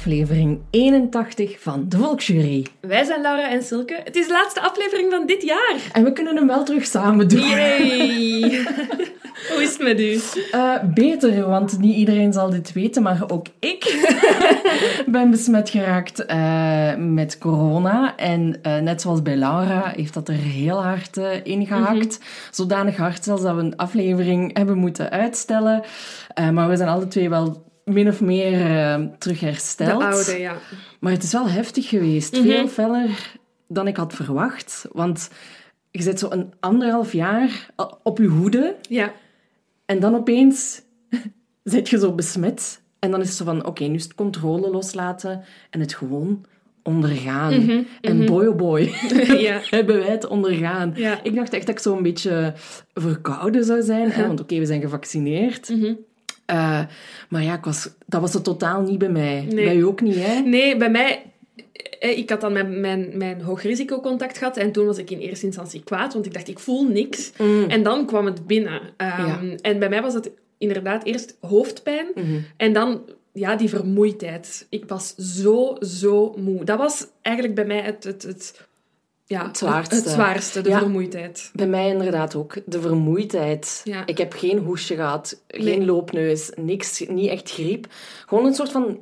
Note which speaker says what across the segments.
Speaker 1: Aflevering 81 van de Volksjury.
Speaker 2: Wij zijn Laura en Silke. Het is de laatste aflevering van dit jaar.
Speaker 1: En we kunnen hem wel terug samen doen.
Speaker 2: Yay! Hoe is het met u?
Speaker 1: Uh, beter, want niet iedereen zal dit weten, maar ook ik ben besmet geraakt uh, met corona. En uh, net zoals bij Laura heeft dat er heel hard ingehakt. Mm -hmm. Zodanig hard zelfs dat we een aflevering hebben moeten uitstellen. maar we zijn alle twee wel min of meer uh, terug hersteld.
Speaker 2: De oude, ja.
Speaker 1: Maar het is wel heftig geweest. Mm -hmm. Veel feller dan ik had verwacht. Want je zit zo een anderhalf jaar op je hoede.
Speaker 2: Ja.
Speaker 1: En dan opeens zit je zo besmet. En dan is het zo van, oké, okay, nu is het controle loslaten en het gewoon ondergaan.
Speaker 2: Mm -hmm,
Speaker 1: en
Speaker 2: mm -hmm.
Speaker 1: boy oh boy,
Speaker 2: ja.
Speaker 1: hebben wij het ondergaan.
Speaker 2: Ja.
Speaker 1: Ik dacht echt dat ik zo een beetje verkouden zou zijn. Hè? Want oké, okay, we zijn gevaccineerd.
Speaker 2: -hmm.
Speaker 1: Uh, maar ja, ik was, dat was het totaal niet bij mij.
Speaker 2: Nee.
Speaker 1: Bij u ook niet, hè?
Speaker 2: Nee, bij mij... Ik had dan mijn, mijn, mijn hoogrisicocontact gehad en toen was ik in eerste instantie kwaad, want ik dacht, ik voel niks.
Speaker 1: Mm.
Speaker 2: En dan kwam het binnen. Um,
Speaker 1: Ja.
Speaker 2: En bij mij was het inderdaad eerst hoofdpijn
Speaker 1: Mhm.
Speaker 2: en dan ja, die vermoeidheid. Ik was zo, zo moe. Dat was eigenlijk bij mij het, het, het, ja,
Speaker 1: Het zwaarste.
Speaker 2: Het zwaarste, de
Speaker 1: Ja.
Speaker 2: vermoeidheid.
Speaker 1: Bij mij inderdaad ook. De vermoeidheid.
Speaker 2: Ja.
Speaker 1: Ik heb geen hoesje gehad, geen
Speaker 2: Nee.
Speaker 1: loopneus, niks, niet echt griep. Gewoon een soort van,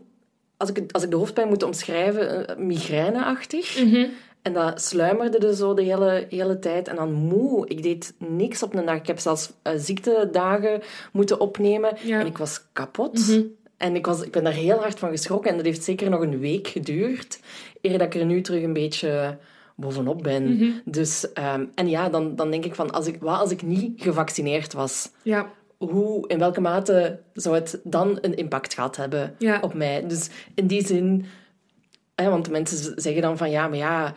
Speaker 1: als ik, als ik de hoofdpijn moet omschrijven, eh, migraineachtig.
Speaker 2: Mhm.
Speaker 1: En dat sluimerde er zo de hele, hele tijd. En dan moe. Ik deed niks op een dag. Ik heb zelfs eh, ziektedagen moeten opnemen.
Speaker 2: Ja.
Speaker 1: En ik was kapot.
Speaker 2: Mhm.
Speaker 1: En ik, was, ik ben daar heel hard van geschrokken. En dat heeft zeker nog een week geduurd. Eer dat ik er nu terug een beetje bovenop ben.
Speaker 2: Mhm.
Speaker 1: Dus, ehm, en ja, dan, dan denk ik van... Als ik, wat als ik niet gevaccineerd was?
Speaker 2: Ja,
Speaker 1: Hoe, in welke mate zou het dan een impact gehad hebben
Speaker 2: Ja.
Speaker 1: op mij? Dus in die zin... Hè, want mensen zeggen dan van... Ja, maar ja...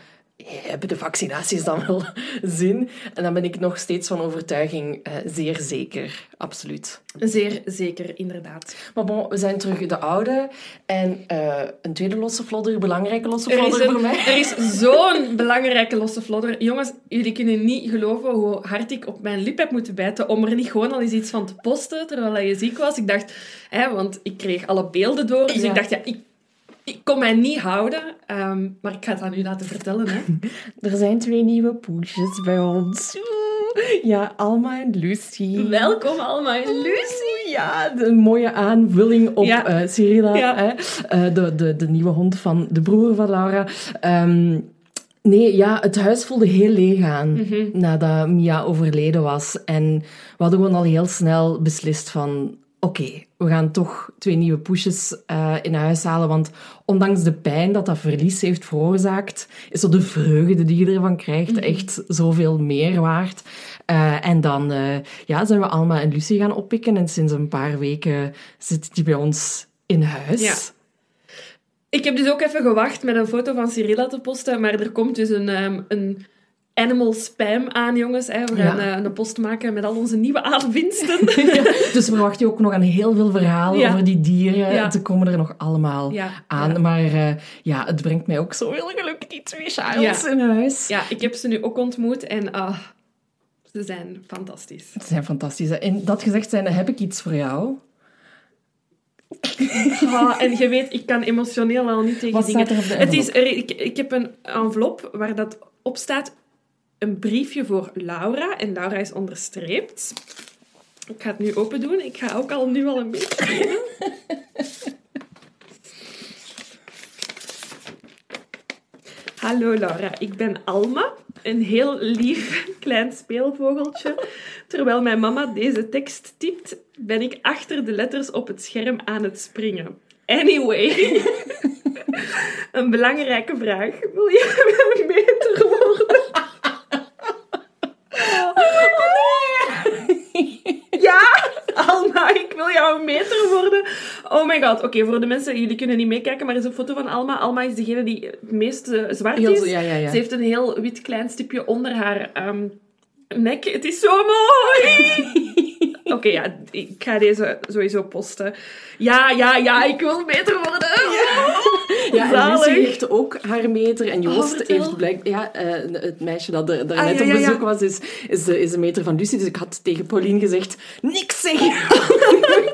Speaker 1: Hebben de vaccinaties dan wel zin? En dan ben ik nog steeds van overtuiging eh, zeer zeker. Absoluut.
Speaker 2: zeer zeker, inderdaad.
Speaker 1: Maar bon, we zijn terug de oude. En eh, een tweede losse vlodder, belangrijke losse
Speaker 2: Er
Speaker 1: vlodder
Speaker 2: een-
Speaker 1: voor mij.
Speaker 2: er is zo'n belangrijke losse vlodder. Jongens, jullie kunnen niet geloven hoe hard ik op mijn lip heb moeten bijten om er niet gewoon al eens iets van te posten terwijl je ziek was. Ik dacht, hè, want ik kreeg alle beelden door, dus
Speaker 1: Ja.
Speaker 2: ik dacht, ja, ik, ik kon mij niet houden. Ehm, maar ik ga het aan u laten vertellen. Hè.
Speaker 1: Er zijn twee nieuwe poesjes bij ons. Ja, Alma en Lucy.
Speaker 2: Welkom allemaal, Lucy.
Speaker 1: Ja, de mooie aanvulling op
Speaker 2: Ja.
Speaker 1: eh Cyrilla,
Speaker 2: Ja.
Speaker 1: hè? Eh, de, de, de nieuwe hond van de broer van Laura. Ehm, nee, ja, het huis voelde heel leeg aan
Speaker 2: Mhm.
Speaker 1: nadat Mia overleden was. En we hadden gewoon al heel snel beslist van... Oké, we gaan toch twee nieuwe poesjes eh, in huis halen. Want ondanks de pijn dat dat verlies heeft veroorzaakt, is zo de vreugde die je ervan krijgt
Speaker 2: Mhm.
Speaker 1: echt zoveel meer waard. Eh, en dan eh, ja, zijn we Alma en Lucie gaan oppikken. En sinds een paar weken zit die bij ons in huis.
Speaker 2: Ja. Ik heb dus ook even gewacht met een foto van Cyrilla te posten, maar er komt dus een, ehm, een animal spam aan, jongens. Hè. We gaan
Speaker 1: Ja.
Speaker 2: eh, een post maken met al onze nieuwe aanwinsten.
Speaker 1: Ja, dus verwacht je ook nog aan heel veel verhalen
Speaker 2: Ja.
Speaker 1: over die dieren. Ze komen er nog allemaal aan. Maar eh, ja, het brengt mij ook zoveel geluk, die twee Charles in huis.
Speaker 2: Ja, ik heb ze nu ook ontmoet en ah, ze zijn fantastisch.
Speaker 1: Ze zijn fantastisch. hè. En dat gezegd zijn, heb ik iets voor jou.
Speaker 2: Ah, en je weet, ik kan emotioneel al niet tegen
Speaker 1: Wat
Speaker 2: dingen.
Speaker 1: staat er op de
Speaker 2: Het is,
Speaker 1: envelop?
Speaker 2: er, ik, ik heb een envelop waar dat op staat een briefje voor Laura. En Laura is onderstreept. Ik ga het nu open doen. Ik ga ook al nu al een beetje. Hallo Laura, ik ben Alma, een heel lief klein speelvogeltje. Terwijl mijn mama deze tekst typt, ben ik achter de letters op het scherm aan het springen. Anyway, een belangrijke vraag. Wil je een meter worden? Ja, Alma, ik wil jou een meter worden. Oh my god. Oké, voor de mensen, jullie kunnen niet meekijken, maar er is een foto van Alma. Alma is degene die het meest eh, zwart
Speaker 1: Heel
Speaker 2: is.
Speaker 1: zo- ja, ja, ja.
Speaker 2: Ze heeft een heel wit klein stipje onder haar ehm, nek. Het is zo mooi! Oké, ja, ik ga deze sowieso posten. Ja, ja, ja, ik wil beter worden.
Speaker 1: Ja, en
Speaker 2: Zalig.
Speaker 1: Lucie heeft ook haar meter. En
Speaker 2: Oh,
Speaker 1: Joost
Speaker 2: vertel.
Speaker 1: heeft blijk... Ja, eh, het meisje dat er, daar
Speaker 2: Ah,
Speaker 1: net
Speaker 2: ja,
Speaker 1: op
Speaker 2: ja, ja.
Speaker 1: bezoek was, is, is, de, is de meter van Lucie. Dus ik had tegen Pauline gezegd, niks zeggen.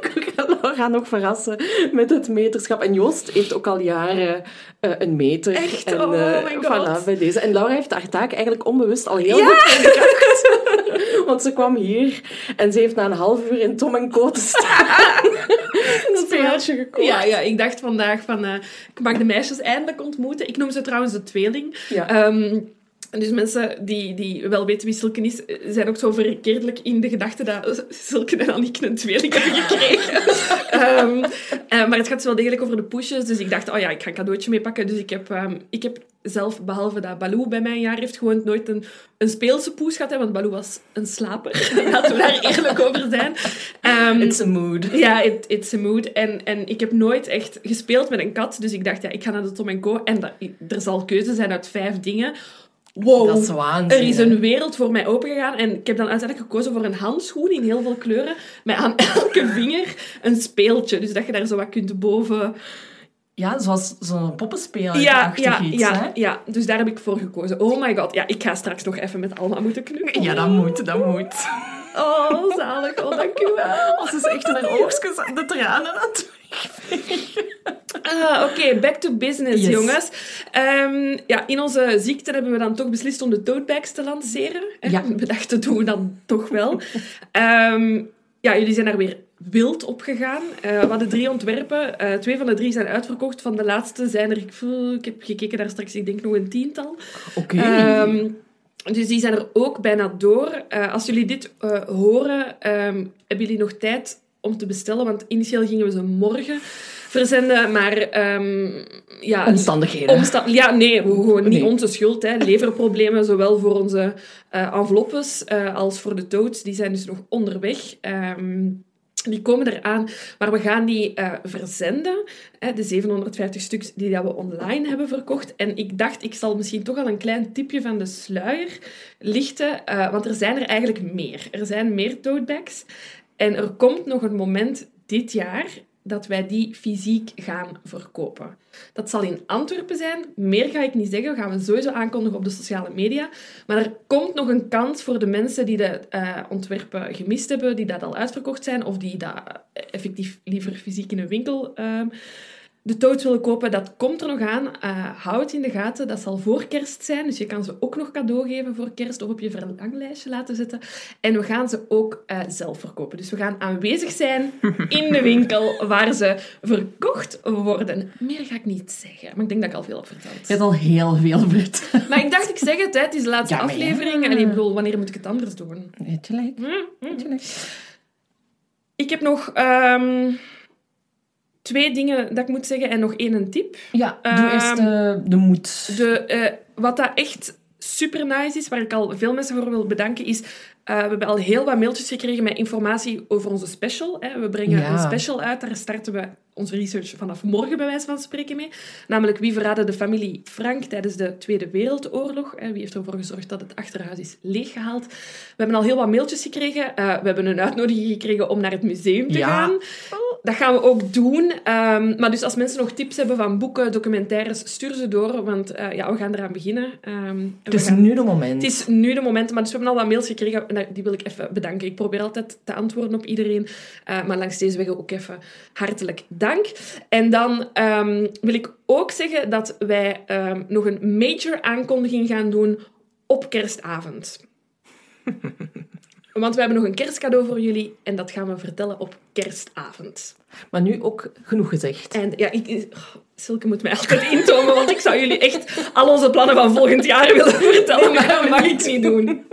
Speaker 1: Gaan nog verrassen met het meterschap. En Joost heeft ook al jaren uh, een meter.
Speaker 2: Echt?
Speaker 1: En,
Speaker 2: oh
Speaker 1: uh,
Speaker 2: my
Speaker 1: voilà,
Speaker 2: god.
Speaker 1: bij deze. En Laura heeft haar taak eigenlijk onbewust al heel
Speaker 2: Ja.
Speaker 1: goed ingebracht. Want ze kwam hier en ze heeft na een half uur in Tom en Co te staan. een speeltje gekocht.
Speaker 2: Ja, ja, ik dacht vandaag van, eh, ik mag de meisjes eindelijk ontmoeten. Ik noem ze trouwens de tweeling.
Speaker 1: Ja.
Speaker 2: Ehm, dus mensen die, die wel weten wie Silke is, zijn ook zo verkeerdelijk in de gedachte dat Silke en Annick een tweeling hebben gekregen. Ehm, eh, maar het gaat wel degelijk over de poesjes. Dus ik dacht, oh ja, ik ga een cadeautje meepakken. Dus ik heb, ehm, ik heb zelf, behalve dat Baloo bij mij een jaar heeft gewoond, nooit een, een speelse poes gehad. Hè, want Baloo was een slaper. Laten we daar eerlijk over zijn. Ehm,
Speaker 1: It's a mood.
Speaker 2: ja, it, it's a mood. En, en ik heb nooit echt gespeeld met een kat. Dus ik dacht, ja, ik ga naar de Tom Co. En dat, er zal keuze zijn uit vijf dingen. Wow.
Speaker 1: Dat is waanzin.
Speaker 2: Er is een wereld voor mij opengegaan. En ik heb dan uiteindelijk gekozen voor een handschoen in heel veel kleuren. Met aan elke vinger een speeltje. Dus dat je daar zo wat kunt boven...
Speaker 1: Ja, zoals zo'n poppenspeel.
Speaker 2: Ja, ja,
Speaker 1: iets,
Speaker 2: ja,
Speaker 1: hè?
Speaker 2: ja. Dus daar heb ik voor gekozen. Oh my god. Ja, ik ga straks nog even met Alma moeten knuffelen.
Speaker 1: Ja, dat moet, dat moet.
Speaker 2: Oh, zalig. Oh, dank u wel.
Speaker 1: Als is echt in haar oogstjes de tranen aan
Speaker 2: Ah, Oké, back to business,
Speaker 1: Yes.
Speaker 2: jongens. Ehm, ja, in onze ziekte hebben we dan toch beslist om de tote bags te lanceren.
Speaker 1: Ja.
Speaker 2: We dachten, doen we dan toch wel. Ehm, ja, jullie zijn daar weer wild op gegaan. Eh, we hadden drie ontwerpen. Eh, twee van de drie zijn uitverkocht. Van de laatste zijn er... Ik heb gekeken daar straks, ik denk nog een tiental.
Speaker 1: Oké.
Speaker 2: Ehm, dus die zijn er ook bijna door. Eh, als jullie dit horen, hebben jullie nog tijd om te bestellen? Want initieel gingen we ze morgen verzenden, maar ehm, ja...
Speaker 1: Omstandigheden.
Speaker 2: omsta- ja, nee, gewoon niet
Speaker 1: Nee.
Speaker 2: onze schuld. Hè. Leverproblemen, zowel voor onze eh enveloppes eh, als voor de toads. Die zijn dus nog onderweg. Ehm, die komen eraan, maar we gaan die eh, verzenden. Hè, de 750 stuks die dat we online hebben verkocht. En ik dacht, ik zal misschien toch al een klein tipje van de sluier lichten. want er zijn er eigenlijk meer. Er zijn meer tote bags. En er komt nog een moment dit jaar dat wij die fysiek gaan verkopen. Dat zal in Antwerpen zijn. Meer ga ik niet zeggen. Dat gaan we sowieso aankondigen op de sociale media. Maar er komt nog een kans voor de mensen die de eh, ontwerpen gemist hebben, die dat al uitverkocht zijn, of die dat eh, effectief liever fysiek in een winkel ehm, de toads willen kopen. Dat komt er nog aan. Eh, hou het in de gaten. Dat zal voor kerst zijn. Dus je kan ze ook nog cadeau geven voor kerst of op je verlanglijstje laten zetten. En we gaan ze ook eh, zelf verkopen. Dus we gaan aanwezig zijn in de winkel waar ze verkocht worden. Meer ga ik niet zeggen, maar ik denk dat ik al veel heb verteld.
Speaker 1: Je hebt al heel veel verteld.
Speaker 2: Maar ik dacht, ik zeg het, hè, het is de laatste
Speaker 1: Ja, maar ja.
Speaker 2: aflevering. En ik bedoel, wanneer moet ik het anders doen? Hm, hm.
Speaker 1: Weet je gelijk.
Speaker 2: Ik heb nog ehm, twee dingen dat ik moet zeggen en nog één tip.
Speaker 1: Ja, doe
Speaker 2: Ehm,
Speaker 1: eerst de, de moed.
Speaker 2: De, eh, wat dat echt super nice is, waar ik al veel mensen voor wil bedanken, is... eh, we hebben al heel wat mailtjes gekregen met informatie over onze special. Hè. We brengen
Speaker 1: Ja.
Speaker 2: een special uit, daar starten we onze research vanaf morgen bij wijze van spreken mee. Namelijk Wie verraadde de familie Frank tijdens de Tweede Wereldoorlog? Hè. Wie heeft ervoor gezorgd dat het achterhuis is leeggehaald? We hebben al heel wat mailtjes gekregen. Eh, we hebben een uitnodiging gekregen om naar het museum te
Speaker 1: Ja.
Speaker 2: gaan. Dat gaan we ook doen. Ehm, maar dus als mensen nog tips hebben van boeken, documentaires, stuur ze door. Want eh, ja, we gaan eraan beginnen. En
Speaker 1: Het is
Speaker 2: gaan-
Speaker 1: nu de moment.
Speaker 2: het is nu de moment. Maar dus we hebben al wat mails gekregen. En die wil ik even bedanken. Ik probeer altijd te antwoorden op iedereen. eh, maar langs deze weg ook even hartelijk dank. En dan ehm, wil ik ook zeggen dat wij ehm, nog een major aankondiging gaan doen op kerstavond. Want we hebben nog een kerstcadeau voor jullie en dat gaan we vertellen op kerstavond.
Speaker 1: Maar nu ook genoeg gezegd.
Speaker 2: En ja, ik, oh, Silke moet mij altijd intomen, want ik zou jullie echt al onze plannen van volgend jaar willen vertellen, maar dat mag ik niet doen.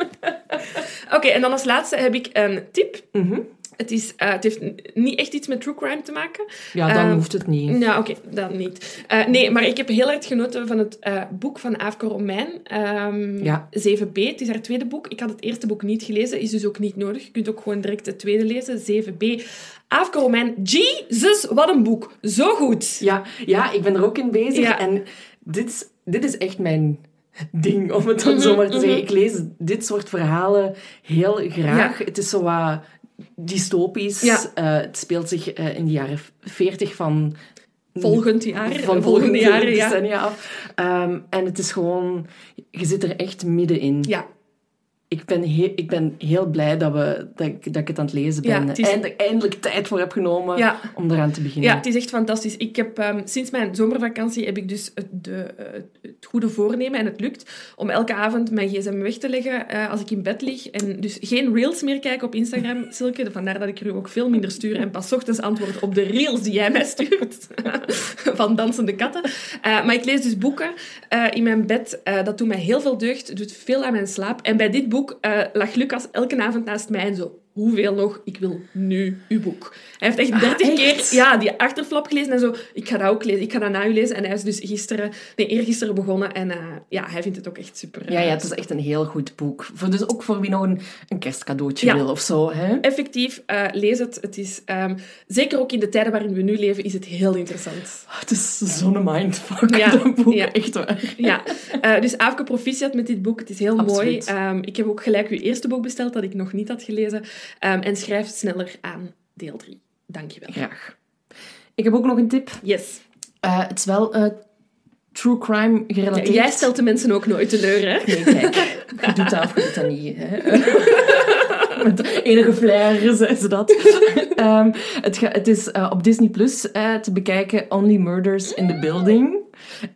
Speaker 2: Oké, en dan als laatste heb ik een tip.
Speaker 1: Mhm.
Speaker 2: Het, is, eh, het heeft niet echt iets met true crime te maken.
Speaker 1: Ja, dan
Speaker 2: Ehm,
Speaker 1: hoeft het niet.
Speaker 2: Ja, oké, dan niet. Eh, nee, maar ik heb heel erg genoten van het eh, boek van Aafke Romein, ehm,
Speaker 1: Ja.
Speaker 2: 7b. Het is haar tweede boek. Ik had het eerste boek niet gelezen, is dus ook niet nodig. Je kunt ook gewoon direct het tweede lezen, 7b. Aafke Romein, Jesus, wat een boek. Zo goed.
Speaker 1: Ja, ja, ik ben er ook in bezig.
Speaker 2: Ja.
Speaker 1: En dit, is- dit is echt mijn ding, om het dan
Speaker 2: Mhm,
Speaker 1: zo maar te zeggen.
Speaker 2: mhm.
Speaker 1: Ik lees dit soort verhalen heel graag. Het is zo wat dystopisch.
Speaker 2: Ja.
Speaker 1: Eh, het speelt zich eh, in de jaren 40 van...
Speaker 2: Volgend jaar,
Speaker 1: Van
Speaker 2: volgende ja.
Speaker 1: decennia af. Ehm, en het is gewoon... Je zit er echt middenin.
Speaker 2: Ja,
Speaker 1: ik ben, heel, ik ben heel blij dat, we, dat, ik, dat ik het aan het lezen
Speaker 2: Ja,
Speaker 1: ben.
Speaker 2: het is-
Speaker 1: Eindelijk, eindelijk tijd voor heb genomen
Speaker 2: Ja.
Speaker 1: om eraan te beginnen.
Speaker 2: Ja, het is echt fantastisch. Ik heb, ehm, sinds mijn zomervakantie heb ik dus het, de, het goede voornemen, en het lukt, om elke avond mijn gsm weg te leggen eh, als ik in bed lig. En dus geen reels meer kijken op Instagram, Silke. Vandaar dat ik er u ook veel minder stuur en pas ochtends antwoord op de reels die jij mij stuurt. Van dansende katten. Eh, maar ik lees dus boeken eh, in mijn bed. Dat doet mij heel veel deugd, doet veel aan mijn slaap. En bij dit boek eh, lag Lucas elke avond naast mij en zo... Hoeveel nog? Ik wil nu uw boek. Hij heeft echt dertig
Speaker 1: echt?
Speaker 2: keer ja, die achterflap gelezen en zo. Ik ga dat ook lezen. Ik ga dat na u lezen. En hij is dus gisteren, nee, eergisteren begonnen. En eh, ja, hij vindt het ook echt super.
Speaker 1: Ja, ja,
Speaker 2: eh,
Speaker 1: het is echt een heel goed boek. Voor, dus ook voor wie nog een, een kerstcadeautje
Speaker 2: Ja.
Speaker 1: wil of zo. Hè?
Speaker 2: Effectief, eh, lees het. Het is, ehm, zeker ook in de tijden waarin we nu leven, is het heel interessant.
Speaker 1: Het is zo'n mindfuck,
Speaker 2: Ja,
Speaker 1: dat boek.
Speaker 2: ja.
Speaker 1: Echt waar.
Speaker 2: Ja, dus Aafke proficiat met dit boek. Het is heel
Speaker 1: Absoluut.
Speaker 2: mooi. Ehm, ik heb ook gelijk uw eerste boek besteld, dat ik nog niet had gelezen. Ehm, en schrijf sneller aan deel 3. Dankjewel.
Speaker 1: Graag. Ik heb ook nog een tip.
Speaker 2: Yes.
Speaker 1: Eh, het is wel eh, true crime
Speaker 2: Ja,
Speaker 1: gerelateerd.
Speaker 2: jij stelt de mensen ook nooit teleur, hè?
Speaker 1: Nee, kijk. Je doet dat of je doet dat niet. Hè? Met enige flair zei ze dat. Ehm, het, ga- het is eh, op Disney Plus te bekijken Only Murders in the Building.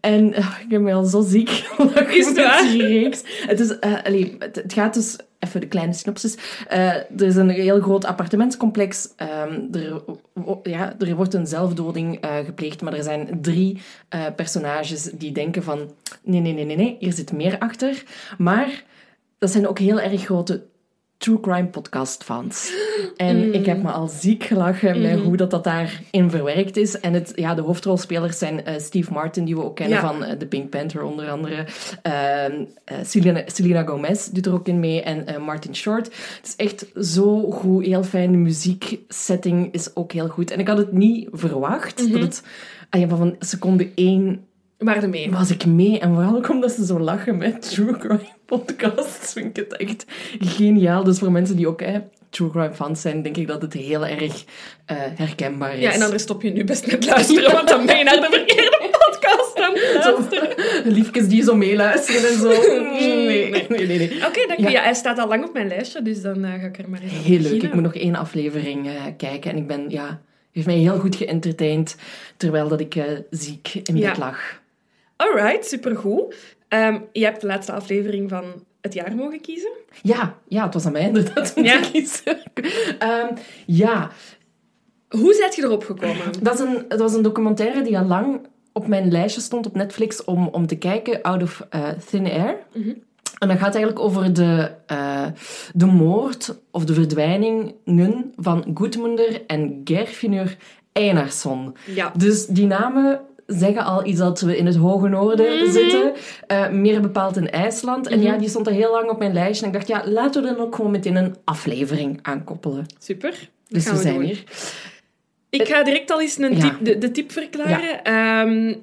Speaker 1: En ik heb me al zo ziek
Speaker 2: Is het.
Speaker 1: Het, is, het, het gaat dus... Even de kleine synopsis. Eh, er is een heel groot appartementscomplex. Ehm, er, ja, er wordt een zelfdoding eh, gepleegd, maar er zijn drie eh, personages die denken van... Nee, nee, nee, nee, nee, hier zit meer achter. Maar dat zijn ook heel erg grote true crime podcast fans. En ik heb me al ziek gelachen met hoe dat, dat daarin verwerkt is. En het, ja, de hoofdrolspelers zijn eh, Steve Martin, die we ook kennen
Speaker 2: Ja.
Speaker 1: van eh, The Pink Panther onder andere. Eh, Selena, Selena Gomez doet er ook in mee. En eh, Martin Short. Het is echt zo goed, heel fijn. De muzieksetting is ook heel goed. En ik had het niet verwacht. Dat het, ah ja, van seconde één
Speaker 2: Maar ermee.
Speaker 1: was ik mee. En vooral ook omdat ze zo lachen met true crime podcasts, vind ik het echt geniaal. Dus voor mensen die ook hè, true crime fans zijn, denk ik dat het heel erg eh, herkenbaar is.
Speaker 2: Ja, en anders stop je nu best met luisteren, want dan ben je naar de verkeerde podcast aan het.
Speaker 1: Liefjes die zo meeluisteren en zo. Nee, nee, nee. nee.
Speaker 2: Oké, dank je.
Speaker 1: Ja.
Speaker 2: Ja. hij staat al lang op mijn lijstje, dus dan eh, ga ik er maar eens
Speaker 1: Heel leuk. Ik moet nog één aflevering eh, kijken. En ik ben, ja, heeft mij heel goed geëntertained, terwijl dat ik ziek in
Speaker 2: Ja.
Speaker 1: bed lag.
Speaker 2: Alright, supergoed. Ehm je hebt de laatste aflevering van het jaar mogen kiezen.
Speaker 1: Ja, ja, het was aan mij inderdaad om
Speaker 2: Ja.
Speaker 1: te kiezen. Ehm, ja,
Speaker 2: Hoe zijt je erop gekomen?
Speaker 1: Dat, is een, dat was een documentaire die al lang op mijn lijstje stond op Netflix om, om te kijken, Out of eh, Thin Air. En dat gaat eigenlijk over de, eh, de moord of de verdwijningen van Gudmundur en Gerfinur Einarsson.
Speaker 2: Ja.
Speaker 1: Dus die namen zeggen al iets dat we in het hoge noorden zitten. eh, meer bepaald in IJsland. En ja, die stond er heel lang op mijn lijstje. En ik dacht, ja, laten we er ook gewoon meteen een aflevering aan koppelen.
Speaker 2: Super.
Speaker 1: Dus we
Speaker 2: we
Speaker 1: zijn
Speaker 2: doen.
Speaker 1: hier.
Speaker 2: Ik ga direct al eens een
Speaker 1: Ja.
Speaker 2: tip, de, de tip verklaren. Ehm,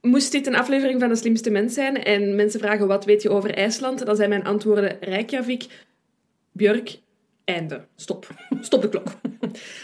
Speaker 2: moest dit een aflevering van De Slimste Mens zijn en mensen vragen wat weet je over IJsland, dan zijn mijn antwoorden Reykjavik, Björk, einde. Stop. Stop de klok.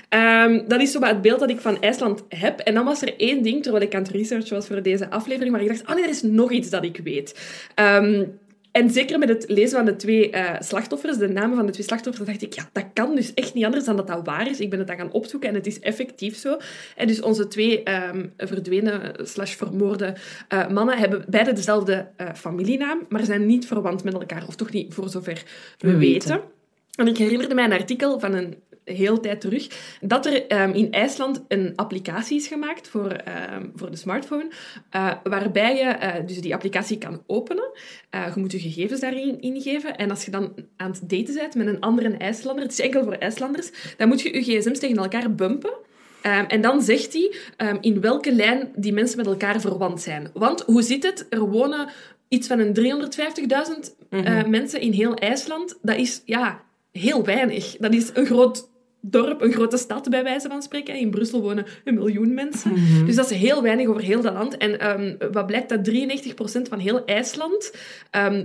Speaker 2: Ehm, dat is zo het beeld dat ik van IJsland heb. En dan was er één ding, terwijl ik aan het researchen was voor deze aflevering, waar ik dacht, oh nee, er is nog iets dat ik weet. Ehm, en zeker met het lezen van de twee eh, slachtoffers, de namen van de twee slachtoffers, dacht ik, ja, dat kan dus echt niet anders dan dat dat waar is. Ik ben het dan gaan opzoeken en het is effectief zo. En dus onze twee ehm, verdwenen slash vermoorde eh, mannen hebben beide dezelfde eh, familienaam, maar zijn niet verwant met elkaar. Of toch niet, voor zover we,
Speaker 1: We
Speaker 2: weten.
Speaker 1: weten.
Speaker 2: En ik herinnerde mij een artikel van een heel tijd terug, dat er ehm, in IJsland een applicatie is gemaakt voor, ehm, voor de smartphone, eh, waarbij je dus die applicatie kan openen. Eh, je moet je gegevens daarin ingeven. En als je dan aan het daten bent met een andere IJslander, het is enkel voor IJslanders, dan moet je je gsm's tegen elkaar bumpen. Ehm, en dan zegt hij in welke lijn die mensen met elkaar verwant zijn. Want hoe zit het? Er wonen iets van een 350.000 eh, mensen in heel IJsland. Dat is ja, heel weinig. Dat is een groot dorp, een grote stad bij wijze van spreken. In Brussel wonen een miljoen mensen. Dus dat is heel weinig over heel dat land. En ehm, wat blijkt dat 93% van heel IJsland ehm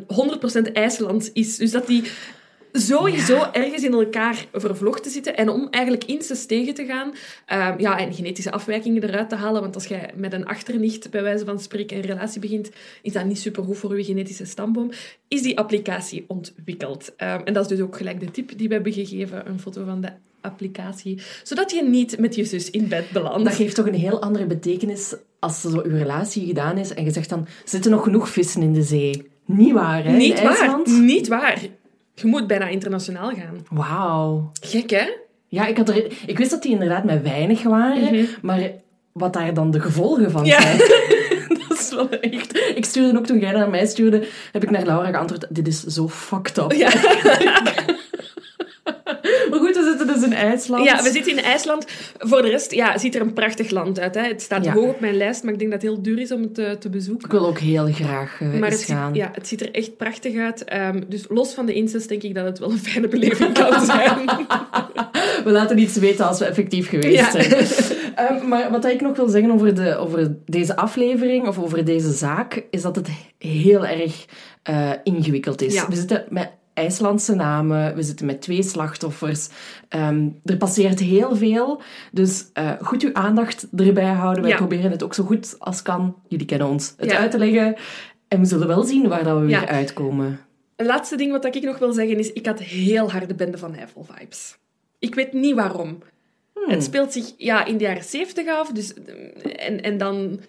Speaker 2: 100% IJsland is. Dus dat die sowieso ergens in elkaar vervlochten zitten. En om eigenlijk incest tegen te gaan, ehm, ja, en genetische afwijkingen eruit te halen, want als jij met een achternicht, bij wijze van spreken, een relatie begint, is dat niet supergoed voor je genetische stamboom, is die applicatie ontwikkeld. Ehm, en dat is dus ook gelijk de tip die we hebben gegeven, een foto van de applicatie, zodat je niet met je zus in bed belandt.
Speaker 1: Dat geeft toch een heel andere betekenis als zo je relatie gedaan is en je zegt dan, zitten nog genoeg vissen in de zee? Niet waar, hè?
Speaker 2: Niet waar, niet waar. Je moet bijna internationaal gaan.
Speaker 1: Wauw.
Speaker 2: Gek, hè?
Speaker 1: Ja, ik, had er, ik wist dat die inderdaad met weinig waren, maar wat daar dan de gevolgen van
Speaker 2: Mhm. Ja.
Speaker 1: zijn... dat is wel echt... Ik stuurde ook, toen jij naar mij stuurde, heb ik naar Laura geantwoord, dit is zo fucked up.
Speaker 2: Ja.
Speaker 1: Maar goed, we zitten dus in IJsland.
Speaker 2: Ja, we zitten in IJsland. Voor de rest ja, ziet er een prachtig land uit. Hè. Het staat
Speaker 1: Ja.
Speaker 2: hoog op mijn lijst, maar ik denk dat het heel duur is om het te, te bezoeken.
Speaker 1: Ik wil ook heel graag eh,
Speaker 2: Maar
Speaker 1: eens
Speaker 2: het ziet, ja, het ziet er echt prachtig uit. Ehm, dus los van de incest denk ik dat het wel een fijne beleving kan zijn.
Speaker 1: We laten iets weten als we effectief geweest
Speaker 2: Ja.
Speaker 1: zijn. Ehm, maar wat ik nog wil zeggen over, de, over deze aflevering, of over deze zaak, is dat het heel erg eh, ingewikkeld is.
Speaker 2: Ja.
Speaker 1: We zitten met IJslandse namen, we zitten met twee slachtoffers. Ehm, er passeert heel veel, dus eh, goed uw aandacht erbij houden. Wij
Speaker 2: Ja.
Speaker 1: proberen het ook zo goed als kan, jullie kennen ons, het
Speaker 2: Ja.
Speaker 1: uit te leggen. En we zullen wel zien waar dat we
Speaker 2: Ja.
Speaker 1: weer uitkomen.
Speaker 2: Een laatste ding wat ik nog wil zeggen is, ik had heel harde Bende van Eiffel vibes. Ik weet niet waarom.
Speaker 1: Hmm.
Speaker 2: Het speelt zich ja, in de jaren zeventig af, dus, en, en dan...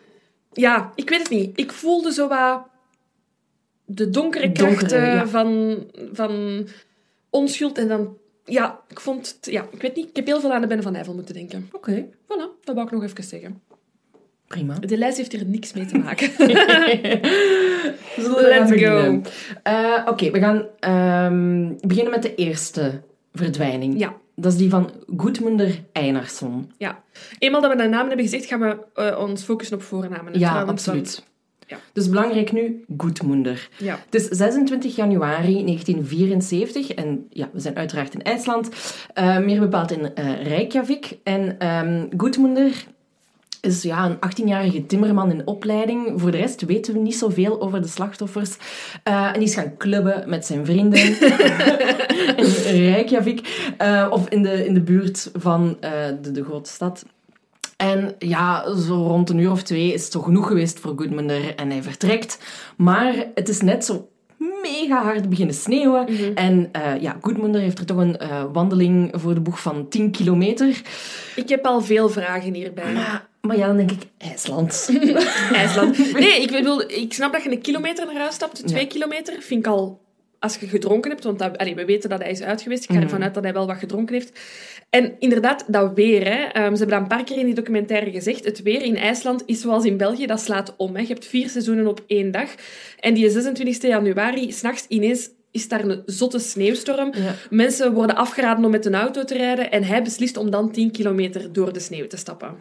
Speaker 2: Ja, ik weet het niet. Ik voelde zo wat de donkere
Speaker 1: Donkere,
Speaker 2: krachten
Speaker 1: ja.
Speaker 2: van, van onschuld en dan... Ja, ik vond... het- Ja, ik weet niet. Ik heb heel veel aan de Bende van Eiffel moeten denken.
Speaker 1: Oké,
Speaker 2: Voilà, dat wou ik nog even zeggen.
Speaker 1: prima.
Speaker 2: De lijst heeft hier niks mee te maken. Let's go.
Speaker 1: Eh, Oké, we gaan ehm, beginnen met de eerste verdwijning.
Speaker 2: Ja.
Speaker 1: Dat is die van Goedmunder Einarsson.
Speaker 2: ja. Eenmaal dat we de namen hebben gezegd, gaan we eh, ons focussen op voornamen.
Speaker 1: Ja,
Speaker 2: trouwens,
Speaker 1: absoluut.
Speaker 2: Ja.
Speaker 1: Dus belangrijk nu, Goedmunder.
Speaker 2: Ja.
Speaker 1: Het is 26 januari 1974 en ja, we zijn uiteraard in IJsland, eh, meer bepaald in eh Reykjavik. En ehm Goedmunder is ja, een 18-jarige timmerman in opleiding. Voor de rest weten we niet zoveel over de slachtoffers. Eh, en die is gaan clubben met zijn vrienden in Reykjavik of in de, in de buurt van de, de grote stad. En ja, zo rond een uur of twee is het zo genoeg geweest voor Goodmunder en hij vertrekt. Maar het is net zo mega hard beginnen sneeuwen. En eh, ja, Goodmunder heeft er toch een eh, wandeling voor de boeg van 10 kilometer.
Speaker 2: Ik heb al veel vragen hierbij.
Speaker 1: Maar, maar ja, dan denk ik, IJsland.
Speaker 2: IJsland. Nee, ik bedoel, ik snap dat je een kilometer naar huis stapt. Twee
Speaker 1: Ja.
Speaker 2: kilometer vind ik al... Als je gedronken hebt, want dat, allee, we weten dat hij is uit geweest. Ik
Speaker 1: Mhm.
Speaker 2: ga ervan uit dat hij wel wat gedronken heeft. En inderdaad, dat weer. Hè, ehm, ze hebben dat een paar keer in die documentaire gezegd. Het weer in IJsland is zoals in België, dat slaat om. Hè. Je hebt vier seizoenen op één dag. En die 26 januari, s'nachts ineens is daar een zotte sneeuwstorm.
Speaker 1: Ja.
Speaker 2: Mensen worden afgeraden om met een auto te rijden. En hij beslist om dan 10 kilometer door de sneeuw te stappen.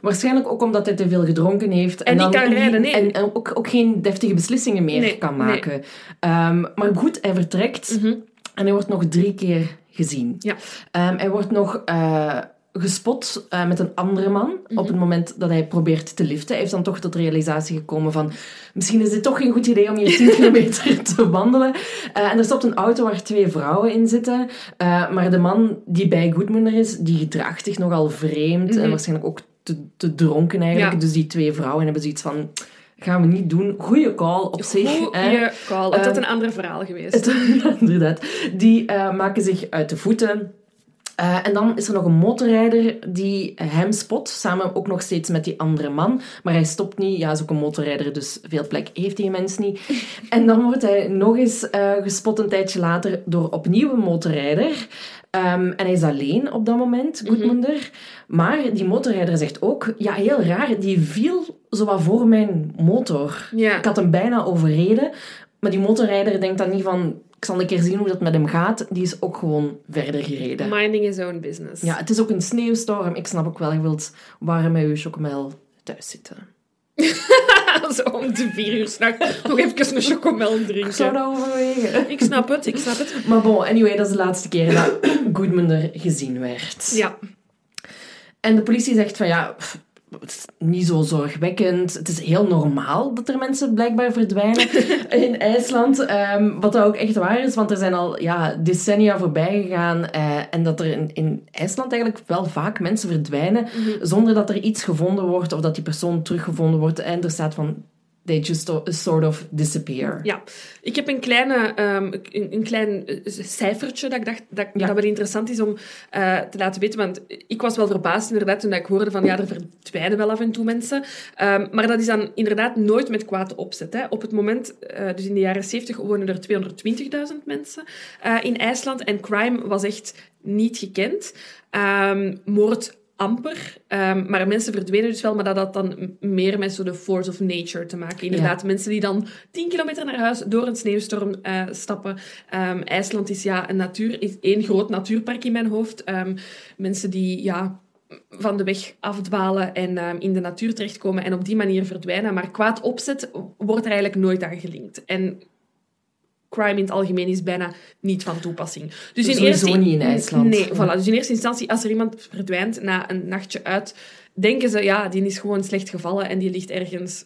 Speaker 1: Waarschijnlijk ook omdat hij te veel gedronken heeft.
Speaker 2: En niet kan rijden, nee.
Speaker 1: En, en ook, ook geen deftige beslissingen meer
Speaker 2: Nee,
Speaker 1: kan
Speaker 2: nee.
Speaker 1: maken. Ehm, maar goed, hij vertrekt. En hij wordt nog drie keer gezien.
Speaker 2: Ja.
Speaker 1: Ehm, hij wordt nog eh, gespot eh, met een andere man op het moment dat hij probeert te liften. Hij heeft dan toch tot de realisatie gekomen van misschien is dit toch geen goed idee om hier 10 kilometer te wandelen. Eh, en er stopt een auto waar twee vrouwen in zitten. Maar de man die bij Goedmunder is, die gedraagt zich nogal vreemd en waarschijnlijk ook te, te dronken eigenlijk.
Speaker 2: Ja.
Speaker 1: Dus die twee vrouwen hebben zoiets van... Gaan we niet doen. Goeie call op zich.
Speaker 2: Goeie call. Het had
Speaker 1: Ehm,
Speaker 2: een ander verhaal geweest.
Speaker 1: Het- inderdaad. Die eh, maken zich uit de voeten. Eh, en dan is er nog een motorrijder die hem spot, samen ook nog steeds met die andere man. Maar hij stopt niet. Ja, is ook een motorrijder, dus veel plek heeft die mens niet. En dan wordt hij nog eens eh, gespot een tijdje later door opnieuw een motorrijder. Ehm, en hij is alleen op dat moment, Goedmunder. Maar die motorrijder zegt ook, ja, heel raar, die viel zowat voor mijn motor.
Speaker 2: Ja.
Speaker 1: Ik had hem bijna overreden. Maar die motorrijder denkt dan niet van... Ik zal een keer zien hoe dat met hem gaat. Die is ook gewoon verder gereden.
Speaker 2: Minding his own business.
Speaker 1: Ja, het is ook een sneeuwstorm. Ik snap ook wel, je wilt warm met je chocomel thuis zitten.
Speaker 2: Zo om de vier uur s'nachts nog even een chocomel drinken.
Speaker 1: Ik zou dat overwegen.
Speaker 2: Ik snap het, ik snap het.
Speaker 1: Maar bon, anyway, dat is de laatste keer dat Goodmunder gezien werd.
Speaker 2: Ja.
Speaker 1: En de politie zegt van ja, niet zo zorgwekkend. Het is heel normaal dat er mensen blijkbaar verdwijnen in IJsland. Ehm, wat ook echt waar is, want er zijn al ja, decennia voorbij gegaan. eh, en dat er in, in IJsland eigenlijk wel vaak mensen verdwijnen zonder dat er iets gevonden wordt of dat die persoon teruggevonden wordt. En er staat van, they just sort of disappear.
Speaker 2: Ja, ik heb een, kleine, ehm, een, een klein eh, cijfertje dat ik dacht dat,
Speaker 1: Ja.
Speaker 2: dat wel interessant is om eh, te laten weten. Want ik was wel verbaasd inderdaad toen ik hoorde van ja, er verdwijnen wel af en toe mensen. Ehm, maar dat is dan inderdaad nooit met kwade opzet. Hè. Op het moment, eh, dus in de jaren 70, wonen er 220.000 mensen in IJsland. En crime was echt niet gekend. Ehm, moord amper. Ehm, maar mensen verdwenen dus wel, maar dat had dan meer met zo de force of nature te maken. Inderdaad, mensen die dan 10 kilometer naar huis door een sneeuwstorm eh, stappen. Ehm, IJsland is ja een natuur, is één groot natuurpark in mijn hoofd. Ehm, mensen die ja van de weg afdwalen en in de natuur terechtkomen en op die manier verdwijnen. Maar kwaad opzet wordt er eigenlijk nooit aan gelinkt. En crime in het algemeen is bijna niet van toepassing. Dus in
Speaker 1: Sowieso
Speaker 2: eerste,
Speaker 1: niet in IJsland.
Speaker 2: Nee, voilà. Dus in eerste instantie, als er iemand verdwijnt na een nachtje uit, denken ze, ja, die is gewoon slecht gevallen en die ligt ergens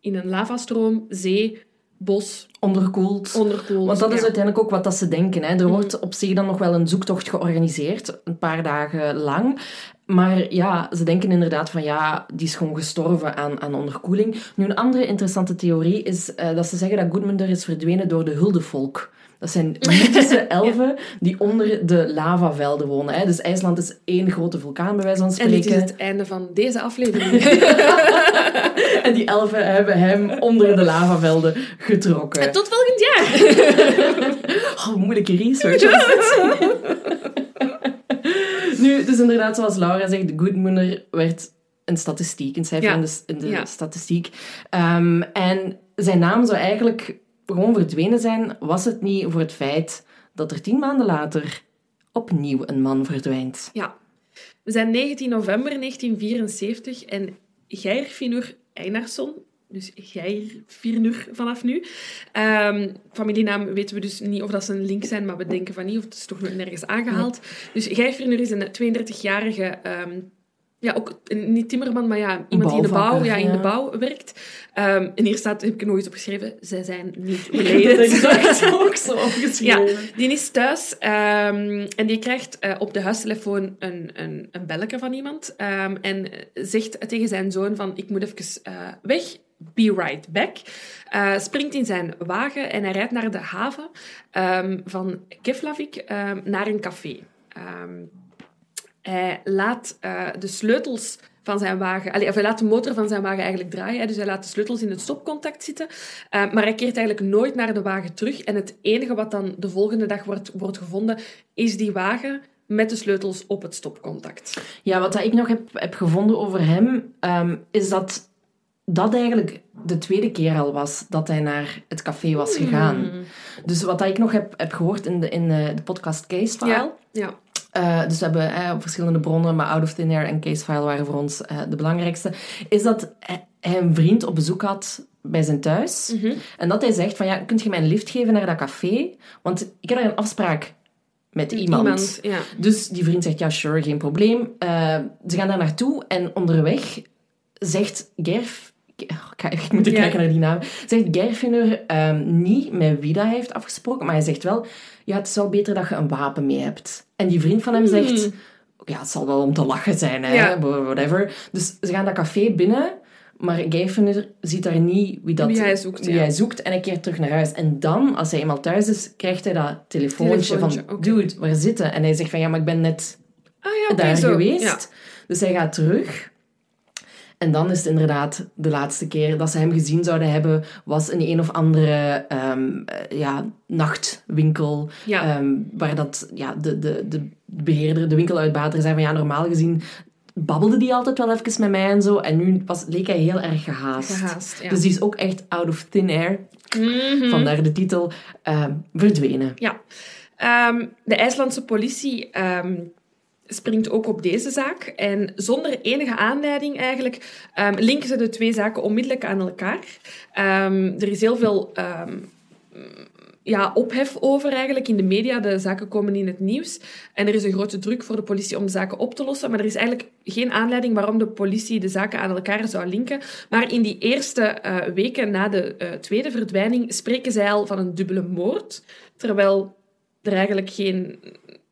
Speaker 2: in een lavastroom, zee, bos,
Speaker 1: Onderkoeld.
Speaker 2: onderkoeld.
Speaker 1: Want dat is
Speaker 2: Ja.
Speaker 1: uiteindelijk ook wat dat ze denken. Hè. Er wordt op zich dan nog wel een zoektocht georganiseerd, een paar dagen lang. Maar ja, ze denken inderdaad van ja, die is gewoon gestorven aan, aan onderkoeling. Nu, een andere interessante theorie is eh, dat ze zeggen dat Gudmundur is verdwenen door de huldevolk. Dat zijn mythische elfen die onder de lavavelden wonen. Hè. Dus IJsland is één grote vulkaan, bij wijze van
Speaker 2: En dit
Speaker 1: spreken.
Speaker 2: is het einde van deze aflevering.
Speaker 1: En die elfen hebben hem onder de lavavelden getrokken.
Speaker 2: Tot volgend jaar!
Speaker 1: Oh, moeilijke research. Dus inderdaad, zoals Laura zegt, Goodmunner werd een statistiek, een cijfer
Speaker 2: Ja.
Speaker 1: in de, in de
Speaker 2: Ja.
Speaker 1: statistiek. Ehm, en zijn naam zou eigenlijk gewoon verdwenen zijn, was het niet voor het feit dat er tien maanden later opnieuw een man verdwijnt.
Speaker 2: Ja. We zijn 19 november 1974 en Geir Finur Einarsson, dus Geir Finur vanaf nu. Ehm, familienaam weten we dus niet of dat ze een link zijn, maar we denken van niet, of het is toch nog nergens aangehaald. Dus Geir Finur is een 32-jarige, ehm, ja, ook niet timmerman, maar ja, iemand die in de bouw, ja, in de bouw werkt. Ehm, en hier staat, heb ik er nog eens opgeschreven, zij zijn niet
Speaker 1: Dat
Speaker 2: related.
Speaker 1: is exact ook zo opgeschreven.
Speaker 2: Ja, die is thuis en die krijgt eh, op de huistelefoon een, een, een belletje van iemand. en zegt tegen zijn zoon van, ik moet even eh, weg, be right back. Eh, springt in zijn wagen en hij rijdt naar de haven ehm, van Keflavik ehm, naar een café. Ehm, hij laat eh, de sleutels van zijn wagen... Of hij laat de motor van zijn wagen eigenlijk draaien. Dus hij laat de sleutels in het stopcontact zitten. Maar hij keert eigenlijk nooit naar de wagen terug. En het enige wat dan de volgende dag wordt, wordt gevonden, is die wagen met de sleutels op het stopcontact.
Speaker 1: Ja, wat dat ik nog heb, heb gevonden over hem, is dat dat eigenlijk de tweede keer al was dat hij naar het café was gegaan. Dus wat ik nog heb, heb gehoord in de, in de, podcast Case File,
Speaker 2: Ja, ja.
Speaker 1: eh, dus we hebben eh, op verschillende bronnen, maar Out of Thin Air en Case File waren voor ons eh, de belangrijkste, is dat hij, een vriend op bezoek had bij zijn thuis. En dat hij zegt van, ja, kunt je mij een lift geven naar dat café? Want ik heb daar een afspraak met iemand.
Speaker 2: ja.
Speaker 1: Dus die vriend zegt, ja, sure, geen probleem. Ze gaan daar naartoe en onderweg zegt Gerf... Oh, ik, moet
Speaker 2: Ja.
Speaker 1: kijken naar die naam. Zegt Gerfiner ehm, niet met wie dat hij heeft afgesproken, maar hij zegt wel, ja, het is wel beter dat je een wapen mee hebt. En die vriend van hem zegt, ja, het zal wel om te lachen zijn, hè,
Speaker 2: Ja.
Speaker 1: whatever. Dus ze gaan dat café binnen, maar Gerfiner ziet daar niet wie, dat,
Speaker 2: Wie hij zoekt,
Speaker 1: wie
Speaker 2: ja.
Speaker 1: hij zoekt en hij keert terug naar huis. En dan, als hij eenmaal thuis is, krijgt hij dat telefoontje,
Speaker 2: Telefoontje,
Speaker 1: van, dude, waar zitten? En hij zegt van, ja, maar ik ben net
Speaker 2: Ah
Speaker 1: daar geweest. Dus hij gaat terug. En dan is het inderdaad de laatste keer dat ze hem gezien zouden hebben, was in een of andere ehm, eh, ja, nachtwinkel.
Speaker 2: Ja.
Speaker 1: ehm, waar dat, ja, de, de, de beheerder, de winkeluitbater, zei van ja, normaal gezien babbelde die altijd wel even met mij en zo. En nu was, leek hij heel erg gehaast.
Speaker 2: Gehaast, ja.
Speaker 1: Dus die is ook echt out of thin air.
Speaker 2: Mhm.
Speaker 1: Vandaar de titel ehm, verdwenen.
Speaker 2: Ja. De IJslandse politie springt ook op deze zaak. En zonder enige aanleiding eigenlijk ehm, linken ze de twee zaken onmiddellijk aan elkaar. Ehm, er is heel veel ehm, ja, ophef over eigenlijk in de media. De zaken komen in het nieuws. En er is een grote druk voor de politie om de zaken op te lossen. Maar er is eigenlijk geen aanleiding waarom de politie de zaken aan elkaar zou linken. Maar in die eerste uh, weken na de uh, tweede verdwijning spreken zij al van een dubbele moord. Terwijl er eigenlijk geen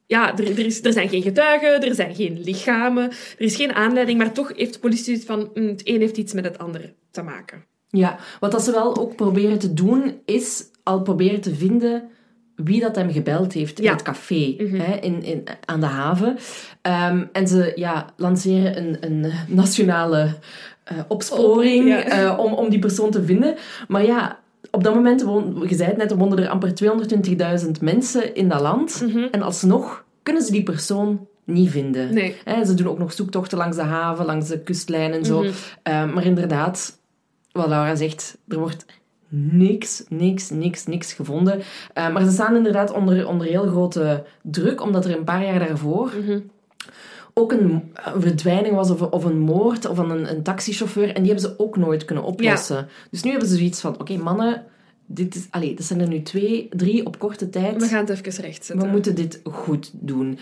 Speaker 2: ja, er, er, is, er zijn geen getuigen, er zijn geen lichamen, er is geen aanleiding, maar toch heeft de politie van mm, het een heeft iets met het andere te maken.
Speaker 1: Ja, wat dat ze wel ook proberen te doen, is al proberen te vinden wie dat hem gebeld heeft in het café mhm. hè, in, in, aan de haven. Um, en ze ja, lanceren een, een nationale uh, opsporing uh, om, om die persoon te vinden. Maar ja, op dat moment, je zei het net, woonden er amper 220.000 mensen in dat land. Mm -hmm. En alsnog kunnen ze die persoon niet vinden.
Speaker 2: Nee.
Speaker 1: ze doen ook nog zoektochten langs de haven, langs de kustlijn en zo. Mm -hmm. maar inderdaad, wat Laura zegt, er wordt niks, niks, niks, niks gevonden. Uh, maar ze staan inderdaad onder, onder heel grote druk, omdat er een paar jaar daarvoor mm -hmm. Ook een, een, verdwijning was of, of een moord of een, een taxichauffeur. En die hebben ze ook nooit kunnen oplossen. Ja. Dus nu hebben ze zoiets van, oké okay, mannen, dit is, allez, dat zijn er nu twee, drie op korte tijd.
Speaker 2: We gaan het even rechtzetten.
Speaker 1: We moeten dit goed doen.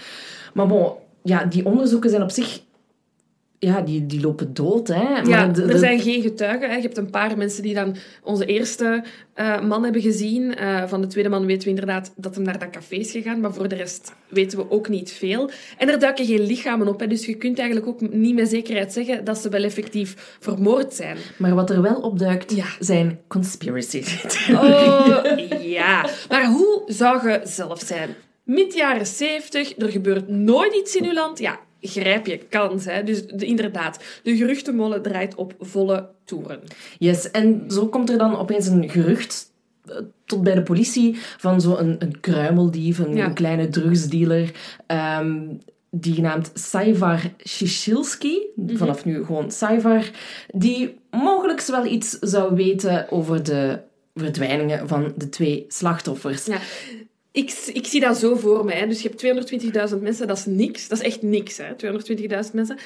Speaker 1: Maar bon, ja, die onderzoeken zijn op zich ja, die, die lopen dood. Hè. Maar
Speaker 2: ja, er zijn geen getuigen. Hè. Je hebt een paar mensen die dan onze eerste uh, man hebben gezien. Uh, van de tweede man weten we inderdaad dat hem naar dat café is gegaan. Maar voor de rest weten we ook niet veel. En er duiken geen lichamen op. Hè. Dus je kunt eigenlijk ook niet met zekerheid zeggen dat ze wel effectief vermoord zijn.
Speaker 1: Maar wat er wel opduikt, ja. zijn conspiracy
Speaker 2: Oh, ja. Maar hoe zou je zelf zijn? Mid jaren zeventig, er gebeurt nooit iets in uw land. Ja, grijp je kans. Hè? Dus de, inderdaad, de geruchtenmolen draait op volle toeren.
Speaker 1: Yes, en zo komt er dan opeens een gerucht eh, tot bij de politie van zo'n een, een kruimeldief, een, een kleine drugsdealer, um, die genaamd Saivar Shishilski, mhm. vanaf nu gewoon Saivar, die mogelijk wel iets zou weten over de verdwijningen van de twee slachtoffers.
Speaker 2: Ja. Ik, ik zie dat zo voor mij. Dus je hebt 220.000 mensen, dat is niks. Dat is echt niks, hè? 220.000 mensen.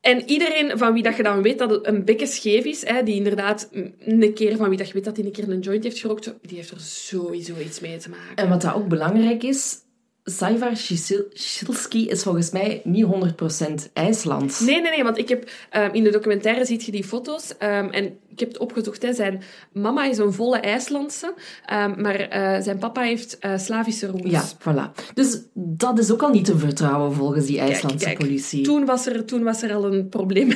Speaker 2: En iedereen van wie dat je dan weet dat het een bekken scheef is, hè, die inderdaad een keer van wie dat je weet dat hij een keer een joint heeft gerookt, die heeft er sowieso iets mee te maken.
Speaker 1: En wat dat ook belangrijk is, Saivar Shilski is volgens mij niet 100% IJslands.
Speaker 2: Nee, nee, nee, want ik heb, um, in de documentaire ziet je die foto's um, en ik heb het opgezocht. Hè. Zijn mama is een volle IJslandse, um, maar uh, zijn papa heeft uh, Slavische roots.
Speaker 1: Ja, voilà. Dus dat is ook al niet te vertrouwen volgens die IJslandse kijk, kijk. politie.
Speaker 2: Toen was, er, toen was er al een probleem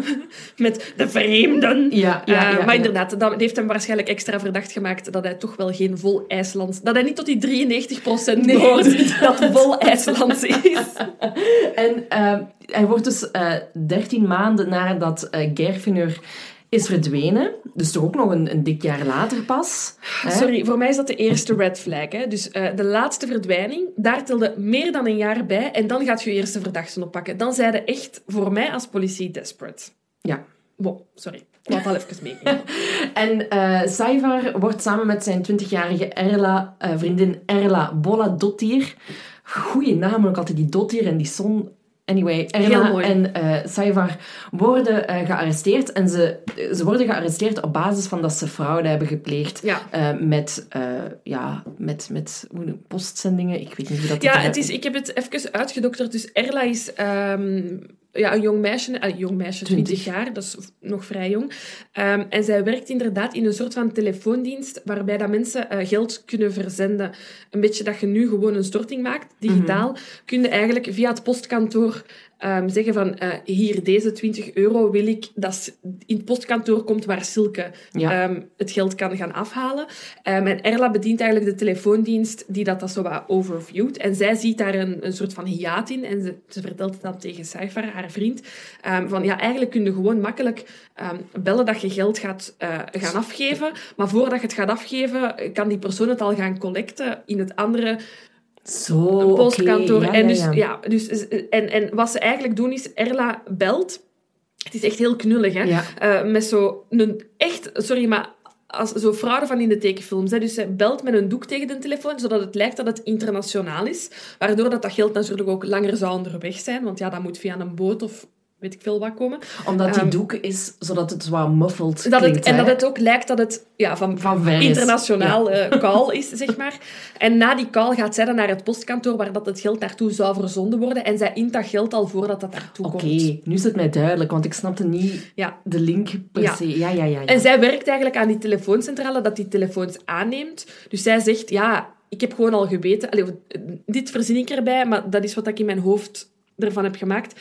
Speaker 2: met de vreemden.
Speaker 1: Ja, ja, uh,
Speaker 2: ja Maar inderdaad, dat heeft hem waarschijnlijk extra verdacht gemaakt dat hij toch wel geen vol IJslands... Dat hij niet tot die 93% nee. behoort dat vol IJslands is.
Speaker 1: en hij wordt dus 13 maanden nadat uh, Gerfinur is verdwenen. Dus toch ook nog een, een dik jaar later pas.
Speaker 2: Sorry, voor mij is dat de eerste red flag. Hè? Dus uh, de laatste verdwijning, daar telde meer dan een jaar bij. En dan gaat je je eerste verdachten oppakken. Dan zijn echt voor mij als politie desperate.
Speaker 1: Ja.
Speaker 2: Wow, sorry. Ik het al even mee.
Speaker 1: en uh, Saivar wordt samen met zijn 20-jarige Erla, uh, vriendin Erla Bola Dottir... Goeie naam, ook altijd die Dottir en die Son Anyway, Erna en uh, Saivar worden uh, gearresteerd. En ze, ze worden gearresteerd op basis van dat ze fraude hebben gepleegd.
Speaker 2: Ja.
Speaker 1: Uh, met, ja, met, met postzendingen. Ik weet niet hoe dat...
Speaker 2: Ja, het is, ik heb het even uitgedokterd. Dus Erla is... Um, ja, een jong meisje, een jong meisje, 20 jaar, dat is nog vrij jong. Um, en zij werkt inderdaad in een soort van telefoondienst waarbij dat mensen uh, geld kunnen verzenden. Een beetje dat je nu gewoon een storting maakt, digitaal, mm kun je eigenlijk via het postkantoor um, zeggen van uh, hier, deze 20 euro wil ik dat in het postkantoor komt waar Silke ja. um, het geld kan gaan afhalen. Um, en Erla bedient eigenlijk de telefoondienst die dat, dat zo wat overviewt. En zij ziet daar een, een soort van hiaat in en ze, ze vertelt het dan tegen Cypher, haar vriend, van ja, eigenlijk kun je gewoon makkelijk bellen dat je geld gaat uh, gaan afgeven, maar voordat je het gaat afgeven, kan die persoon het al gaan collecten in het andere
Speaker 1: zo,
Speaker 2: een postkantoor. Ja, en, dus, ja, ja. dus, en, en wat ze eigenlijk doen is, Erla belt. Het is echt heel knullig, hè. Uh, met zo een echt... Sorry, maar als zo fraude van in de tekenfilms. Hè. Dus ze belt met een doek tegen de telefoon, zodat het lijkt dat het internationaal is. Waardoor dat, dat geld natuurlijk ook langer zou onderweg zijn. Want ja, dat moet via een boot of weet ik veel wat komen.
Speaker 1: Omdat die
Speaker 2: Ehm,
Speaker 1: doek is, zodat het wat muffled
Speaker 2: Dat het, en
Speaker 1: hè?
Speaker 2: dat het ook lijkt dat het ja, van,
Speaker 1: Van
Speaker 2: internationaal eh, call is, zeg maar. En na die call gaat zij dan naar het postkantoor waar dat het geld naartoe zou verzonden worden. En zij int dat geld al voordat dat naartoe
Speaker 1: Oké,
Speaker 2: komt.
Speaker 1: nu is het mij duidelijk, want ik snapte niet
Speaker 2: Ja.
Speaker 1: de link per
Speaker 2: Ja.
Speaker 1: se. Ja, ja, ja. ja.
Speaker 2: En zij werkt eigenlijk aan die telefooncentrale dat die telefoons aanneemt. Dus zij zegt, ja, ik heb gewoon al geweten... Allee, dit verzin ik erbij, maar dat is wat ik in mijn hoofd ervan heb gemaakt.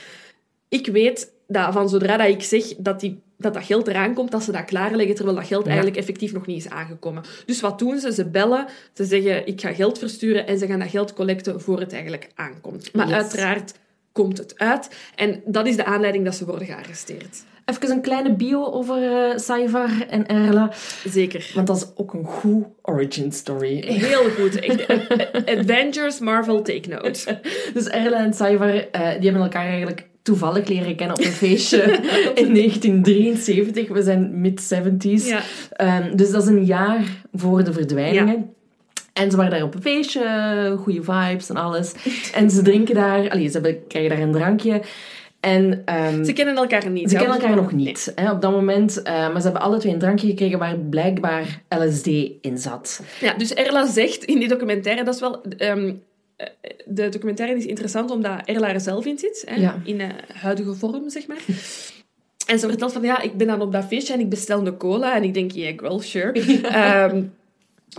Speaker 2: Ik weet dat van zodra dat ik zeg dat, die, dat dat geld eraan komt, dat ze dat klaarleggen, terwijl dat geld
Speaker 1: Ja.
Speaker 2: eigenlijk effectief nog niet is aangekomen. Dus wat doen ze? Ze bellen, ze zeggen, ik ga geld versturen en ze gaan dat geld collecten voor het eigenlijk aankomt. Maar
Speaker 1: Yes.
Speaker 2: uiteraard komt het uit. En dat is de aanleiding dat ze worden gearresteerd.
Speaker 1: Even een kleine bio over eh Saivar en Erla.
Speaker 2: Zeker.
Speaker 1: Want dat is ook een goed origin story.
Speaker 2: Heel goed. Echt, eh, Avengers, Marvel, take note.
Speaker 1: Dus Erla en Saivar, eh, die hebben elkaar eigenlijk toevallig leren kennen op een feestje in 1973. We zijn mid-70s.
Speaker 2: Ja.
Speaker 1: Ehm, dus dat is een jaar voor de verdwijningen. En ze waren daar op een feestje, goede vibes en alles. En ze drinken daar, allee, ze hebben, krijgen daar een drankje. En ehm,
Speaker 2: Ze kennen elkaar niet.
Speaker 1: ze kennen elkaar nog niet hè, op dat moment. eh, maar ze hebben alle twee een drankje gekregen waar blijkbaar LSD in zat.
Speaker 2: Ja, dus Erla zegt in die documentaire, dat is wel... ehm, eh, de documentaire is interessant omdat Erla er zelf in zit. Hè,
Speaker 1: Ja.
Speaker 2: In eh, huidige vorm, zeg maar. En ze vertelt van, ja, ik ben dan op dat feestje en ik bestel een cola. En ik denk, yeah, well, sure. Ehm,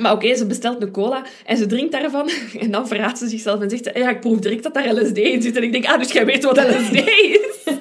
Speaker 2: maar oké, ze bestelt een cola en ze drinkt daarvan. En dan verraadt ze zichzelf en zegt ze, ja, ik proef direct dat daar LSD in zit. En ik denk, ah, dus jij weet wat LSD is.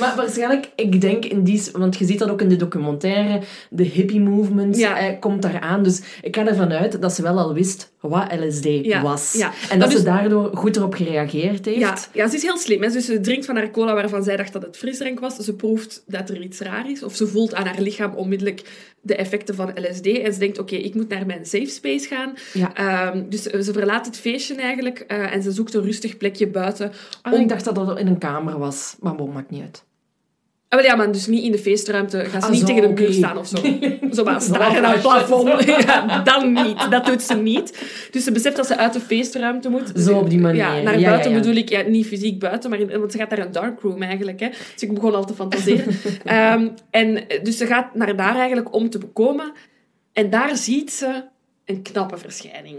Speaker 1: Maar waarschijnlijk, ik denk in die... Want je ziet dat ook in de documentaire. De hippie movement
Speaker 2: Ja.
Speaker 1: eh, komt daaraan. Dus ik ga ervan uit dat ze wel al wist wat LSD
Speaker 2: Ja,
Speaker 1: was.
Speaker 2: ja.
Speaker 1: En
Speaker 2: Dat
Speaker 1: ze daardoor goed erop gereageerd heeft.
Speaker 2: Ja, ja, ze is heel slim. Hè. Dus ze drinkt van haar cola waarvan zij dacht dat het frisdrank was. Ze proeft dat er iets raar is. Of ze voelt aan haar lichaam onmiddellijk de effecten van LSD. En ze denkt, oké, ik moet naar mijn safe space gaan.
Speaker 1: Ja.
Speaker 2: Ehm, dus ze verlaat het feestje eigenlijk. eh, en ze zoekt een rustig plekje buiten.
Speaker 1: Ah,
Speaker 2: om-
Speaker 1: Ik dacht dat dat in een kamer was. Maar bon, maakt niet uit.
Speaker 2: Ah, wel ja, maar dus niet in de feestruimte. Ga ze
Speaker 1: Ah,
Speaker 2: niet
Speaker 1: zo,
Speaker 2: tegen de muur staan of zo. Zo maar staren naar het plafond. Ja, dan niet. Dat doet ze niet. Dus ze beseft dat ze uit de feestruimte moet.
Speaker 1: Zo op die manier.
Speaker 2: Ja, naar
Speaker 1: Ja,
Speaker 2: buiten
Speaker 1: ja,
Speaker 2: bedoel ik ja, niet fysiek buiten, maar in, want ze gaat naar een darkroom eigenlijk. Hè. Dus ik begon al te fantaseren. Ehm, en dus ze gaat naar daar eigenlijk om te bekomen. En daar ziet ze een knappe verschijning.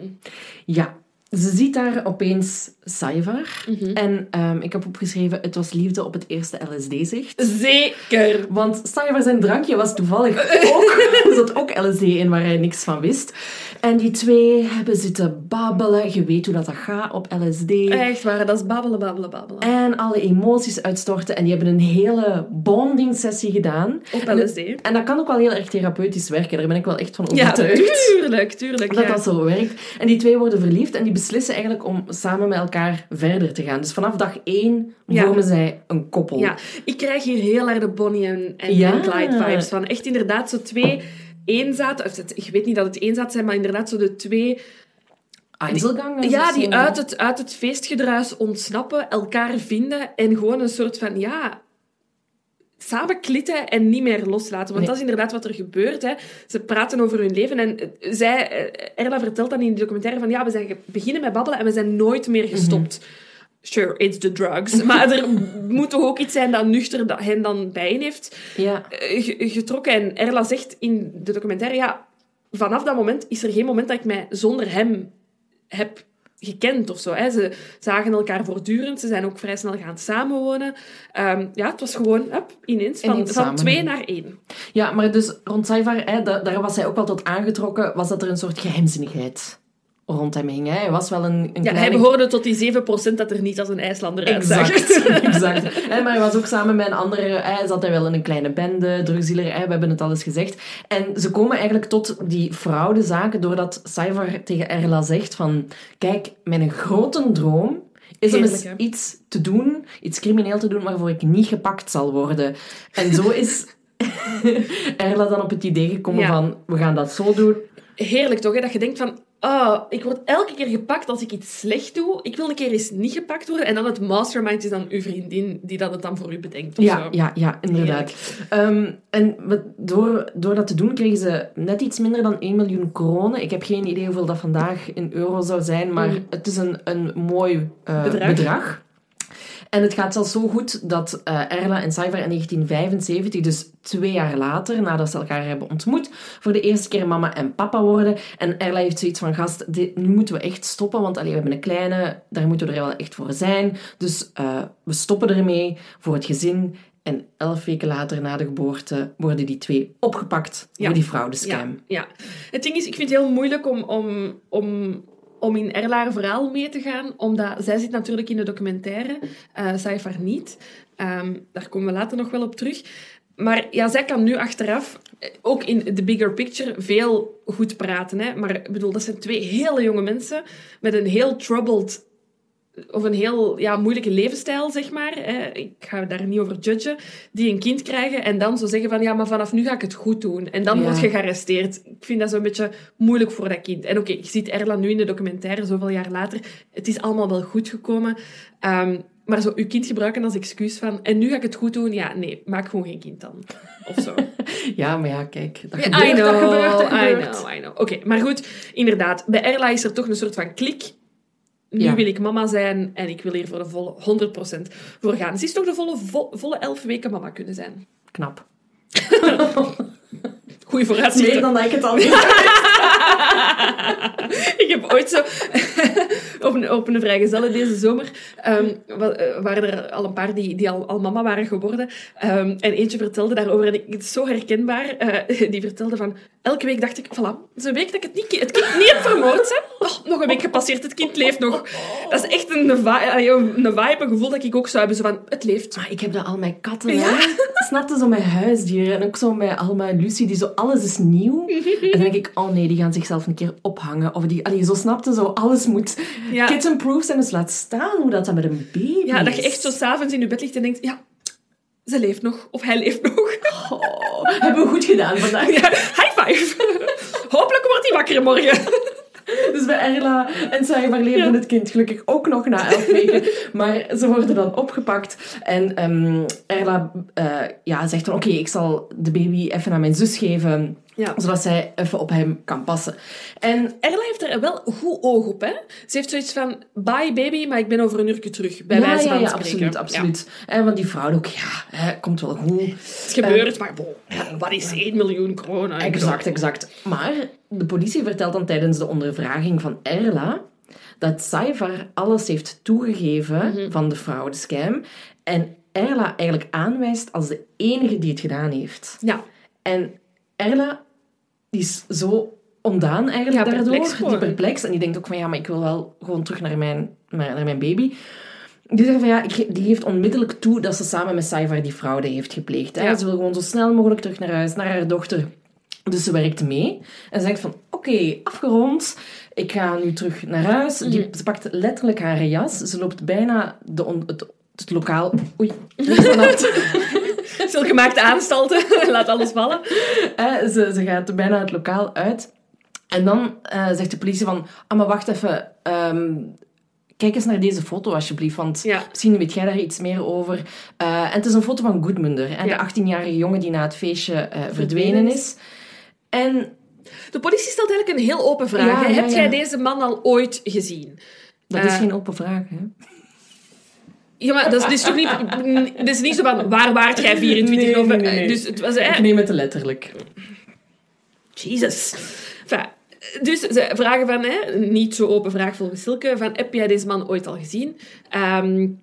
Speaker 1: Ja. Ze ziet daar opeens Saivar.
Speaker 2: Mhm.
Speaker 1: En ehm, ik heb opgeschreven, het was liefde op het eerste LSD-zicht.
Speaker 2: Zeker.
Speaker 1: Want Saivar zijn drankje was toevallig ook... Er zat ook LSD in waar hij niks van wist. En die twee hebben zitten babbelen. Je weet hoe dat, dat gaat op LSD.
Speaker 2: Echt waar, dat is babbelen, babbelen, babbelen.
Speaker 1: En alle emoties uitstorten. En die hebben een hele bonding sessie gedaan.
Speaker 2: Op LSD.
Speaker 1: En dat kan ook wel heel erg therapeutisch werken. Daar ben ik wel echt van
Speaker 2: Ja,
Speaker 1: overtuigd.
Speaker 2: tuurlijk, tuurlijk.
Speaker 1: dat
Speaker 2: ja.
Speaker 1: dat zo werkt. En die twee worden verliefd en die beslissen eigenlijk om samen met elkaar verder te gaan. Dus vanaf dag één
Speaker 2: Ja.
Speaker 1: vormen zij een koppel.
Speaker 2: Ja, ik krijg hier heel erg de Bonnie en, en,
Speaker 1: Ja.
Speaker 2: en Clyde vibes van. Echt inderdaad zo twee Of het, ik weet niet dat het eenzaat zijn, maar inderdaad zo de twee...
Speaker 1: Einzelgangers
Speaker 2: Ja,
Speaker 1: of
Speaker 2: die uit het, uit het feestgedruis ontsnappen, elkaar vinden en gewoon een soort van... Ja, samen klitten en niet meer loslaten. Want
Speaker 1: Nee.
Speaker 2: dat is inderdaad wat er gebeurt. Hè. Ze praten over hun leven en eh, zij, eh, Erla vertelt dan in de documentaire van ja, we zijn beginnen met babbelen en we zijn nooit meer gestopt. Sure, it's the drugs. Maar er moet toch ook iets zijn dat nuchter dat hen dan bijen heeft
Speaker 1: Ja.
Speaker 2: eh, ge- getrokken. En Erla zegt in de documentaire, ja, vanaf dat moment is er geen moment dat ik mij zonder hem heb gekend of zo. Hè. Ze zagen elkaar voortdurend. Ze zijn ook vrij snel gaan samenwonen. Ehm, ja, het was gewoon hup, ineens van,
Speaker 1: Ineens
Speaker 2: van twee naar één.
Speaker 1: ja, maar dus rond Saivar, hè, da- daar was hij ook wel tot aangetrokken, was dat er een soort geheimzinnigheid rond hem hing. Hè. Hij was wel een, een
Speaker 2: Ja,
Speaker 1: kleine...
Speaker 2: hij behoorde tot die 7% dat er niet als een IJslander uitzag.
Speaker 1: Exact, exact. Maar hij was ook samen met een andere... Hij zat hij wel in een kleine bende, drugsdealer, we hebben het al eens gezegd. En ze komen eigenlijk tot die fraudezaken doordat Saivar tegen Erla zegt van... Kijk, mijn grote droom is om eens iets te doen, iets crimineel te doen, waarvoor ik niet gepakt zal worden. En zo is Erla dan op het idee gekomen
Speaker 2: Ja.
Speaker 1: van... We gaan dat zo doen.
Speaker 2: Heerlijk toch, hè? dat je denkt van... Oh, ik word elke keer gepakt als ik iets slecht doe. Ik wil een keer eens niet gepakt worden. En dan het mastermind is dan uw vriendin die dat het dan voor u bedenkt. Of
Speaker 1: Ja,
Speaker 2: zo.
Speaker 1: ja, ja, inderdaad. Ehm, en door, door dat te doen kregen ze net iets minder dan 1 miljoen kronen. Ik heb geen idee hoeveel dat vandaag in euro zou zijn, maar
Speaker 2: Mm.
Speaker 1: het is een, een mooi eh,
Speaker 2: Bedrag.
Speaker 1: bedrag. En het gaat zelfs zo goed dat uh, Erla en Cypher in 1975, dus twee jaar later, nadat ze elkaar hebben ontmoet, voor de eerste keer mama en papa worden. En Erla heeft zoiets van, gast, dit, nu moeten we echt stoppen, want allee, we hebben een kleine, daar moeten we er wel echt voor zijn. Dus uh, we stoppen ermee voor het gezin. En elf weken later, na de geboorte, worden die twee opgepakt ja. voor die fraudescam.
Speaker 2: Ja, ja. Het ding is, ik vind het heel moeilijk om, om, om om in Erlaar verhaal mee te gaan, omdat zij zit natuurlijk in de documentaire, uh, Saifar niet. Um, daar komen we later nog wel op terug. Maar ja, zij kan nu achteraf, eh, ook in de bigger picture, veel goed praten. Hè? Maar ik bedoel, dat zijn twee hele jonge mensen met een heel troubled of een heel ja, moeilijke levensstijl, zeg maar. Ik ga daar niet over judgen. Die een kind krijgen en dan zo zeggen van ja, maar vanaf nu ga ik het goed doen. En dan word je gearresteerd. Ik vind dat zo'n beetje moeilijk voor dat kind. En oké, je ziet Erla nu in de documentaire, zoveel jaar later. Het is allemaal wel goed gekomen. Um, maar zo uw kind gebruiken als excuus van en nu ga ik het goed doen. Ja, nee, maak gewoon geen kind dan. Of zo.
Speaker 1: ja, maar ja, kijk. Dat
Speaker 2: gebeurt, I know, dat gebeurt, dat gebeurt. I know, I know. Oké, maar goed. Inderdaad, bij Erla is er toch een soort van klik nu wil ik mama zijn en ik wil hier voor de volle 100% voor gaan. Ze is toch de volle, volle elf weken mama kunnen zijn.
Speaker 1: Knap.
Speaker 2: Goeie vooruitzichten.
Speaker 1: Meer dan dat ik het al
Speaker 2: ik heb ooit zo op een, op een vrijgezellen deze zomer um, waren er al een paar die, die al, al mama waren geworden. Um, en eentje vertelde daarover, en ik, het is zo herkenbaar, uh, die vertelde van elke week dacht ik, voilà, het is een week dat ik het, niet, het kind niet heb vermoord. Hè. Oh, nog een week gepasseerd, het kind leeft nog. Dat is echt een, een vibe, een gevoel dat ik ook zou hebben, zo van, het leeft.
Speaker 1: Maar ik heb dat al mijn katten, ja? snapte zo mijn huisdieren en ook zo met Alma en Lucie, die zo, alles is nieuw. en dan denk ik, oh nee, die gaan zichzelf een keer ophangen. Of die, allee, zo snapte zo, alles moet ja. kitten-proof zijn, dus laat staan hoe dat dan met een baby
Speaker 2: Ja, dat je echt zo s'avonds in je bed ligt en denkt, ja, ze leeft nog, of hij leeft nog.
Speaker 1: Oh, hebben we goed gedaan vandaag.
Speaker 2: Ja, high five. Hopelijk wordt hij wakker morgen.
Speaker 1: Dus bij Erla en zij overleefden het kind gelukkig ook nog na elf weken. Maar ze worden dan opgepakt. En um, Erla uh, ja, zegt dan, oké, okay, ik zal de baby even aan mijn zus geven. Ja. Zodat zij even op hem kan passen.
Speaker 2: En Erla heeft er wel goed oog op. Hè? Ze heeft zoiets van, bye baby, maar ik ben over een uurtje terug. Bij wijze van
Speaker 1: ja,
Speaker 2: spreken.
Speaker 1: absoluut, absoluut. En want die vrouw ook, ja, hè, komt wel goed.
Speaker 2: Het gebeurt, uh, maar bon, wat is 1 miljoen kronen?
Speaker 1: Exact, exact. Maar de politie vertelt dan tijdens de ondervraging van Erla dat Saivar alles heeft toegegeven mm -hmm. van de fraudescam. En Erla eigenlijk aanwijst als de enige die het gedaan heeft.
Speaker 2: Ja.
Speaker 1: En Erla die is zo ondaan eigenlijk ja, daardoor. Perplex die perplex. En die denkt ook van ja, maar ik wil wel gewoon terug naar mijn, naar mijn baby. Die zegt van ja, die geeft onmiddellijk toe dat ze samen met Saivar die fraude heeft gepleegd. Hè. Ja. Ze wil gewoon zo snel mogelijk terug naar huis, naar haar dochter. Dus ze werkt mee. En ze zegt van oké, afgerond. Ik ga nu terug naar huis. Die, mhm. ze pakt letterlijk haar jas. Ze loopt bijna de het, het lokaal... Oei,
Speaker 2: gemaakte aanstalten. Laat alles vallen.
Speaker 1: Uh, ze, ze gaat bijna het lokaal uit. En dan uh, zegt de politie van... Ah, maar wacht even. Um, kijk eens naar deze foto alsjeblieft, want ja. misschien weet jij daar iets meer over. Uh, en het is een foto van Goodmunder, en ja. de 18-jarige jongen die na het feestje uh, verdwenen is. En...
Speaker 2: De politie stelt eigenlijk een heel open vraag. Ja, Heb jij deze man al ooit gezien?
Speaker 1: Dat is geen open vraag, hè?
Speaker 2: Ja, maar dat is dus toch niet... Het is niet zo van, waar waart jij 24 nee, november? Nee, nee, dus het was,
Speaker 1: Ik neem het letterlijk.
Speaker 2: Jezus. Enfin, dus ze vragen van, hè, niet zo open vraag volgens Silke, van, heb jij deze man ooit al gezien? Um,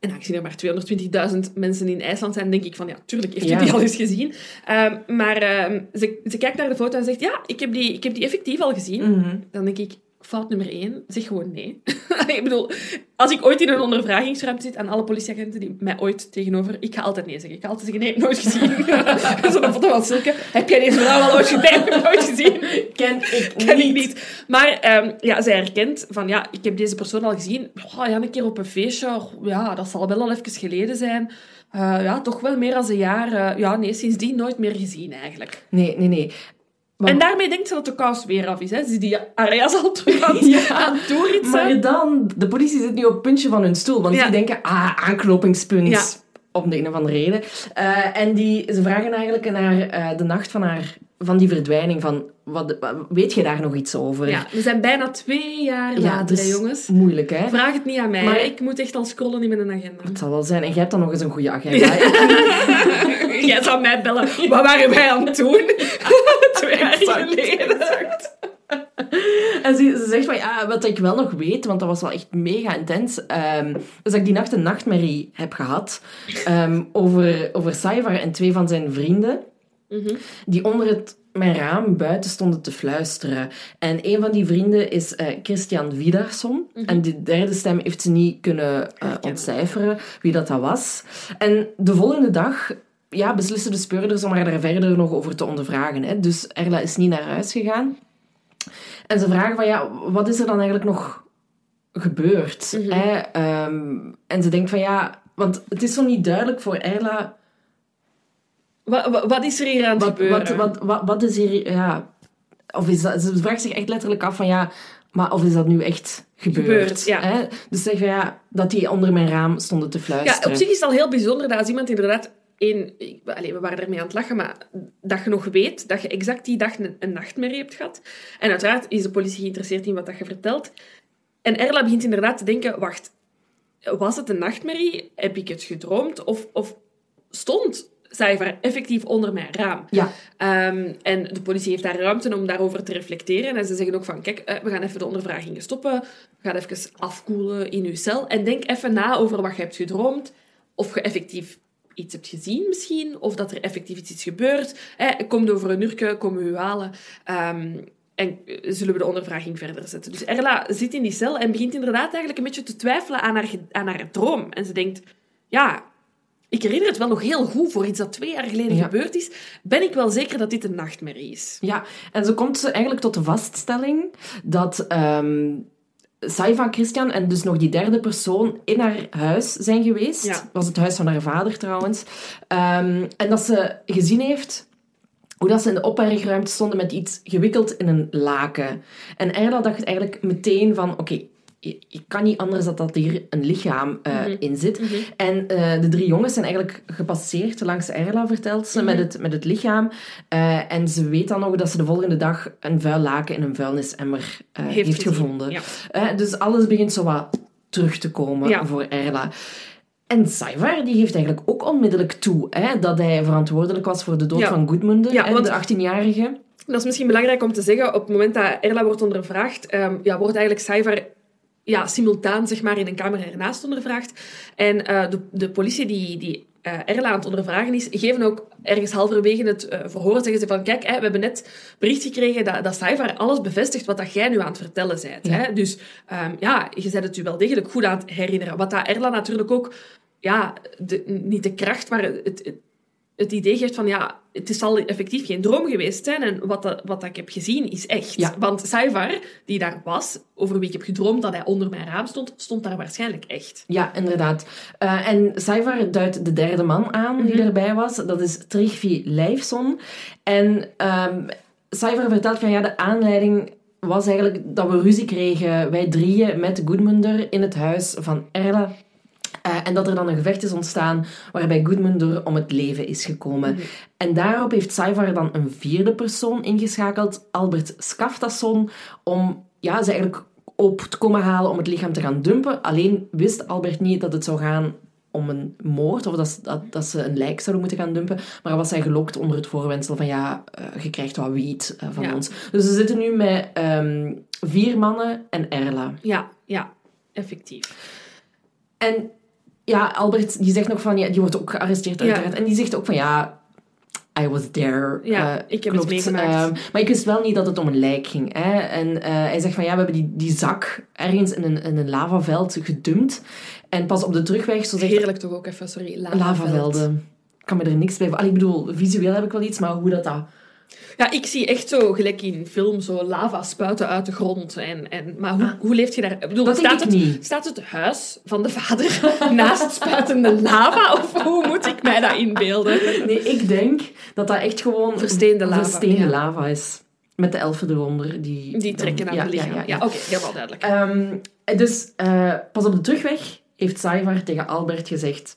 Speaker 2: en aangezien er maar 220.000 mensen in IJsland zijn, denk ik van, ja, tuurlijk heeft u die al eens gezien. Um, maar um, ze, ze kijkt naar de foto en zegt, ja, ik heb die, ik heb die effectief al gezien. Mm -hmm. Dan denk ik, fout nummer één, zeg gewoon nee. ik bedoel, als ik ooit in een ondervragingsruimte zit aan alle politieagenten die mij ooit tegenover... Ik ga altijd nee zeggen. Ik ga altijd zeggen, nee, nooit gezien. Zo'n foto van Silke. Heb jij deze vrouw al ooit gezien? nooit gezien.
Speaker 1: Ken ik
Speaker 2: Ken
Speaker 1: niet.
Speaker 2: ik niet. Maar um, ja, zij herkent van, ja, ik heb deze persoon al gezien. Oh, ja, een keer op een feestje. Ja, dat zal wel al even geleden zijn. Uh, ja, toch wel meer dan een jaar. Uh, ja, nee, sindsdien nooit meer gezien eigenlijk.
Speaker 1: Nee, nee, nee.
Speaker 2: En daarmee denkt ze dat de kous weer af is. Hè? Ze die areas al aan, ja, aan
Speaker 1: Maar dan, de politie zit nu op het puntje van hun stoel. Want ja. die denken, ah, aanknopingspunt. Ja. Om de een of andere reden. Uh, en die, ze vragen eigenlijk naar uh, de nacht van haar van die verdwijning. Van, wat, wat- weet je daar nog iets over?
Speaker 2: Ja, we zijn bijna twee jaar
Speaker 1: Ja,
Speaker 2: later,
Speaker 1: dus
Speaker 2: hè, jongens.
Speaker 1: moeilijk, hè?
Speaker 2: Vraag het niet aan mij.
Speaker 1: Maar-
Speaker 2: Ik moet echt al scrollen in mijn agenda.
Speaker 1: Het zal wel zijn. En jij hebt dan nog eens een goede agenda.
Speaker 2: Jij zou mij bellen. Wat waren wij aan het doen? Twee jaar
Speaker 1: Exact,
Speaker 2: geleden.
Speaker 1: En ze, ze zegt van, ja, wat ik wel nog weet, want dat was wel echt mega intens, ehm, is dat ik die nacht een nachtmerrie heb gehad ehm, over, over Saivar en twee van zijn vrienden,
Speaker 2: Mhm.
Speaker 1: die onder het, mijn raam buiten stonden te fluisteren. En een van die vrienden is eh, Christian Widarsson. En die derde stem heeft ze niet kunnen eh, ontcijferen wie dat, dat was. En de volgende dag ja, beslissen de speurders om haar daar verder nog over te ondervragen. Hè. Dus Erla is niet naar huis gegaan. En ze vragen van, ja, wat is er dan eigenlijk nog gebeurd? hè? Ehm, en ze denkt van, ja... Want het is zo niet duidelijk voor Erla...
Speaker 2: Wat, wat, wat is er hier aan het
Speaker 1: Wat,
Speaker 2: gebeuren?
Speaker 1: wat, wat, wat, wat is hier... Ja, of is dat, ze vraagt zich echt letterlijk af van, ja... Maar of is dat nu echt gebeurd?
Speaker 2: Gebeurd, ja.
Speaker 1: Hè? Dus zeg van, ja, dat die onder mijn raam stonden te
Speaker 2: Ja,
Speaker 1: fluisteren.
Speaker 2: op zich is het al heel bijzonder dat als iemand inderdaad... Één, we waren ermee aan het lachen, maar dat je nog weet dat je exact die dag een, een nachtmerrie hebt gehad. En uiteraard is de politie geïnteresseerd in wat dat je vertelt. En Erla begint inderdaad te denken, wacht, was het een nachtmerrie? Heb ik het gedroomd? Of, of stond Cijfer effectief onder mijn raam?
Speaker 1: Ja,
Speaker 2: Ehm, en de politie heeft daar ruimte om daarover te reflecteren. En ze zeggen ook van, kijk, eh, we gaan even de ondervragingen stoppen. We gaan even afkoelen in uw cel. En denk even na over wat je hebt gedroomd. Of je effectief iets hebt gezien misschien. Of dat er effectief iets is gebeurd. Eh, komt over een uurtje, komen we u halen. Ehm, en eh, zullen we de ondervraging verder zetten. Dus Erla zit in die cel en begint inderdaad eigenlijk een beetje te twijfelen aan haar, aan haar droom. En ze denkt, ja, ik herinner het wel nog heel goed voor iets dat twee jaar geleden
Speaker 1: Ja.
Speaker 2: gebeurd is. Ben ik wel zeker dat dit een nachtmerrie is.
Speaker 1: Ja, en zo komt ze eigenlijk tot de vaststelling dat ehm Saiva Christian en dus nog die derde persoon in haar huis zijn geweest.
Speaker 2: Ja.
Speaker 1: was het huis van haar vader trouwens. Ehm, en dat ze gezien heeft hoe dat ze in de opbergruimte stonden met iets gewikkeld in een laken. En Erla dacht eigenlijk meteen van, oké, je kan niet anders dan dat hier een lichaam eh, in zit. En eh, de drie jongens zijn eigenlijk gepasseerd langs Erla, vertelt ze, met, het, met het lichaam. Eh, en ze weet dan nog dat ze de volgende dag een vuil laken in een vuilnisemmer heeft,
Speaker 2: gezien,
Speaker 1: gevonden.
Speaker 2: ja.
Speaker 1: Dus alles begint zo wat terug te komen
Speaker 2: Ja.
Speaker 1: voor Erla. En Saivar die geeft eigenlijk ook onmiddellijk toe hè, dat hij verantwoordelijk was voor de dood
Speaker 2: Ja.
Speaker 1: van Goedmunder,
Speaker 2: Ja,
Speaker 1: hè,
Speaker 2: want-
Speaker 1: de 18-jarige.
Speaker 2: Dat is misschien belangrijk om te zeggen. Op het moment dat Erla wordt ondervraagd, ehm, ja, wordt eigenlijk Saivar ja, simultaan zeg maar, in een kamer ernaast ondervraagd. En eh, de, de politie die, die eh, Erla aan het ondervragen is, geven ook ergens halverwege het eh, verhoor, zeggen ze van, kijk, hè, we hebben net bericht gekregen dat, dat Saivar alles bevestigt wat dat jij nu aan het vertellen bent.
Speaker 1: Ja.
Speaker 2: Hè? Dus ehm, ja, je bent het u wel degelijk goed aan het herinneren. Wat dat Erla natuurlijk ook, ja, de, niet de kracht, maar het, het, het idee geeft van, ja, het is al effectief geen droom geweest zijn en wat, dat, wat dat ik heb gezien is echt.
Speaker 1: Ja.
Speaker 2: Want Saivar, die daar was, over wie ik heb gedroomd dat hij onder mijn raam stond, stond daar waarschijnlijk echt.
Speaker 1: Ja, inderdaad. Eh, en Saivar duidt de derde man aan die erbij was. Dat is Trigvi Leifson. En um, Saivar vertelt van ja, de aanleiding was eigenlijk dat we ruzie kregen, wij drieën, met Goedmunder in het huis van Erla. Uh, en dat er dan een gevecht is ontstaan waarbij Goedmunder om het leven is gekomen. En daarop heeft Saivar dan een vierde persoon ingeschakeld, Albert Skaftasson, om ja, ze eigenlijk op te komen halen om het lichaam te gaan dumpen. Alleen wist Albert niet dat het zou gaan om een moord, of dat, dat, dat ze een lijk zouden moeten gaan dumpen. Maar was hij gelokt onder het voorwendsel van ja, uh, je krijgt wat wiet uh, van
Speaker 2: Ja.
Speaker 1: ons. Dus we zitten nu met um, vier mannen en Erla.
Speaker 2: Ja, ja, effectief.
Speaker 1: En ja, Albert die zegt nog van, ja, die wordt ook gearresteerd uiteraard. En die zegt ook van ja, I was there.
Speaker 2: Ja, uh, ik heb klopt. het meegemaakt.
Speaker 1: Uh, maar ik wist wel niet dat het om een lijk ging. Hè? En uh, hij zegt van ja, we hebben die, die zak ergens in een, in een lavaveld gedumpt. En pas op de terugweg... Zo zegt,
Speaker 2: Heerlijk toch ook even, sorry. Lavaveld.
Speaker 1: Lavavelden. Ik kan me er niks bij... Allee, ik bedoel, visueel heb ik wel iets, maar hoe dat... dat
Speaker 2: ja, ik zie echt zo, gelijk in film, zo lava spuiten uit de grond. En, en, maar hoe, ah. hoe leeft je daar? Ik bedoel, staat, het,
Speaker 1: niet.
Speaker 2: staat het huis van de vader naast spuitende lava? Of hoe moet ik mij dat inbeelden?
Speaker 1: Nee, ik denk dat dat echt gewoon...
Speaker 2: Versteende lava.
Speaker 1: Versteende lava is. Met de elfen eronder. Die,
Speaker 2: die trekken aan
Speaker 1: ja,
Speaker 2: het lichaam. Ja, ja, ja. oké, okay, helemaal duidelijk.
Speaker 1: Um, dus uh, pas op de terugweg heeft Saivar tegen Albert gezegd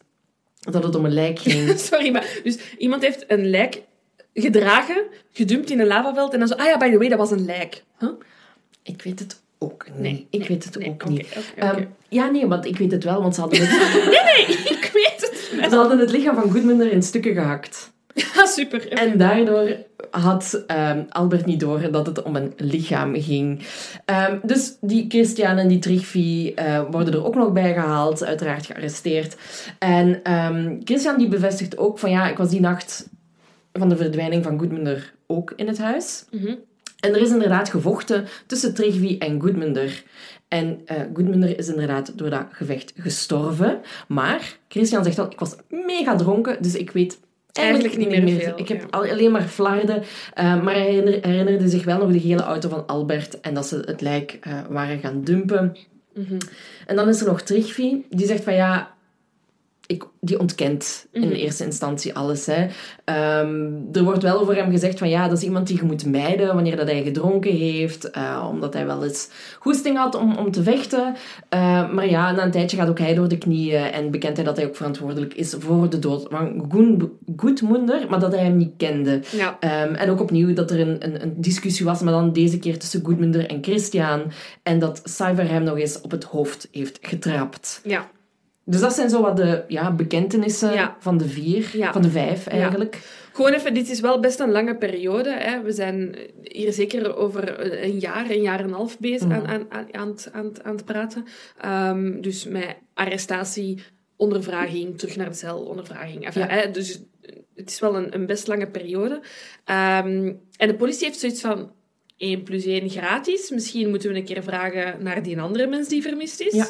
Speaker 1: dat het om een lijk ging.
Speaker 2: Sorry, maar dus iemand heeft een lijk gedragen, gedumpt in een lavaveld en dan zo, ah ja, by the way, dat was een lijk. Huh?
Speaker 1: Ik weet het ook niet.
Speaker 2: Nee,
Speaker 1: ik
Speaker 2: nee,
Speaker 1: weet het
Speaker 2: nee,
Speaker 1: ook niet. ja, nee, want ik weet het wel, want ze hadden het,
Speaker 2: Ik weet het.
Speaker 1: ze hadden het lichaam van Goodmunder in stukken gehakt.
Speaker 2: Ah, super.
Speaker 1: En daardoor had ehm, Albert niet door dat het om een lichaam ging. Ehm, dus die Christian en die Trigvi eh, worden er ook nog bij gehaald, uiteraard gearresteerd. En ehm, Christian die bevestigt ook van ja, ik was die nacht van de verdwijning van Goodmunder ook in het huis.
Speaker 2: Mhm.
Speaker 1: En er is inderdaad gevochten tussen Trigvi en Goodmunder. En eh Goodmunder is inderdaad door dat gevecht gestorven. Maar Christian zegt al, ik was mega dronken, dus ik weet eigenlijk,
Speaker 2: niet meer veel,
Speaker 1: Ik heb
Speaker 2: ja.
Speaker 1: alleen maar flarden. eh, maar hij herinner- herinnerde zich wel nog de gele auto van Albert en dat ze het lijk eh, waren gaan dumpen.
Speaker 2: Mhm.
Speaker 1: En dan is er nog Trigvi, die zegt van ja, ik, die ontkent in
Speaker 2: Mhm.
Speaker 1: eerste instantie alles. Hè. Ehm, er wordt wel over hem gezegd van ja, dat is iemand die je moet mijden wanneer dat hij gedronken heeft, eh, omdat hij wel eens goesting had om, om te vechten. Eh, maar ja, na een tijdje gaat ook hij door de knieën en bekent hij dat hij ook verantwoordelijk is voor de dood van Goedmoender, maar dat hij hem niet kende.
Speaker 2: Ja.
Speaker 1: Ehm, en ook opnieuw dat er een, een, een discussie was, maar dan deze keer tussen Goedmunder en Christian. En dat Cyver hem nog eens op het hoofd heeft getrapt.
Speaker 2: Ja.
Speaker 1: Dus dat zijn zo wat de ja, bekentenissen
Speaker 2: Ja.
Speaker 1: van de vier,
Speaker 2: Ja.
Speaker 1: van de vijf eigenlijk.
Speaker 2: Gewoon even, dit is wel best een lange periode. Hè. We zijn hier zeker over een jaar, een jaar en een half bezig aan, aan, aan, aan, het- aan, het- aan het praten. Ehm, dus met arrestatie, ondervraging, terug naar de cel, ondervraging. Enfin,
Speaker 1: Ja.
Speaker 2: hè, dus het is wel een, een best lange periode. Ehm, en de politie heeft zoiets van... 1 plus 1 gratis. Misschien moeten we een keer vragen naar die andere mens die vermist is.
Speaker 1: Ja.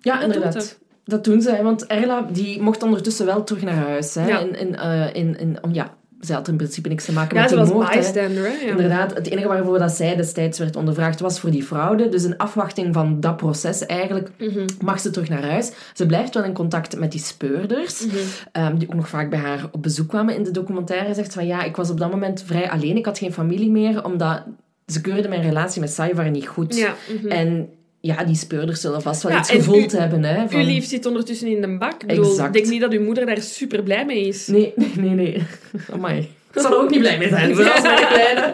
Speaker 1: Ja,
Speaker 2: Dat
Speaker 1: inderdaad.
Speaker 2: Ze.
Speaker 1: Dat doen ze, hè, want Erla die mocht ondertussen wel terug naar huis. Hè,
Speaker 2: Ja.
Speaker 1: in, in, eh, in, in, om, ja, zij had in principe niks te maken
Speaker 2: Ja,
Speaker 1: met
Speaker 2: ze
Speaker 1: die moord.
Speaker 2: bystander, hè. Ja.
Speaker 1: Inderdaad, het enige waarvoor dat zij destijds werd ondervraagd was voor die fraude. Dus in afwachting van dat proces eigenlijk
Speaker 2: Mhm.
Speaker 1: mag ze terug naar huis. Ze blijft wel in contact met die speurders,
Speaker 2: Mhm.
Speaker 1: ehm, die ook nog vaak bij haar op bezoek kwamen in de documentaire. Zegt van ja, ik was op dat moment vrij alleen. Ik had geen familie meer, omdat ze keurden mijn relatie met Saivar niet goed.
Speaker 2: Ja, mhm.
Speaker 1: En ja, die speurders zullen vast wel
Speaker 2: Ja,
Speaker 1: iets gevoeld
Speaker 2: u-
Speaker 1: hebben. Hè, van...
Speaker 2: Uw lief zit ondertussen in de bak. Ik bedoel, ik denk niet dat uw moeder daar super blij mee is.
Speaker 1: Nee, nee, nee. nee. Amai. Ik zal er ook niet blij mee zijn, zoals mijn kleine.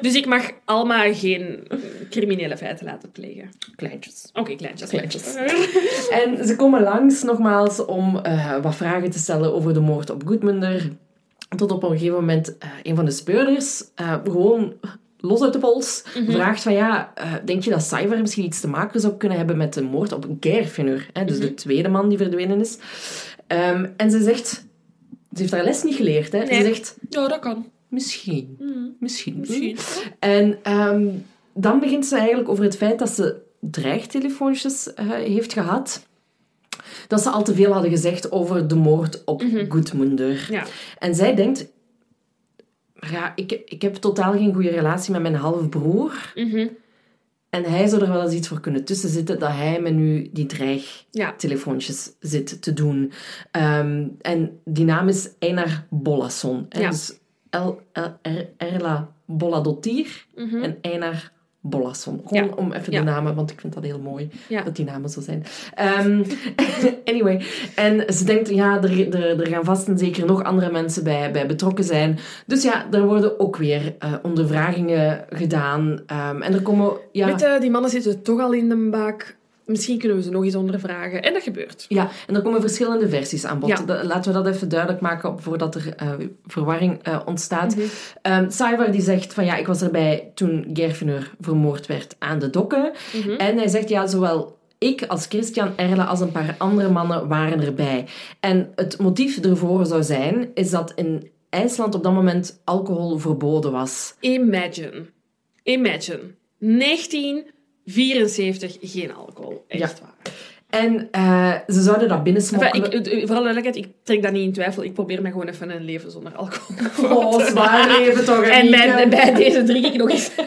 Speaker 2: Dus ik mag Alma geen criminele feiten laten plegen.
Speaker 1: Kleintjes.
Speaker 2: Oké, kleintjes.
Speaker 1: Kleintjes. En ze komen langs nogmaals om eh, wat vragen te stellen over de moord op Goedmunder. Tot op een gegeven moment eh, een van de speurders eh, gewoon los uit de pols vraagt van ja, eh, denk je dat Cyber misschien iets te maken zou kunnen hebben met de moord op Gerfinur? Hè? Dus de tweede man die verdwenen is. Ehm, en ze zegt, ze heeft haar les niet geleerd. Hè?
Speaker 2: Nee.
Speaker 1: Ze zegt,
Speaker 2: Ja, dat kan.
Speaker 1: misschien, misschien.
Speaker 2: Misschien.
Speaker 1: En ehm, dan begint ze eigenlijk over het feit dat ze dreigtelefoontjes eh, heeft gehad. Dat ze al te veel hadden gezegd over de moord op Goedmunder.
Speaker 2: Ja.
Speaker 1: En zij denkt... Ja, ik, ik heb totaal geen goede relatie met mijn halfbroer.
Speaker 2: Mhm.
Speaker 1: En hij zou er wel eens iets voor kunnen tussen zitten dat hij me nu die
Speaker 2: Ja.
Speaker 1: dreigtelefoontjes zit te doen. Ehm, en die naam is Einar Bollasson. hè.
Speaker 2: Ja.
Speaker 1: Dus El, El- Er- Erla
Speaker 2: Mhm.
Speaker 1: en Einar Bollasson. Gewoon
Speaker 2: Ja.
Speaker 1: om even
Speaker 2: Ja.
Speaker 1: de namen, want ik vind dat heel mooi
Speaker 2: Ja.
Speaker 1: dat die namen zo zijn. Ehm, anyway, en ze denkt, ja, er, er, er gaan vast en zeker nog andere mensen bij, bij betrokken zijn. Dus ja, er worden ook weer eh, ondervragingen gedaan. Ehm, en er komen, ja...
Speaker 2: Je, die mannen zitten toch al in de bak. Misschien kunnen we ze nog eens ondervragen. En dat gebeurt.
Speaker 1: Ja, en er komen verschillende versies aan bod.
Speaker 2: Ja.
Speaker 1: Laten we dat even duidelijk maken voordat er eh, verwarring eh, ontstaat.
Speaker 2: Mhm.
Speaker 1: Ehm Saivar die zegt van ja, ik was erbij toen Gerfinur vermoord werd aan de dokken.
Speaker 2: Mhm.
Speaker 1: En hij zegt ja, zowel ik als Christian Erle als een paar andere mannen waren erbij. En het motief ervoor zou zijn, is dat in IJsland op dat moment alcohol verboden was.
Speaker 2: Imagine. Imagine. 1974, geen alcohol. Echt waar.
Speaker 1: En eh, ze zouden dat binnensmokkelen.
Speaker 2: Enfin, ik, eh, vooral duidelijkheid, ik trek dat niet in twijfel. Ik probeer me gewoon even een leven zonder alcohol.
Speaker 1: Oh, zwaar leven toch,
Speaker 2: En bij, deze drink ik nog eens.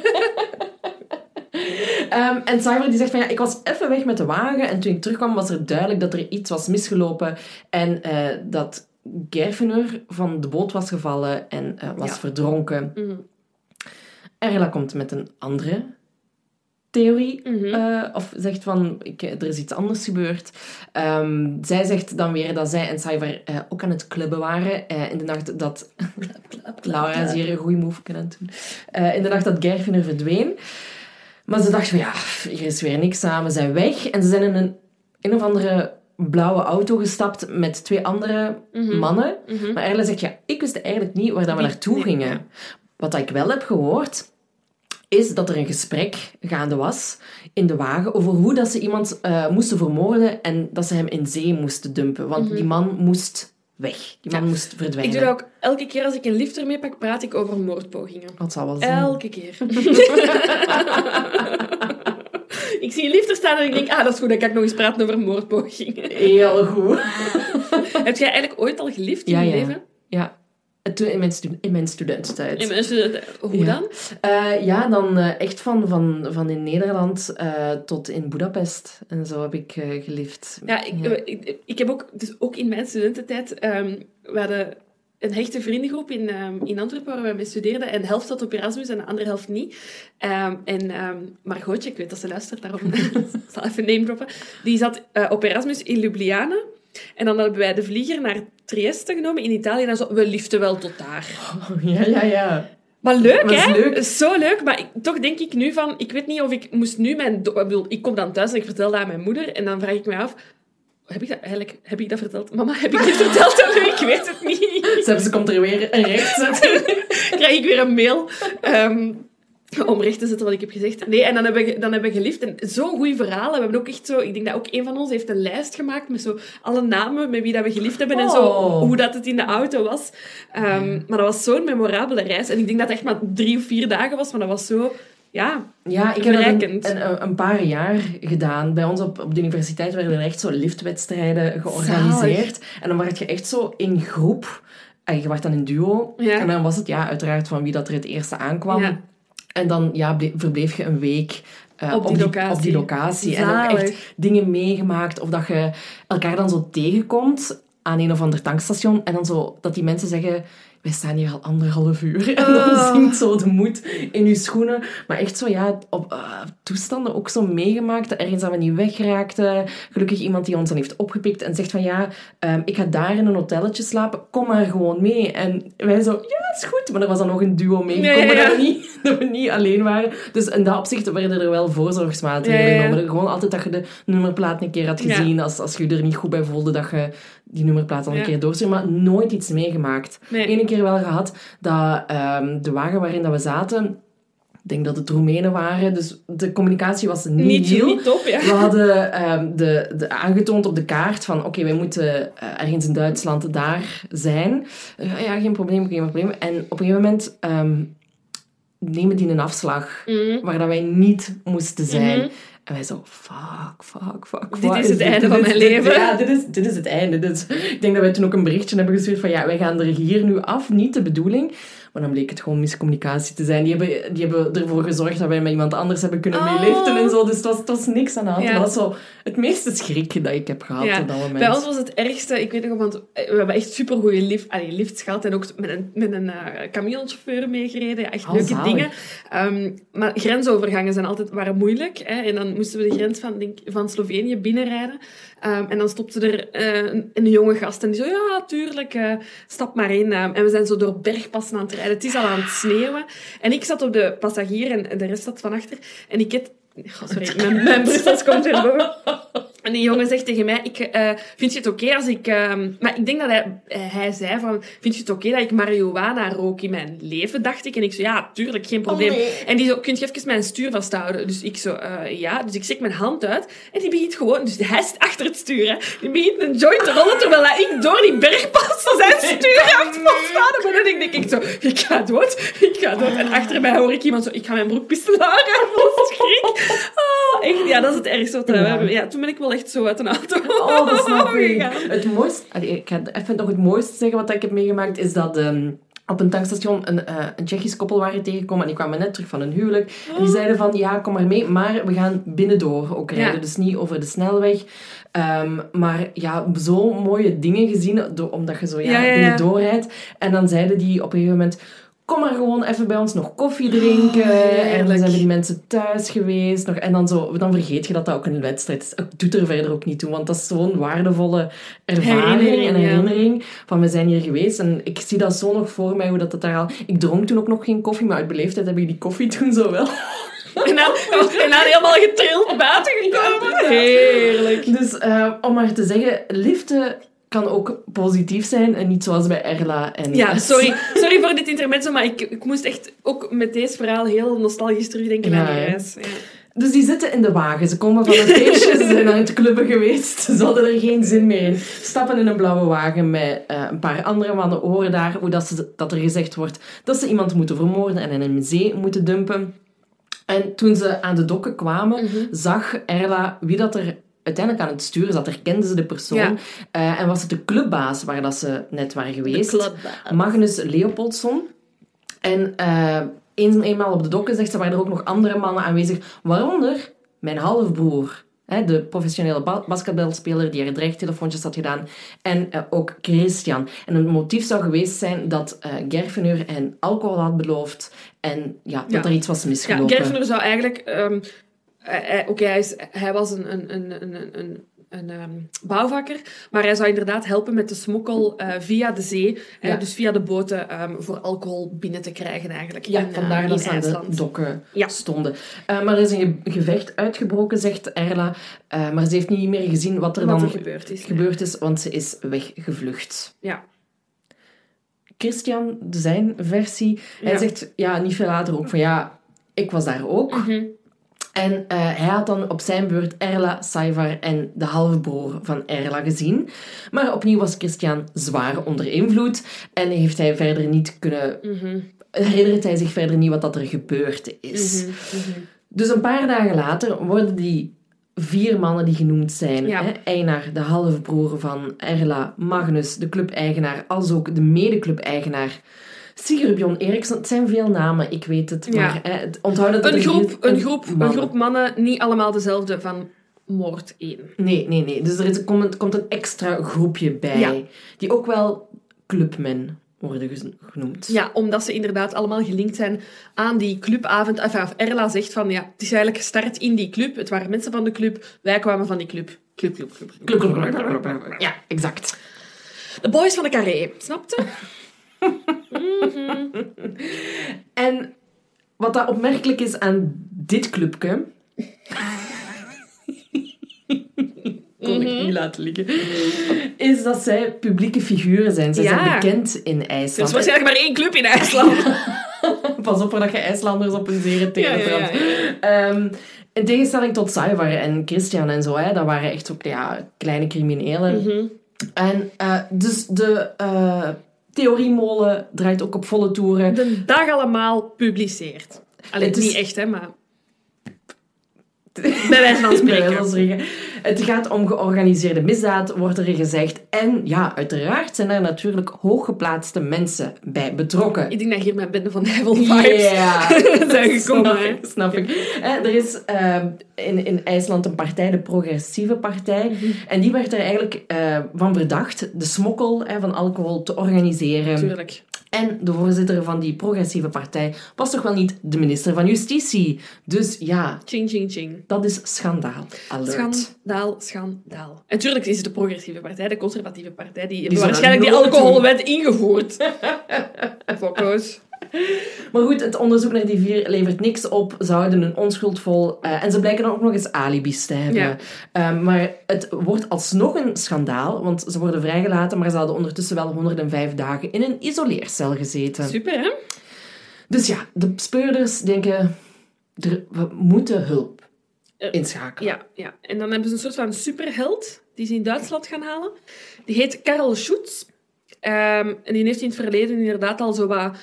Speaker 1: Ehm, en Cyber die zegt van ja, ik was even weg met de wagen en toen ik terugkwam was er duidelijk dat er iets was misgelopen en eh, dat Gerfener van de boot was gevallen en was
Speaker 2: Ja.
Speaker 1: verdronken.
Speaker 2: Mhm.
Speaker 1: Erla komt met een andere theorie. eh, of zegt van, ik, er is iets anders gebeurd. Ehm, zij zegt dan weer dat zij en Cyber eh, ook aan het clubben waren. eh, in de nacht dat... Laura is hier een goede move het doen. In de nacht dat Gerfin er verdween. Maar ze dachten van, ja, hier is weer niks aan. We zijn weg. En ze zijn in een, een of andere blauwe auto gestapt met twee andere mannen. Maar eigenlijk zegt, ja, ik wist eigenlijk niet waar dat we naartoe gingen. Wat ik wel heb gehoord, is dat er een gesprek gaande was in de wagen over hoe dat ze iemand eh, moesten vermoorden en dat ze hem in zee moesten dumpen. Want die man moest weg. Die man moest
Speaker 2: Ik
Speaker 1: verdwijnen.
Speaker 2: doe dat ook elke keer als ik een lift ermee pak, praat ik over moordpogingen.
Speaker 1: Wat zal wel zijn.
Speaker 2: Elke keer. ik zie een lift er staan en ik denk, ah, dat is goed, dan kan ik nog eens praten over moordpogingen.
Speaker 1: Heel goed.
Speaker 2: Heb jij eigenlijk ooit al gelift in
Speaker 1: Ja,
Speaker 2: je
Speaker 1: ja.
Speaker 2: leven?
Speaker 1: Ja. In mijn, in mijn studententijd.
Speaker 2: In mijn studenten- Hoe
Speaker 1: Ja.
Speaker 2: dan?
Speaker 1: Eh, ja, dan eh, echt van, van, van in Nederland eh, tot in Budapest. En zo heb ik eh, gelift.
Speaker 2: Ja, ik, ik, ik heb ook, dus ook in mijn studententijd, ehm we hadden een hechte vriendengroep in, ehm, in Antwerpen waar we mee studeerden. En de helft zat op Erasmus en de andere helft niet. Ehm, en ehm Margotje, ik weet dat ze luistert, daarom ik zal even name droppen. Die zat eh, op Erasmus in Ljubljana. En dan hebben wij de vlieger naar Trieste genomen in Italië. En dan zo, we liften wel tot daar.
Speaker 1: Ja, ja, ja.
Speaker 2: Maar leuk, hè?
Speaker 1: leuk.
Speaker 2: Zo leuk. Maar ik- toch denk ik nu van... Ik weet niet of ik moest nu mijn... Ik, bedoel, ik kom dan thuis en ik vertel dat aan mijn moeder. En dan vraag ik me af... Heb ik dat eigenlijk... Heb ik dat verteld? Mama, heb ik dit verteld? Ik weet het niet.
Speaker 1: Zelfs ze komt er weer een rechtszet.
Speaker 2: krijg ik weer een mail... ehm, om recht te zetten wat ik heb gezegd. Nee, en dan hebben we, dan hebben we geliefd. En zo'n goede verhalen. We hebben ook echt zo... Ik denk dat ook een van ons heeft een lijst gemaakt met zo alle namen met wie dat we geliefd hebben. En zo
Speaker 1: Oh.
Speaker 2: hoe dat het in de auto was. Ehm, Maar dat was zo'n memorabele reis. En ik denk dat het echt maar drie of vier dagen was. Maar dat was zo... Ja,
Speaker 1: Ja, ik heb dat een, een, een paar jaar gedaan. Bij ons op, op de universiteit werden er echt zo liftwedstrijden georganiseerd. En dan werd je echt zo in groep. En je werd dan in duo.
Speaker 2: Ja.
Speaker 1: En dan was het ja, uiteraard van wie dat er het eerste aankwam.
Speaker 2: Ja.
Speaker 1: En dan ja, ble- verbleef je een week eh,
Speaker 2: Op die locatie.
Speaker 1: op die locatie. En ook echt dingen meegemaakt. Of dat je elkaar dan zo tegenkomt aan een of ander tankstation. En dan zo dat die mensen zeggen... Wij staan hier al anderhalf uur. En dan
Speaker 2: Oh.
Speaker 1: zinkt zo de moed in je schoenen. Maar echt zo, ja, op eh, toestanden ook zo meegemaakt. Dat ergens dat we niet wegraakten. Gelukkig iemand die ons dan heeft opgepikt en zegt van... Ja, ehm, ik ga daar in een hotelletje slapen. Kom maar gewoon mee. En wij zo... Ja, is goed. Maar er was dan nog een duo meegekomen.
Speaker 2: Ja, ja.
Speaker 1: Dat, we niet, dat we niet alleen waren. Dus in dat opzicht werden er wel voorzorgsmaatregelen
Speaker 2: Ja, ja, ja.
Speaker 1: genomen. Gewoon altijd dat je de nummerplaat een keer had gezien. Als, als je je er niet goed bij voelde, dat je die nummerplaat al een
Speaker 2: Ja.
Speaker 1: keer doorstuurde. Maar nooit iets meegemaakt.
Speaker 2: Nee.
Speaker 1: Eén keer wel gehad dat ehm, de wagen waarin dat we zaten... Ik denk dat het Roemenen waren. Dus de communicatie was niet,
Speaker 2: niet,
Speaker 1: heel.
Speaker 2: niet top, ja.
Speaker 1: We hadden ehm, de, de, aangetoond op de kaart van... Oké, wij moeten eh, ergens in Duitsland daar zijn. Eh, ja, geen probleem, geen probleem. En op een gegeven moment ehm, nemen die een afslag
Speaker 2: Mhm.
Speaker 1: waar dat wij niet moesten zijn.
Speaker 2: Mhm.
Speaker 1: En wij zo, fuck, fuck, fuck.
Speaker 2: Dit is het einde
Speaker 1: Dit
Speaker 2: van mijn leven.
Speaker 1: Ja, dit is, dit is het einde. Ik denk dat wij toen ook een berichtje hebben gestuurd van ja, wij gaan er hier nu af, niet de bedoeling. Maar dan bleek het gewoon miscommunicatie te zijn. Die hebben, die hebben ervoor gezorgd dat wij met iemand anders hebben kunnen
Speaker 2: Oh.
Speaker 1: meeliften en zo. Dus het was, het was niks aan de hand.
Speaker 2: Ja.
Speaker 1: Dat is zo het meeste schrik dat ik heb gehad
Speaker 2: Ja.
Speaker 1: op dat moment.
Speaker 2: Bij ons was het ergste, ik weet nog, want we hebben echt supergoeie lift, allee, lifts gehad en ook met een, met een eh camionchauffeur meegereden. Ja, echt
Speaker 1: Oh,
Speaker 2: leuke
Speaker 1: zalig.
Speaker 2: dingen. Ehm, maar grensovergangen zijn altijd, waren moeilijk. Hè, en dan moesten we de grens van, denk, van Slovenië binnenrijden. Ehm, en dan stopte er eh, een, een jonge gast en die zo, ja, tuurlijk, eh, stap maar in. Ehm, en we zijn zo door bergpassen aan het rijden. Het is al aan het sneeuwen. En ik zat op de passagier en de rest zat van achter. En ik heb... Oh, sorry, mijn, mijn komt weer boven. En die jongen zegt tegen mij, ik, eh, vind je het oké als ik... ehm, maar ik denk dat hij, eh, hij zei van, vind je het oké dat ik marihuana rook in mijn leven, dacht ik. En ik zo, ja, tuurlijk, geen probleem.
Speaker 1: nee.
Speaker 2: En die zo, kun je even mijn stuur vasthouden? Dus ik zo, eh, ja. Dus ik steek mijn hand uit en die begint gewoon... Dus hij zit achter het stuur, hè. Die begint een joint te rollen, terwijl ik door die bergpassen zijn stuur aan het vasthouden. Maar dan denk ik, ik zo, ik ga dood, ik ga dood. En achter mij hoor ik iemand zo, ik ga mijn broek pistolaren. Vol schrik. Oh, echt, ja, dat is het ergste wat we hebben. Ja, toen ben ik wel echt zo uit een auto
Speaker 1: Oh, dat snap ik. Het mooiste... allee, ik ga even nog het mooiste zeggen wat ik heb meegemaakt, is dat... ehm, op een tankstation een, eh, een Tsjechisch koppel waren tegengekomen en die kwamen net terug van een huwelijk. En die zeiden van, ja, kom maar mee, maar we gaan binnendoor ook rijden.
Speaker 2: Ja.
Speaker 1: Dus niet over de snelweg. Ehm, maar ja, zo mooie dingen gezien, omdat je zo ja,
Speaker 2: ja.
Speaker 1: binnendoor rijdt. En dan zeiden die op een gegeven moment... kom maar gewoon even bij ons nog koffie drinken.
Speaker 2: Oh,
Speaker 1: en dan zijn die mensen thuis geweest. Nog, en dan, zo, dan vergeet je dat dat ook een wedstrijd is. Het doet er verder ook niet toe, want dat is zo'n waardevolle ervaring
Speaker 2: Herinnering,
Speaker 1: en
Speaker 2: ja.
Speaker 1: herinnering van we zijn hier geweest. En ik zie dat zo nog voor mij, hoe dat, dat daar al... Ik dronk toen ook nog geen koffie, maar uit beleefdheid heb ik die koffie toen zo wel.
Speaker 2: En dan, en dan helemaal getrild buiten gekomen. Heerlijk.
Speaker 1: Dus eh, om maar te zeggen, liften kan ook positief zijn en niet zoals bij Erla. En,
Speaker 2: Ja, sorry, sorry voor dit intermezzo, maar ik, ik moest echt ook met deze verhaal heel nostalgisch terugdenken
Speaker 1: Ja,
Speaker 2: aan die reis. Ja.
Speaker 1: Dus die zitten in de wagen. Ze komen van een feestje, ze zijn aan het clubben geweest. Ze hadden er geen zin meer in. Stappen in een blauwe wagen met eh, een paar andere mannen. Horen daar hoe dat, ze, dat er gezegd wordt dat ze iemand moeten vermoorden en in een zee moeten dumpen. En toen ze aan de dokken kwamen,
Speaker 2: Mhm.
Speaker 1: zag Erla wie dat er uiteindelijk aan het stuur zat. Herkende ze de persoon.
Speaker 2: Ja.
Speaker 1: Eh, en was het de clubbaas waar dat ze net waren geweest. Magnus Leopoldsson. En eh, eens en eenmaal op de dokken zegt ze, waren er ook nog andere mannen aanwezig. Waaronder mijn halfbroer. Hè, de professionele ba- basketbalspeler die er dreigtelefoontjes had gedaan. En eh, ook Christian. En het motief zou geweest zijn dat eh Gerfeneur hen alcohol had beloofd. En ja, dat
Speaker 2: Ja.
Speaker 1: er iets was
Speaker 2: Ja,
Speaker 1: misgelopen.
Speaker 2: Gerfner zou eigenlijk... ehm, hij- hij- Oké, hij, was een, een, een, een, een, ehm, bouwvakker, maar hij zou inderdaad helpen met de smokkel eh, via de zee, hè, dus via de boten, ehm, voor alcohol binnen te krijgen eigenlijk.
Speaker 1: Ja,
Speaker 2: in, eh,
Speaker 1: vandaar dat ze aan de dokken
Speaker 2: Ja.
Speaker 1: stonden. Eh, maar er is een ge- gevecht uitgebroken, zegt Erla. Eh, maar ze heeft niet meer gezien wat er
Speaker 2: Wat
Speaker 1: dan
Speaker 2: er gebeurd is.
Speaker 1: gebeurd is, want ze is weggevlucht.
Speaker 2: Ja.
Speaker 1: Christian, zijn versie, hij zegt ja, niet veel later ook van ja, ik was daar ook.
Speaker 2: Mhm.
Speaker 1: En eh, hij had dan op zijn beurt Erla, Saivar en de halfbroer van Erla gezien. Maar opnieuw was Christian zwaar onder invloed en heeft hij verder niet kunnen...
Speaker 2: Mhm.
Speaker 1: Herinnert hij zich verder niet wat dat er gebeurd is.
Speaker 2: Mhm. Mhm.
Speaker 1: Dus een paar dagen later worden die vier mannen die genoemd zijn,
Speaker 2: Ja.
Speaker 1: hè, Einar, de halfbroer van Erla, Magnus, de clubeigenaar, als ook de medeclub-eigenaar, Sigurbjörn Eriksson. Het zijn veel namen, ik weet het.
Speaker 2: Ja.
Speaker 1: Maar hè, onthoud dat
Speaker 2: Een, groep, een, groep, een
Speaker 1: mannen.
Speaker 2: groep mannen, niet allemaal dezelfde van moord 1.
Speaker 1: Nee, nee, nee. Dus er is, komt, komt een extra groepje bij,
Speaker 2: Ja.
Speaker 1: die ook wel clubmen worden genoemd.
Speaker 2: Ja, omdat ze inderdaad allemaal gelinkt zijn aan die clubavond. Enfin, Erla zegt van, ja, het is eigenlijk gestart in die club. Het waren mensen van de club, wij kwamen van die club. Club, club, club. club.
Speaker 1: Club, club, club, club, club, club. Ja, exact.
Speaker 2: De boys van de carré, snapte?
Speaker 1: En wat dat opmerkelijk is aan dit clubje... kon ik niet laten liggen. Is dat zij publieke figuren zijn. Zij
Speaker 2: Ja.
Speaker 1: zijn bekend in
Speaker 2: Er
Speaker 1: IJsland.
Speaker 2: is waarschijnlijk maar één club in IJsland.
Speaker 1: Pas op voordat je IJslanders op een zere tegen
Speaker 2: ja,
Speaker 1: Ehm, in tegenstelling tot Saivar en Christian en zo, hè, dat waren echt ook ja, kleine criminelen.
Speaker 2: Mhm.
Speaker 1: En eh, dus de eh, theoriemolen draait ook op volle toeren.
Speaker 2: De dag allemaal publiceert. Alleen
Speaker 1: Het is-
Speaker 2: niet echt, hè, maar... Bij wijze van spreken.
Speaker 1: Het gaat om georganiseerde misdaad, wordt er gezegd. En ja, uiteraard zijn er natuurlijk hooggeplaatste mensen bij betrokken.
Speaker 2: Ik denk dat hier mijn bende van Devil vibes
Speaker 1: Ja,
Speaker 2: zijn gekomen.
Speaker 1: snap ik. Snap ik. Er is eh, in, in IJsland een partij, de Progressieve Partij.
Speaker 2: Mhm.
Speaker 1: En die werd er eigenlijk eh, van bedacht de smokkel van alcohol te organiseren.
Speaker 2: Tuurlijk.
Speaker 1: En de voorzitter van die Progressieve Partij was toch wel niet de minister van Justitie. Dus ja,
Speaker 2: Ching, ching, ching.
Speaker 1: dat is schandaal. Alert.
Speaker 2: Schandaal, schandaal. En tuurlijk is het de progressieve partij, de conservatieve partij, die, waarschijnlijk die alcoholwet ingevoerd. Fokko's.
Speaker 1: Maar goed, het onderzoek naar die vier levert niks op. Ze houden hun onschuld vol. eh, en ze blijken dan ook nog eens alibis te hebben.
Speaker 2: Ja.
Speaker 1: Eh, maar het wordt alsnog een schandaal, want ze worden vrijgelaten, maar ze hadden ondertussen wel 105 dagen in een isoleercel gezeten.
Speaker 2: Super, hè?
Speaker 1: Dus ja, de speurders denken, er, we moeten hulp
Speaker 2: Eh,
Speaker 1: inschakelen.
Speaker 2: Ja, ja. En dan hebben ze een soort van superheld die ze in Duitsland gaan halen. Die heet Karel Schutz. Ehm, en die heeft in het verleden inderdaad al zo wat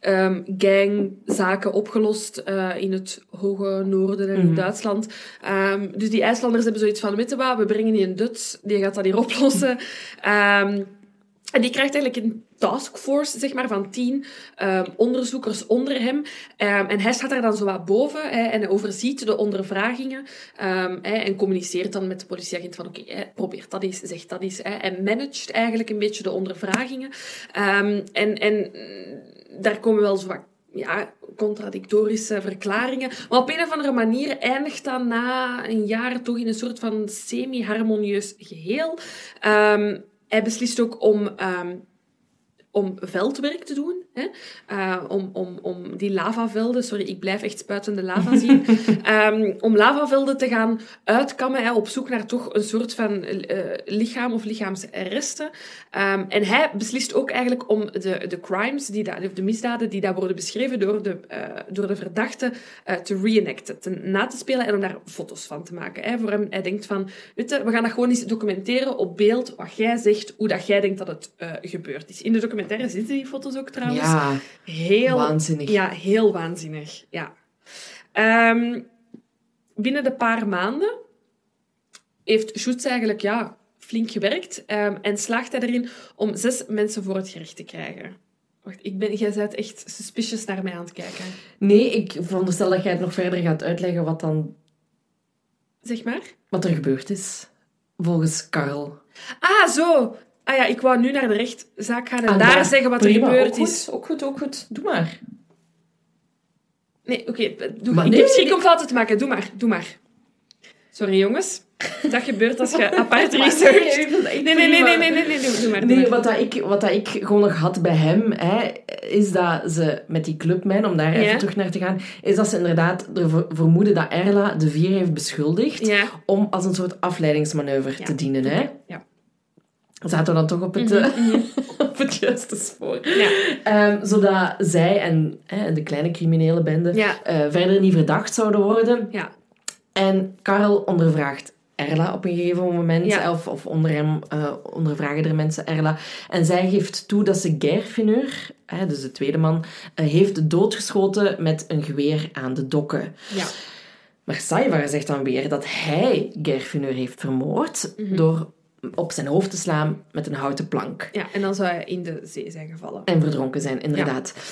Speaker 2: ehm, gangzaken opgelost eh, in het hoge noorden en in
Speaker 1: Mhm.
Speaker 2: Duitsland. Ehm, dus die IJslanders hebben zoiets van, weet we brengen die een Duts, die gaat dat hier oplossen. Ehm, En die krijgt eigenlijk een taskforce zeg maar, van tien onderzoekers onder hem. En hij staat daar dan zo wat boven hè, en overziet de ondervragingen hè, en communiceert dan met de politieagent van oké, okay, probeer dat eens, zeg dat eens. Hè, en managt eigenlijk een beetje de ondervragingen. en, en daar komen wel zo wat ja, contradictorische verklaringen. Maar op een of andere manier eindigt dat na een jaar toch in een soort van semi-harmonieus geheel. Um, hij beslist ook om, um, om veldwerk te doen. Hè? Uh, om, om, om die lavavelden, sorry, ik blijf echt spuitende lava zien, um, om lavavelden te gaan uitkammen, hè, op zoek naar toch een soort van uh, lichaam of lichaamsresten. Um, en hij beslist ook eigenlijk om de, de crimes, die da, de misdaden die daar worden beschreven door de, uh, door de verdachte, te reenacten, te, na te spelen en om daar foto's van te maken. Hè. Voor hem, hij denkt van, weet je, we gaan dat gewoon eens documenteren op beeld, wat jij zegt, hoe dat jij denkt dat het gebeurd is. In de documentaire zitten die foto's ook trouwens.
Speaker 1: Ja,
Speaker 2: heel
Speaker 1: waanzinnig.
Speaker 2: Ja, heel waanzinnig. Ja. Um, binnen de paar maanden heeft Schutz eigenlijk ja, flink gewerkt um, en slaagt hij erin om zes mensen voor het gerecht te krijgen. Wacht, ik ben, jij bent echt suspicious naar mij aan het kijken.
Speaker 1: Nee, ik veronderstel dat jij het nog verder gaat uitleggen wat dan...
Speaker 2: Zeg maar?
Speaker 1: Wat er gebeurd is, volgens Karel.
Speaker 2: Ah, zo! Ah ja, ik wou nu naar de rechtszaak gaan en, en daar, zeggen wat er gebeurd
Speaker 1: ook
Speaker 2: is.
Speaker 1: Goed, ook goed, ook goed. Doe maar.
Speaker 2: Nee, oké. Okay, ik nee, heb schrik om fouten te maken. Doe maar, doe maar. Sorry, jongens. Dat gebeurt als je apart research. Nee, nee, nee, nee, nee, nee, nee, nee, doe maar. Doe
Speaker 1: nee, wat, dat ik, wat dat ik gewoon nog had bij hem, hè, is dat ze met die clubman, om daar even terug naar te gaan, is dat ze inderdaad er vermoeden dat Erla de vier heeft beschuldigd
Speaker 2: ja.
Speaker 1: om als een soort afleidingsmanoeuvre
Speaker 2: ja.
Speaker 1: te dienen. Hè?
Speaker 2: Ja
Speaker 1: zaten we dan toch op het, mm -hmm. op het juiste spoor.
Speaker 2: Ja.
Speaker 1: Um, zodat zij en hè, de kleine criminele bende
Speaker 2: ja.
Speaker 1: uh, verder niet verdacht zouden worden.
Speaker 2: Ja.
Speaker 1: En Karel ondervraagt Erla op een gegeven moment, of, of onder hem uh, ondervragen er mensen Erla. En zij geeft toe dat ze Gerfinur, hè, dus de tweede man, heeft doodgeschoten met een geweer aan de dokken.
Speaker 2: Ja.
Speaker 1: Maar Saivar zegt dan weer dat hij Gerfinur heeft vermoord
Speaker 2: mm -hmm.
Speaker 1: door op zijn hoofd te slaan met een houten plank.
Speaker 2: Ja, en dan zou hij in de zee zijn gevallen.
Speaker 1: En verdronken zijn, inderdaad. Ja.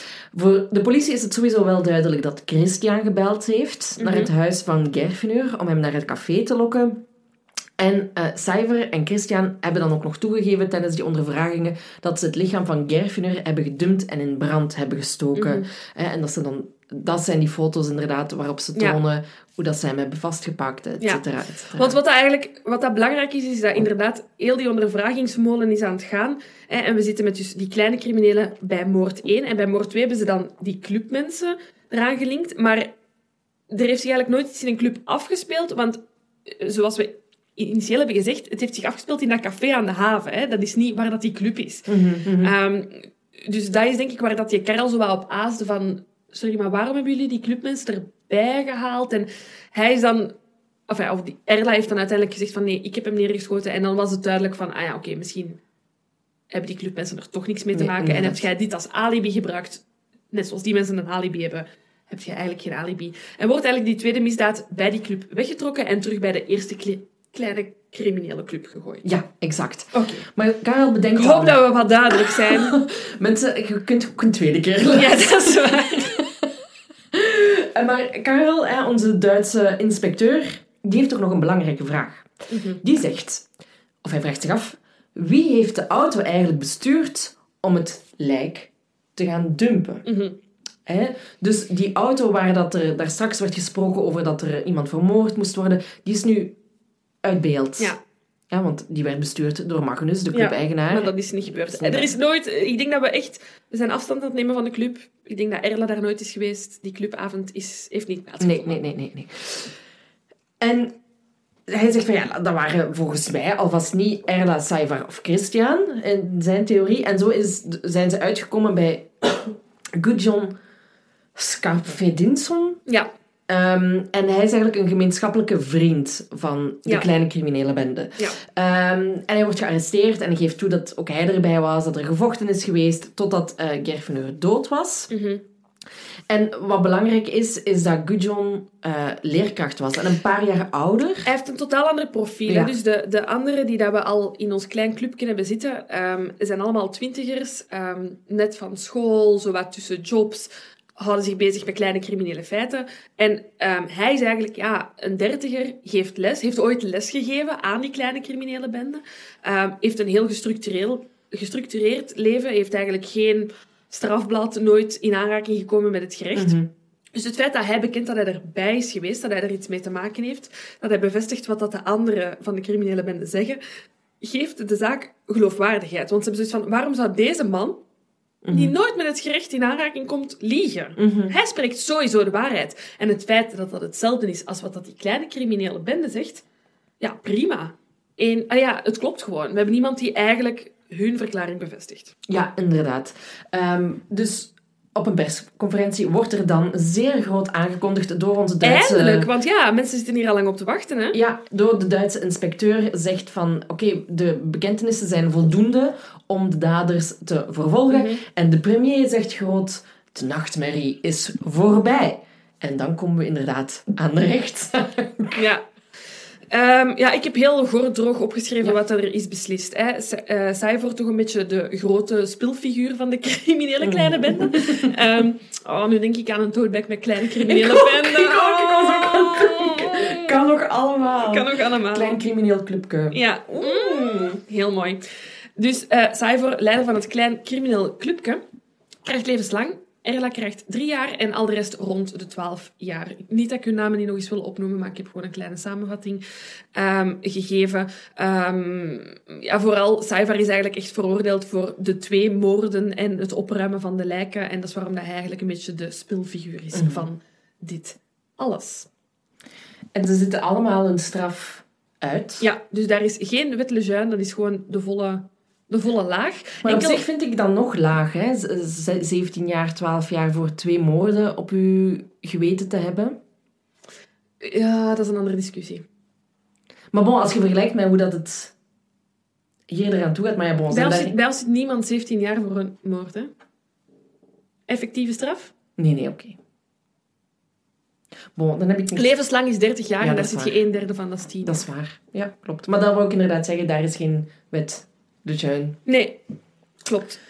Speaker 1: Voor de politie is het sowieso wel duidelijk dat Christian gebeld heeft
Speaker 2: Mhm.
Speaker 1: naar het huis van Gerfinur om hem naar het café te lokken. En uh, Cyver en Christian hebben dan ook nog toegegeven tijdens die ondervragingen dat ze het lichaam van Gerfinur hebben gedumpt en in brand hebben gestoken.
Speaker 2: Mhm.
Speaker 1: Eh, en dat ze dan... Dat zijn die foto's inderdaad waarop ze
Speaker 2: Ja.
Speaker 1: tonen hoe dat ze hem hebben vastgepakt, et
Speaker 2: Ja.
Speaker 1: cetera, et cetera.
Speaker 2: Want wat dat eigenlijk wat dat belangrijk is, is dat inderdaad heel die ondervragingsmolen is aan het gaan. Hè, en we zitten met dus die kleine criminelen bij moord 1. En bij moord 2 hebben ze dan die clubmensen eraan gelinkt. Maar er heeft zich eigenlijk nooit iets in een club afgespeeld. Want eh, zoals we initieel hebben gezegd, het heeft zich afgespeeld in dat café aan de haven. Hè. Dat is niet waar dat die club is.
Speaker 1: Mhm, mhm.
Speaker 2: Ehm, dus dat is denk ik waar dat je Karel zo wat op aasde van... Sorry, maar waarom hebben jullie die clubmensen erbij gehaald? En hij is dan... Enfin, of die Erla heeft dan uiteindelijk gezegd van nee, ik heb hem neergeschoten. En dan was het duidelijk van, ah ja, oké, misschien hebben die clubmensen er toch niks mee te
Speaker 1: Nee,
Speaker 2: maken. En heb jij dit als alibi gebruikt, net zoals die mensen een alibi hebben, heb je eigenlijk geen alibi. En wordt eigenlijk die tweede misdaad bij die club weggetrokken en terug bij de eerste kle- kleine criminele club gegooid.
Speaker 1: Ja, exact.
Speaker 2: Oké.
Speaker 1: Maar Karel bedenkt
Speaker 2: Ik hoop dat we wat duidelijk zijn.
Speaker 1: Mensen, je kunt ook een tweede keer
Speaker 2: ja, dat is waar.
Speaker 1: Eh, Maar Karel, onze Duitse inspecteur, die heeft toch nog een belangrijke vraag.
Speaker 2: Mhm.
Speaker 1: Die zegt, of hij vraagt zich af, wie heeft de auto eigenlijk bestuurd om het lijk te gaan dumpen?
Speaker 2: Mhm.
Speaker 1: Dus die auto waar dat er daar straks werd gesproken over dat er iemand vermoord moest worden, die is nu uit beeld.
Speaker 2: Ja.
Speaker 1: Ja, want die werd bestuurd door Magnus, de
Speaker 2: Ja,
Speaker 1: club-eigenaar.
Speaker 2: Maar dat is niet gebeurd.
Speaker 1: Dat is niet
Speaker 2: er is nooit... Ik denk dat we echt... We zijn afstand aan het nemen van de club. Ik denk dat Erla daar nooit is geweest. Die clubavond is, heeft niet
Speaker 1: Nee,
Speaker 2: plaatsgevonden.
Speaker 1: nee, nee, nee, nee. En hij zegt van ja, dat waren volgens mij alvast niet Erla, Saivar of Christian in zijn theorie. En zo is, zijn ze uitgekomen bij Gudjon Skarpedinsson.
Speaker 2: Ja.
Speaker 1: Ehm, en hij is eigenlijk een gemeenschappelijke vriend van de
Speaker 2: Ja.
Speaker 1: kleine criminele bende.
Speaker 2: Ja.
Speaker 1: Ehm, en hij wordt gearresteerd en hij geeft toe dat ook hij erbij was, dat er gevochten is geweest, totdat eh Gerfeneur dood was.
Speaker 2: Mhm.
Speaker 1: En wat belangrijk is, is dat Gudjon eh, leerkracht was en een paar jaar ouder.
Speaker 2: Hij heeft een totaal ander profiel.
Speaker 1: Ja.
Speaker 2: Dus de, de anderen die dat we al in ons klein clubje hebben zitten, ehm, zijn allemaal twintigers, net van school, zowat tussen jobs, houden zich bezig met kleine criminele feiten. En ehm, hij is eigenlijk ja, een dertiger, geeft les, heeft ooit les gegeven aan die kleine criminele bende, ehm, heeft een heel gestructureel, gestructureerd leven, heeft eigenlijk geen strafblad, nooit in aanraking gekomen met het gerecht.
Speaker 1: Mhm.
Speaker 2: Dus het feit dat hij bekend dat hij erbij is geweest, dat hij er iets mee te maken heeft, dat hij bevestigt wat dat de anderen van de criminele bende zeggen, geeft de zaak geloofwaardigheid. Want ze hebben zoiets van, waarom zou deze man, die nooit met het gerecht in aanraking komt, liegen? Hij spreekt sowieso de waarheid. En het feit dat dat hetzelfde is als wat dat die kleine criminele bende zegt, ja, prima. En, ah ja, het klopt gewoon. We hebben iemand die eigenlijk hun verklaring bevestigt.
Speaker 1: Ja, inderdaad. Ehm, dus op een persconferentie wordt er dan zeer groot aangekondigd door onze Duitse...
Speaker 2: Eindelijk, want ja, mensen zitten hier al lang op te wachten, hè?
Speaker 1: Ja, door de Duitse inspecteur zegt van... Oké, de bekentenissen zijn voldoende om de daders te vervolgen.
Speaker 2: Mhm.
Speaker 1: En de premier zegt groot... De nachtmerrie is voorbij. En dan komen we inderdaad aan de rechtszaak.
Speaker 2: Ja. Ehm, ja, ik heb heel gordroog opgeschreven wat er is beslist. Hè. Sa- eh, wordt toch een beetje de grote spilfiguur van de criminele kleine bende. Ehm, oh, nu denk ik aan een toadback met kleine criminele
Speaker 1: ook,
Speaker 2: bende.
Speaker 1: ik ook, ik ook het
Speaker 2: Oh.
Speaker 1: Kan nog allemaal.
Speaker 2: Kan ook allemaal.
Speaker 1: Klein crimineel clubje.
Speaker 2: Ja, mm, heel mooi. Dus Cyver, leider van het klein crimineel clubje, krijgt levenslang. Erla krijgt drie jaar en al de rest rond de twaalf jaar. Niet dat ik hun namen niet nog eens wil opnoemen, maar ik heb gewoon een kleine samenvatting ehm, gegeven. Ehm, ja, vooral, Cyver is eigenlijk echt veroordeeld voor de twee moorden en het opruimen van de lijken. En dat is waarom dat hij eigenlijk een beetje de spilfiguur is van dit alles.
Speaker 1: En ze zitten allemaal een straf uit.
Speaker 2: Ja, dus daar is geen wet lejeune, dat is gewoon de volle, de volle laag.
Speaker 1: Maar op
Speaker 2: Enkel-
Speaker 1: zich vind ik dat nog laag, hè? Z- z- 17 jaar, 12 jaar voor twee moorden op uw geweten te hebben.
Speaker 2: Ja, dat is een andere discussie.
Speaker 1: Maar bon, als je vergelijkt met hoe dat het hier eraan toe gaat, maar ja, bon,
Speaker 2: Bij ons, zit, bij ons zit niemand 17 jaar voor een moord, hè? Effectieve straf?
Speaker 1: Nee, nee, oké. Bon, dan heb ik niks...
Speaker 2: Levenslang is 30 jaar
Speaker 1: Ja,
Speaker 2: en daar zit je een derde van, dat is 10.
Speaker 1: Dat is waar. Ja, klopt. Maar dan wou ik inderdaad zeggen, daar is geen wet de.
Speaker 2: Nee, klopt.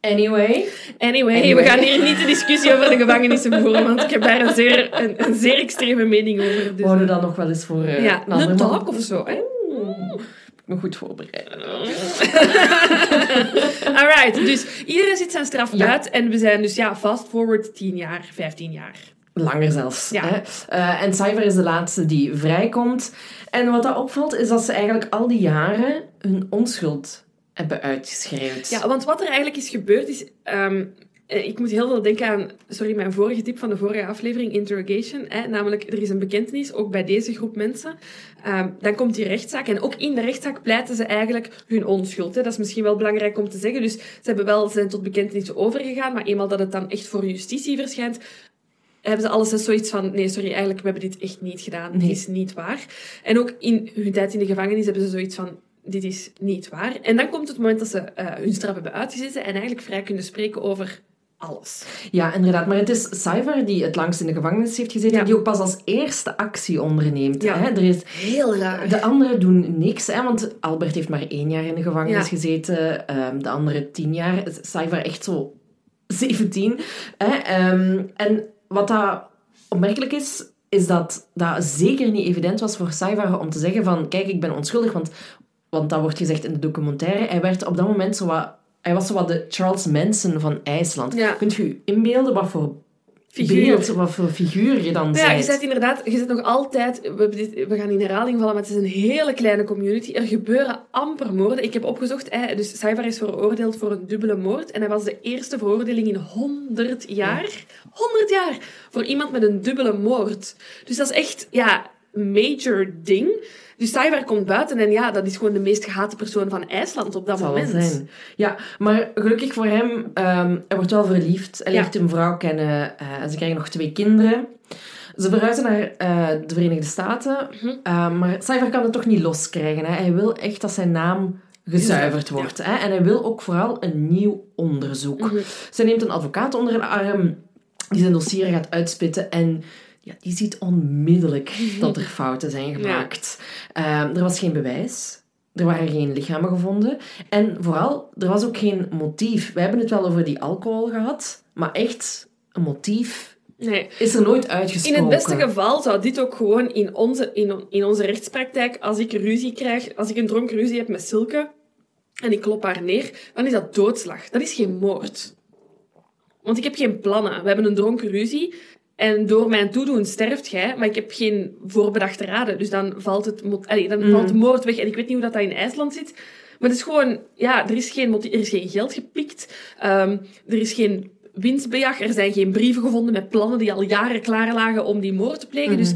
Speaker 1: Anyway.
Speaker 2: Anyway,
Speaker 1: Anyway.
Speaker 2: we gaan hier niet de discussie over de gevangenissen voeren, want ik heb daar een zeer, een, een zeer extreme mening over. Dus,
Speaker 1: Wouden we dan nog wel eens voor... eh,
Speaker 2: ja,
Speaker 1: een andere
Speaker 2: een
Speaker 1: man-
Speaker 2: talk of zo, hè?
Speaker 1: Ik me goed voorbereiden.
Speaker 2: Alright, dus iedereen zit zijn straf
Speaker 1: Ja.
Speaker 2: uit en we zijn dus ja, fast forward 10 jaar, 15 jaar.
Speaker 1: Langer zelfs.
Speaker 2: Ja.
Speaker 1: Hè? Eh, en Cypher is de laatste die vrijkomt. En wat dat opvalt, is dat ze eigenlijk al die jaren hun onschuld hebben uitgeschreeuwd.
Speaker 2: Ja, want wat er eigenlijk is gebeurd is... ehm, eh, ik moet heel veel denken aan, sorry, mijn vorige tip van de vorige aflevering, Interrogation. Hè, namelijk, er is een bekentenis, ook bij deze groep mensen. Ehm, dan komt die rechtszaak. En ook in de rechtszaak pleiten ze eigenlijk hun onschuld. Hè. Dat is misschien wel belangrijk om te zeggen. Dus ze hebben wel, zijn tot bekentenissen overgegaan. Maar eenmaal dat het dan echt voor justitie verschijnt, hebben ze alles zoiets van... Nee, sorry, eigenlijk, we hebben dit echt niet gedaan.
Speaker 1: Nee.
Speaker 2: Dit is niet waar. En ook in hun tijd in de gevangenis hebben ze zoiets van... Dit is niet waar. En dan komt het moment dat ze eh, hun straf hebben uitgezeten en eigenlijk vrij kunnen spreken over alles.
Speaker 1: Ja, inderdaad. Maar het is Cypher die het langst in de gevangenis heeft gezeten,
Speaker 2: Ja.
Speaker 1: die ook pas als eerste actie onderneemt.
Speaker 2: Ja.
Speaker 1: Hè? Er is,
Speaker 2: Heel raar.
Speaker 1: de anderen doen niks, hè? want Albert heeft maar één jaar in de gevangenis
Speaker 2: Ja.
Speaker 1: gezeten, ehm, de andere tien jaar. Cypher echt zo 17. Hè? Ehm, en wat dat opmerkelijk is, is dat dat zeker niet evident was voor Cypher om te zeggen van, kijk, ik ben onschuldig, want, want dat wordt gezegd in de documentaire. Hij werd op dat moment zo wat... Hij was zo wat de Charles Manson van IJsland.
Speaker 2: Ja.
Speaker 1: Kunt je je inbeelden wat voor
Speaker 2: Figuur.
Speaker 1: beeld, wat voor figuur je dan
Speaker 2: Ja, je
Speaker 1: bent?
Speaker 2: zit inderdaad, je zit nog altijd, we, we gaan in herhaling vallen, maar het is een hele kleine community. Er gebeuren amper moorden. Ik heb opgezocht, hij, dus is veroordeeld voor een dubbele moord en hij was de eerste veroordeling in 100 jaar. 100 jaar! Voor iemand met een dubbele moord. Dus dat is echt, ja, major ding. Dus Saivar komt buiten en ja, dat is gewoon de meest gehate persoon van IJsland op dat
Speaker 1: zal
Speaker 2: moment.
Speaker 1: zijn. Ja, maar gelukkig voor hem, ehm hij wordt wel verliefd. Hij
Speaker 2: Ja.
Speaker 1: leert een vrouw kennen eh, en ze krijgen nog twee kinderen. Ze verhuizen naar eh, de Verenigde Staten,
Speaker 2: Mhm.
Speaker 1: eh, maar Cypher kan het toch niet loskrijgen. Hè? Hij wil echt dat zijn naam gezuiverd wordt. Hè? En hij wil ook vooral een nieuw onderzoek.
Speaker 2: Mhm.
Speaker 1: Ze neemt een advocaat onder de arm die zijn dossier gaat uitspitten en ja, die ziet onmiddellijk dat er fouten zijn gemaakt. Ehm, er was geen bewijs. Er waren geen lichamen gevonden. En vooral, er was ook geen motief. We hebben het wel over die alcohol gehad, maar echt een motief
Speaker 2: Nee.
Speaker 1: is er nooit uitgesproken.
Speaker 2: In het beste geval zou dit ook gewoon in onze, in, in onze rechtspraktijk, als ik ruzie krijg, als ik een dronken ruzie heb met Silke en ik klop haar neer, dan is dat doodslag. Dat is geen moord. Want ik heb geen plannen. We hebben een dronken ruzie en door mijn toedoen sterft jij, maar ik heb geen voorbedachte raden. Dus dan valt, het, allee, dan valt de moord weg. En ik weet niet hoe dat, dat in IJsland zit. Maar het is gewoon, ja, er is geen, er is geen geld gepikt. Ehm, er is geen winstbejag. Er zijn geen brieven gevonden met plannen die al jaren klaar lagen om die moord te plegen. Dus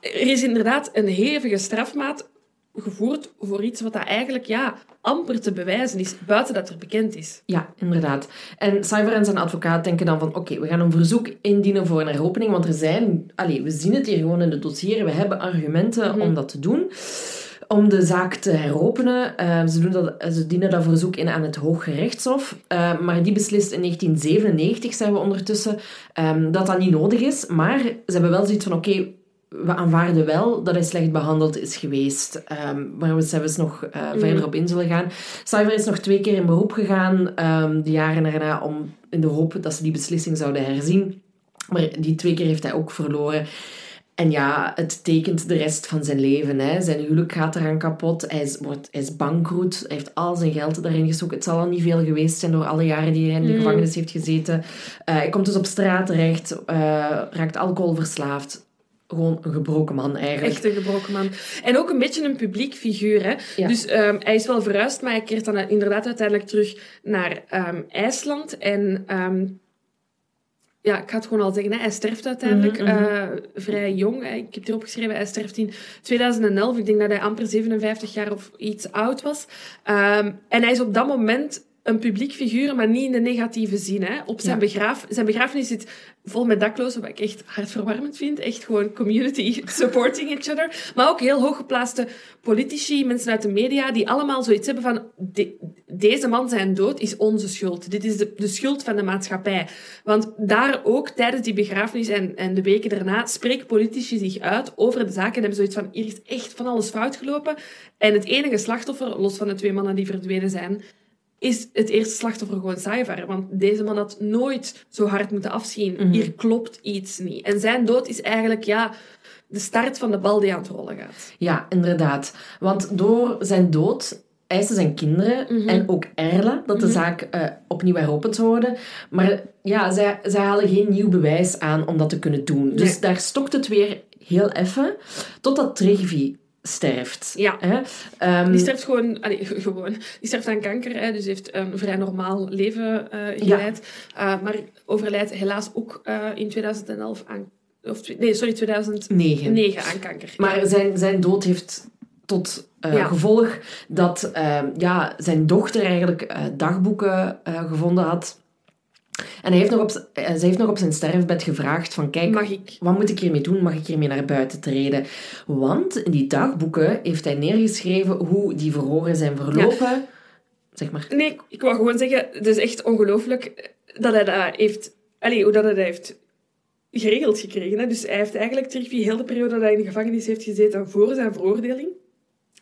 Speaker 2: er is inderdaad een hevige strafmaat gevoerd voor iets wat dat eigenlijk, ja, amper te bewijzen is, buiten dat er bekend is.
Speaker 1: Ja, inderdaad. En Cyber en zijn advocaat denken dan van, oké, we gaan een verzoek indienen voor een heropening, want er zijn, allee, we zien het hier gewoon in de dossieren, we hebben argumenten om dat te doen. Om de zaak te heropenen. Eh, ze, doen dat, ze dienen dat verzoek in aan het Hooggerechtshof. Eh, maar die beslist in 1997, zijn we ondertussen, ehm, dat dat niet nodig is. Maar ze hebben wel zoiets van, oké, we aanvaarden wel dat hij slecht behandeld is geweest. ehm, waar we zelfs nog eh, verder op in zullen gaan. Cyber is nog twee keer in beroep gegaan, ehm, de jaren daarna, om, in de hoop dat ze die beslissing zouden herzien. Maar die twee keer heeft hij ook verloren. En ja, het tekent de rest van zijn leven. Hè. Zijn huwelijk gaat eraan kapot. Hij is, wordt, hij is bankroet. Hij heeft al zijn geld daarin gestoken. Het zal al niet veel geweest zijn door alle jaren die hij in de gevangenis heeft gezeten. Eh, hij komt dus op straat terecht. eh, raakt alcoholverslaafd. Gewoon een gebroken man eigenlijk.
Speaker 2: Echt een gebroken man. En ook een beetje een publiek figuur. Hè?
Speaker 1: Ja.
Speaker 2: Dus ehm, hij is wel verhuisd, maar hij keert dan inderdaad uiteindelijk terug naar ehm, IJsland. En ehm, ja, ik ga het gewoon al zeggen, hè, hij sterft uiteindelijk eh, vrij jong. Hè. Ik heb het erop geschreven, hij sterft in 2011. Ik denk dat hij amper 57 jaar of iets oud was. En hij is op dat moment een publiek figuur, maar niet in de negatieve zin. Hè. Op zijn,
Speaker 1: Ja.
Speaker 2: begraaf, zijn begrafenis zit vol met daklozen, wat ik echt hartverwarmend vind. Echt gewoon community supporting each other. Maar ook heel hooggeplaatste politici, mensen uit de media, die allemaal zoiets hebben van... de- deze man zijn dood is onze schuld. Dit is de, de schuld van de maatschappij. Want daar ook, tijdens die begrafenis en, en de weken daarna, spreken politici zich uit over de zaken en hebben zoiets van, hier is echt van alles fout gelopen. En het enige slachtoffer, los van de twee mannen die verdwenen zijn, is het eerste slachtoffer gewoon Saivar. Want deze man had nooit zo hard moeten afzien. Hier klopt iets niet. En zijn dood is eigenlijk, ja, de start van de bal die aan het rollen gaat.
Speaker 1: Ja, inderdaad. Want door zijn dood eisen zijn kinderen en ook Erla dat de zaak eh, opnieuw heropend zou worden. Maar ja, zij, zij halen geen nieuw bewijs aan om dat te kunnen doen. Dus
Speaker 2: Nee.
Speaker 1: daar stokt het weer heel even, totdat Trigvi sterft.
Speaker 2: Ja.
Speaker 1: Hè? Ehm,
Speaker 2: Die sterft gewoon, allee, ge- gewoon, die sterft aan kanker, hè, dus heeft een vrij normaal leven eh, geleid. Eh, maar overlijdt helaas ook eh, in 2011 aan, of, nee, sorry, 2009
Speaker 1: Negen.
Speaker 2: aan kanker.
Speaker 1: Maar zijn, zijn dood heeft tot
Speaker 2: Ja.
Speaker 1: gevolg dat ja, zijn dochter eigenlijk dagboeken gevonden had. En hij heeft nog op, eh, zij heeft nog op zijn sterfbed gevraagd van kijk,
Speaker 2: Mag ik?
Speaker 1: wat moet ik hiermee doen? Mag ik hiermee naar buiten treden? Want in die dagboeken heeft hij neergeschreven hoe die verhoren zijn verlopen. Zeg maar.
Speaker 2: Nee, ik- wou gewoon zeggen, het is echt ongelooflijk dat hij dat heeft... Allee, hoe dat hij dat heeft geregeld gekregen. Hè. Dus hij heeft eigenlijk terug die hele periode dat hij in de gevangenis heeft gezeten voor zijn veroordeling,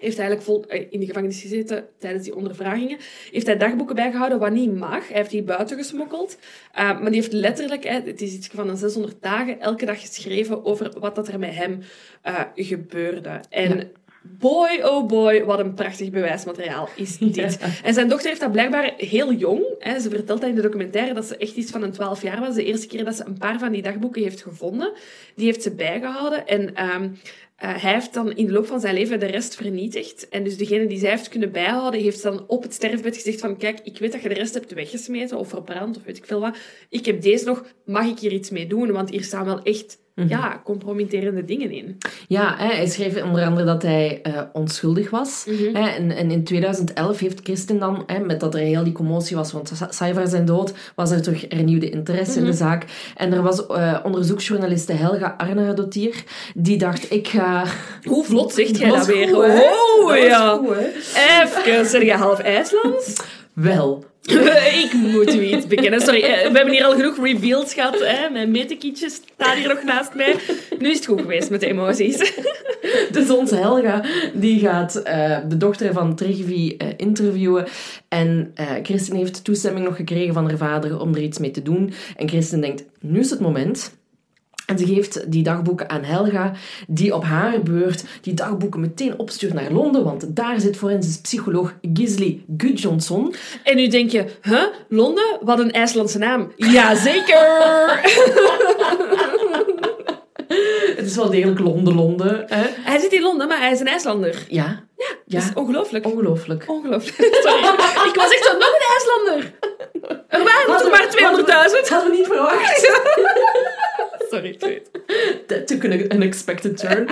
Speaker 2: heeft hij eigenlijk vol, eh, in de gevangenis gezeten tijdens die ondervragingen, heeft hij dagboeken bijgehouden wat niet mag. Hij heeft die buiten gesmokkeld. Eh, maar die heeft letterlijk, het is iets van een 600 dagen, elke dag geschreven over wat dat er met hem eh, gebeurde. En
Speaker 1: Ja.
Speaker 2: boy, oh boy, wat een prachtig bewijsmateriaal is dit. En zijn dochter heeft dat blijkbaar heel jong. Hè, ze vertelt dat in de documentaire dat ze echt iets van een 12 jaar was. De eerste keer dat ze een paar van die dagboeken heeft gevonden, die heeft ze bijgehouden. En ehm, eh, hij heeft dan in de loop van zijn leven de rest vernietigd. En dus degene die zij heeft kunnen bijhouden, heeft dan op het sterfbed gezegd van kijk, ik weet dat je de rest hebt weggesmeten of verbrand of weet ik veel wat. Ik heb deze nog, mag ik hier iets mee doen? Want hier staan wel echt ja, compromitterende dingen in.
Speaker 1: Ja, hè, hij schreef onder andere dat hij eh, onschuldig was. Hè, en, en in 2011 heeft Christen dan, hè, met dat er heel die commotie was, want Saivar zijn dood, was er toch hernieuwde interesse in de zaak. En er was eh, onderzoeksjournaliste Helga Arnaudotier, die dacht, ik ga...
Speaker 2: Hoe vlot zegt jij dat weer?
Speaker 1: goed?
Speaker 2: Oh
Speaker 1: Dat
Speaker 2: ja.
Speaker 1: goed?
Speaker 2: Even, zeg je half IJslands?
Speaker 1: Wel,
Speaker 2: ik moet u iets bekennen. Sorry, eh, we hebben hier al genoeg reveals gehad. Hè? Mijn metekietjes staan hier nog naast mij. Nu is het goed geweest met de emoties.
Speaker 1: Dus onze Helga, die gaat eh, de dochter van Trigvi eh, interviewen. En eh Christen heeft toestemming nog gekregen van haar vader om er iets mee te doen. En Christen denkt, nu is het moment. En ze geeft die dagboeken aan Helga, die op haar beurt die dagboeken meteen opstuurt naar Londen, want daar zit forensisch psycholoog Gisli Gudjonsson.
Speaker 2: En nu denk je, huh? Londen? Wat een IJslandse naam. Jazeker!
Speaker 1: Het is wel degelijk Londen, Londen. Hè?
Speaker 2: hij zit in Londen, maar hij is een IJslander.
Speaker 1: Ja, ja,
Speaker 2: Dat is ongelooflijk.
Speaker 1: ongelooflijk.
Speaker 2: Ongelooflijk. Sorry. Ik was echt zo, nog een IJslander. Er waren er maar 200.000.
Speaker 1: Hadden we niet verwacht.
Speaker 2: Sorry.
Speaker 1: That took an unexpected turn.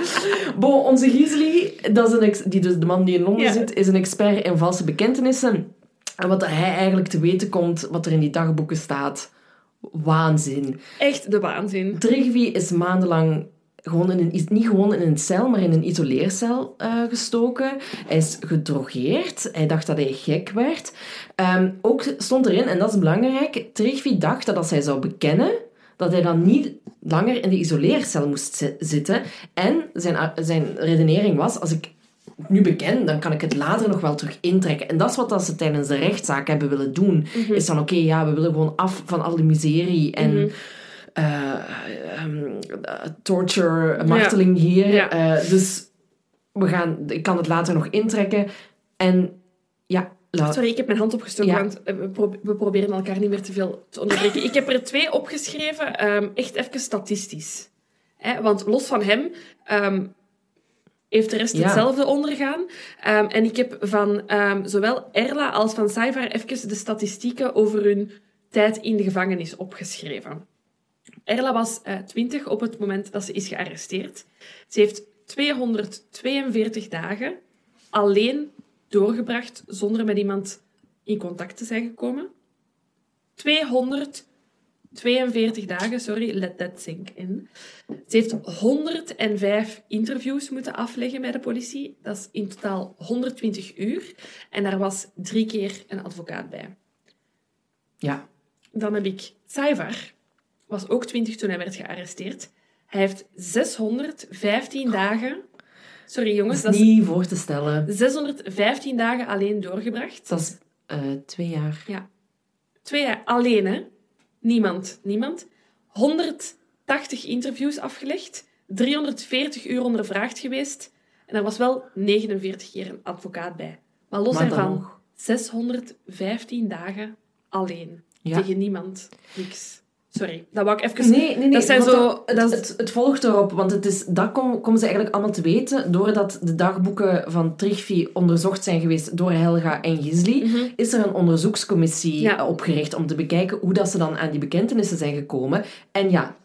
Speaker 1: Bon, onze Gisli, dat is een ex- die dus de man die in Londen zit, is een expert in valse bekentenissen. En wat hij eigenlijk te weten komt, wat er in die dagboeken staat, waanzin.
Speaker 2: Echt de waanzin.
Speaker 1: Trigvi is maandenlang gewoon in een, niet gewoon in een cel, maar in een isoleercel eh, gestoken. Hij is gedrogeerd. Hij dacht dat hij gek werd. Ehm, ook stond erin, en dat is belangrijk, Trigvi dacht dat als hij zou bekennen, dat hij dan niet langer in de isoleercel moest zi- zitten. En zijn, zijn redenering was, als ik het nu beken, dan kan ik het later nog wel terug intrekken. En dat is wat dat ze tijdens de rechtszaak hebben willen doen. Is dan, oké, ja, we willen gewoon af van al die miserie en eh, ehm, eh, torture, marteling hier.
Speaker 2: Ja.
Speaker 1: Eh, dus we gaan, ik kan het later nog intrekken. En ja, la-
Speaker 2: Sorry, ik heb mijn hand opgestoken,
Speaker 1: Ja.
Speaker 2: want eh, we, pro- we proberen elkaar niet meer te veel te onderbreken. Ik heb er twee opgeschreven, ehm, echt even statistisch. Hè, want los van hem ehm, heeft de rest
Speaker 1: Ja.
Speaker 2: hetzelfde ondergaan. Ehm, en ik heb van zowel Erla als van Saivar even de statistieken over hun tijd in de gevangenis opgeschreven. Erla was eh 20 op het moment dat ze is gearresteerd. Ze heeft 242 dagen alleen doorgebracht zonder met iemand in contact te zijn gekomen. 242 dagen, sorry, let that sink in. Ze heeft 105 interviews moeten afleggen bij de politie. Dat is in totaal 120 uur. En daar was drie keer een advocaat bij.
Speaker 1: ja.
Speaker 2: Dan heb ik Saivar, was ook 20 toen hij werd gearresteerd. Hij heeft 615 dagen... Sorry jongens,
Speaker 1: dat is niet voor te stellen.
Speaker 2: 615 dagen alleen doorgebracht.
Speaker 1: Dat is eh, twee jaar.
Speaker 2: Ja. Twee jaar alleen, hè? Niemand. Niemand. 180 interviews afgelegd. 340 uur ondervraagd geweest. En er was wel 49 keer een advocaat bij. Maar los
Speaker 1: Maar
Speaker 2: daarvan,
Speaker 1: nog.
Speaker 2: 615 dagen alleen.
Speaker 1: Ja.
Speaker 2: Tegen niemand. Niks. Sorry, dat wou ik even...
Speaker 1: Nee, nee, nee.
Speaker 2: Dat zijn zo...
Speaker 1: Het,
Speaker 2: dat is-
Speaker 1: het, het volgt erop, want het is, dat kom- komen ze eigenlijk allemaal te weten. Doordat de dagboeken van Trigvi onderzocht zijn geweest door Helga en Gisli, is er een onderzoekscommissie
Speaker 2: Mhm. Ja.
Speaker 1: opgericht om te bekijken hoe dat ze dan aan die bekentenissen zijn gekomen. En ja,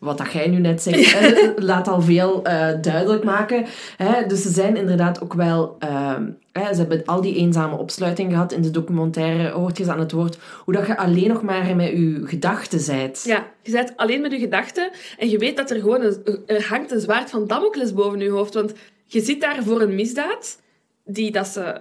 Speaker 1: wat dat jij nu net zegt, laat al veel eh, duidelijk maken. Hè? Dus ze zijn inderdaad ook wel... ehm, hè, ze hebben al die eenzame opsluiting gehad in de documentaire. Hoort je ze aan het woord hoe dat je alleen nog maar met je gedachten zijt.
Speaker 2: Ja, je bent alleen met je gedachten en je weet dat er gewoon een, er hangt een zwaard van Damocles boven je hoofd. Want je zit daar voor een misdaad die dat ze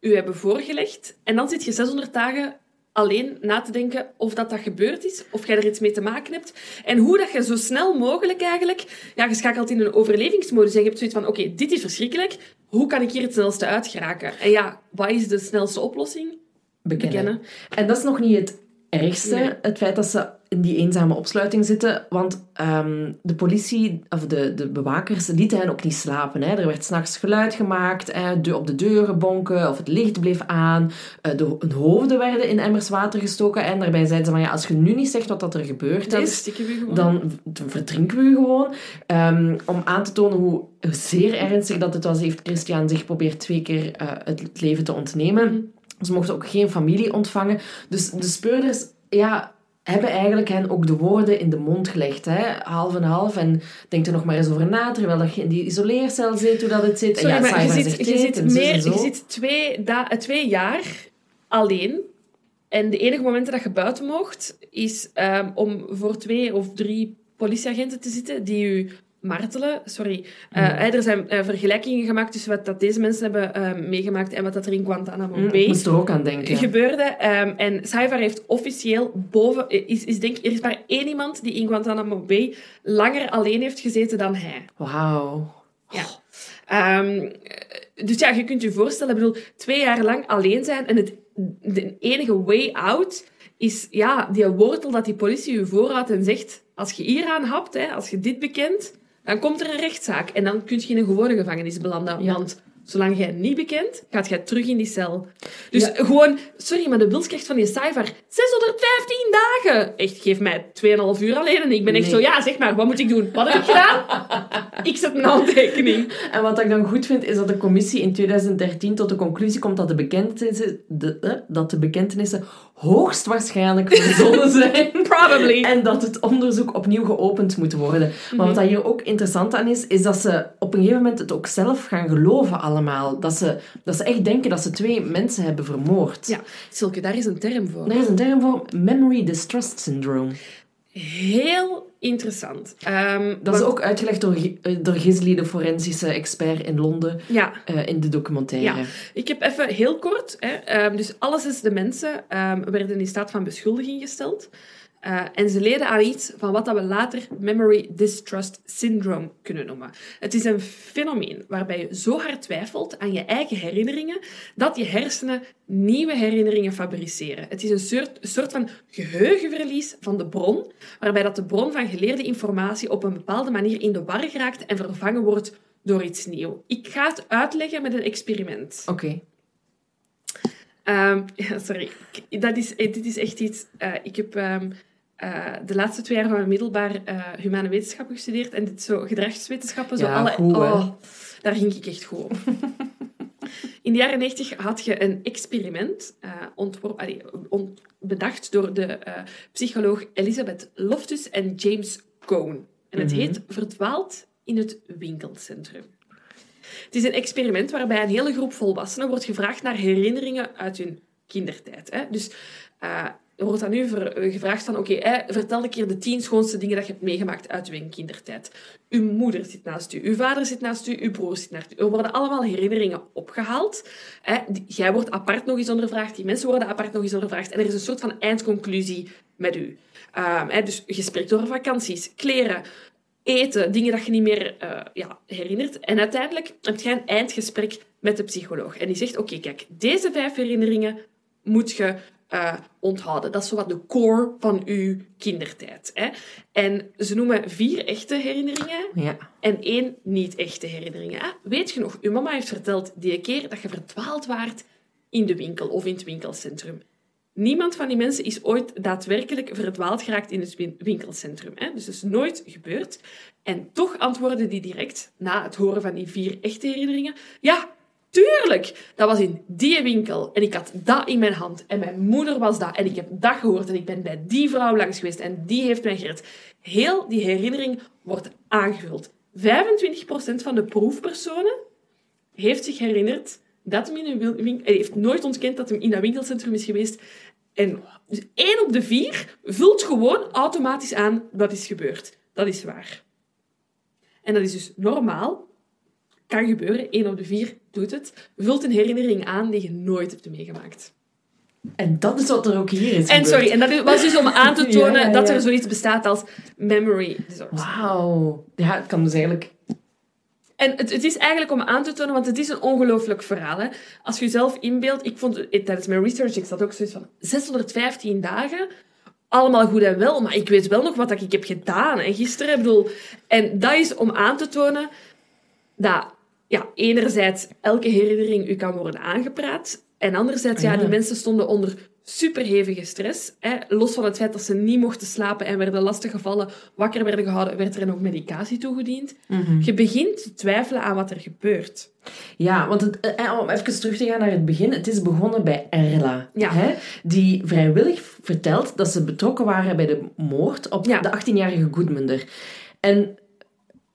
Speaker 2: u hebben voorgelegd. En dan zit je 600 dagen alleen na te denken of dat, dat gebeurd is, of jij er iets mee te maken hebt. En hoe dat je zo snel mogelijk eigenlijk... Ja, je schakelt in een overlevingsmodus en je hebt zoiets van, oké, dit is verschrikkelijk. Hoe kan ik hier het snelste uit geraken? En ja, wat is de snelste oplossing?
Speaker 1: bekennen.
Speaker 2: Bekennen.
Speaker 1: En dat is nog niet het ergste,
Speaker 2: Nee.
Speaker 1: het feit dat ze in die eenzame opsluiting zitten. Want ehm, de politie, of de, de bewakers, lieten hen ook niet slapen. Hè. Er werd s'nachts geluid gemaakt, hè, de, op de deuren bonken, of het licht bleef aan. Eh, de, hun hoofden werden in emmers water gestoken. En daarbij zeiden ze van, ja, als je nu niet zegt wat dat er gebeurd is, dan verdrinken we u gewoon. Ehm, om aan te tonen hoe zeer ernstig dat het was, heeft Christian zich probeerd twee keer eh, het leven te ontnemen. Ze mochten ook geen familie ontvangen. Dus de speurders ja, hebben eigenlijk hen ook de woorden in de mond gelegd. Hè? Half en half. En denk er nog maar eens over na, terwijl dat je in die isoleercel zit, hoe dat het zit.
Speaker 2: Sorry,
Speaker 1: en ja,
Speaker 2: maar je zit, je zit, meer,
Speaker 1: en zo.
Speaker 2: je zit twee, da, eh, twee jaar alleen. En de enige momenten dat je buiten mocht, is ehm, om voor twee of drie politieagenten te zitten die u martelen. Sorry. Uh, Er zijn uh, vergelijkingen gemaakt tussen wat dat deze mensen hebben uh, meegemaakt en wat dat er in Guantanamo
Speaker 1: mm,
Speaker 2: Bay
Speaker 1: moest er ook aan denken.
Speaker 2: gebeurde. Um, en Saivar heeft officieel boven... Is, is denk, er is maar één iemand die in Guantanamo Bay langer alleen heeft gezeten dan hij.
Speaker 1: Wauw.
Speaker 2: Ja. Um, dus ja, je kunt je voorstellen, ik bedoel, twee jaar lang alleen zijn en het, de enige way out is ja, die wortel dat die politie je voorhoudt en zegt, als je hieraan hapt, hè, als je dit bekent, dan komt er een rechtszaak. En dan kun je in een gewone gevangenis belanden.
Speaker 1: Ja.
Speaker 2: Want zolang jij niet bekent, gaat jij terug in die cel. Dus gewoon, sorry, maar de wilskracht van die cijfer, 615 dagen. Echt, geef mij 2,5 uur alleen. En ik ben echt
Speaker 1: Nee.
Speaker 2: zo, ja, zeg maar, wat moet ik doen? Wat heb ik gedaan? ik zet mijn handtekening.
Speaker 1: En wat ik dan goed vind, is dat de commissie in 2013 tot de conclusie komt dat de bekentenissen, de, eh, dat de bekentenissen hoogstwaarschijnlijk verzonnen zijn.
Speaker 2: Probably.
Speaker 1: En dat het onderzoek opnieuw geopend moet worden. Maar wat dat hier ook interessant aan is, is dat ze op een gegeven moment het ook zelf gaan geloven allemaal. Dat ze, dat ze echt denken dat ze twee mensen hebben vermoord.
Speaker 2: Ja, Silke, daar is een term voor.
Speaker 1: Er is een term voor memory distrust syndrome.
Speaker 2: Heel interessant. Ehm,
Speaker 1: Dat is ook uitgelegd door, eh, door Gisli, de forensische expert in Londen,
Speaker 2: Ja,
Speaker 1: eh, in de documentaire.
Speaker 2: Ja, ik heb even heel kort. Hè, ehm, dus alle zes de mensen ehm, werden in staat van beschuldiging gesteld. Eh, en ze leden aan iets van wat we later Memory Distrust Syndrome kunnen noemen. Het is een fenomeen waarbij je zo hard twijfelt aan je eigen herinneringen dat je hersenen nieuwe herinneringen fabriceren. Het is een soort, soort van geheugenverlies van de bron, waarbij dat de bron van geleerde informatie op een bepaalde manier in de war geraakt en vervangen wordt door iets nieuws. Ik ga het uitleggen met een experiment.
Speaker 1: Oké.
Speaker 2: Ehm, ja, sorry. Dat is, eh, dit is echt iets... eh, ik heb ehm, eh, de laatste twee jaar van mijn middelbaar humane wetenschappen gestudeerd. En dit zo gedragswetenschappen. Zo
Speaker 1: Ja,
Speaker 2: alle,
Speaker 1: goed,
Speaker 2: oh, daar ging ik echt goed op. In de jaren 90 had je een experiment allee, ont- bedacht door de psycholoog Elizabeth Loftus en James Cohn. En het
Speaker 1: Mhm.
Speaker 2: heet Verdwaald in het winkelcentrum. Het is een experiment waarbij een hele groep volwassenen wordt gevraagd naar herinneringen uit hun kindertijd. Hè. Dus eh, er wordt aan u eh, gevraagd van, oké, vertel een keer de tien schoonste dingen dat je hebt meegemaakt uit uw kindertijd. Uw moeder zit naast u, uw vader zit naast u, uw broer zit naast u. Er worden allemaal herinneringen opgehaald. Hè. Jij wordt apart nog eens ondervraagd, die mensen worden apart nog eens ondervraagd. En er is een soort van eindconclusie met u. Ehm, dus je spreekt over vakanties, kleren, eten, dingen dat je niet meer eh, ja, herinnert. En uiteindelijk heb je een eindgesprek met de psycholoog. En die zegt, oké, kijk, deze vijf herinneringen moet je eh, onthouden. Dat is zowat de core van uw kindertijd. Hè? En ze noemen vier echte herinneringen
Speaker 1: Ja.
Speaker 2: en één niet-echte herinneringen. Ah, weet je nog, uw mama heeft verteld die keer dat je verdwaald waart in de winkel of in het winkelcentrum. Niemand van die mensen is ooit daadwerkelijk verdwaald geraakt in het win- winkelcentrum. Hè? Dus dat is nooit gebeurd. En toch antwoordde die direct, na het horen van die vier echte herinneringen, ja, tuurlijk, dat was in die winkel. En ik had dat in mijn hand. En mijn moeder was dat. En ik heb dat gehoord. En ik ben bij die vrouw langs geweest. En die heeft mij gered. Heel die herinnering wordt aangevuld. 25% van de proefpersonen heeft zich herinnerd dat hem in een winkel... Hij heeft nooit ontkend dat hij in dat winkelcentrum is geweest. En één op de vier vult gewoon automatisch aan wat is gebeurd. Dat is waar. En dat is dus normaal. Kan gebeuren. Één op de vier doet het. Vult een herinnering aan die je nooit hebt meegemaakt.
Speaker 1: En dat is wat er ook hier is
Speaker 2: En
Speaker 1: gebeurd.
Speaker 2: sorry, en dat was dus om aan te tonen
Speaker 1: Ja, ja,
Speaker 2: dat er zoiets bestaat als memory disorder.
Speaker 1: Wauw. Ja, het kan dus eigenlijk...
Speaker 2: En het, het is eigenlijk om aan te tonen, want het is een ongelooflijk verhaal. Hè? Als je jezelf inbeeldt, ik vond tijdens mijn research, ik zat ook zoiets van 615 dagen, allemaal goed en wel, maar ik weet wel nog wat ik heb gedaan hè, gisteren. Bedoel, en dat is om aan te tonen dat ja, enerzijds elke herinnering u kan worden aangepraat, en anderzijds, ja,
Speaker 1: Ja.
Speaker 2: die mensen stonden onder superhevige stress. Hè? Los van het feit dat ze niet mochten slapen en werden lastiggevallen, wakker werden gehouden, werd er ook medicatie toegediend. Je begint te twijfelen aan wat er gebeurt.
Speaker 1: Ja, want het, eh, om even terug te gaan naar het begin. Het is begonnen bij Erla.
Speaker 2: Ja.
Speaker 1: Hè, die vrijwillig vertelt dat ze betrokken waren bij de moord op
Speaker 2: Ja.
Speaker 1: de 18-jarige Goodmunder. En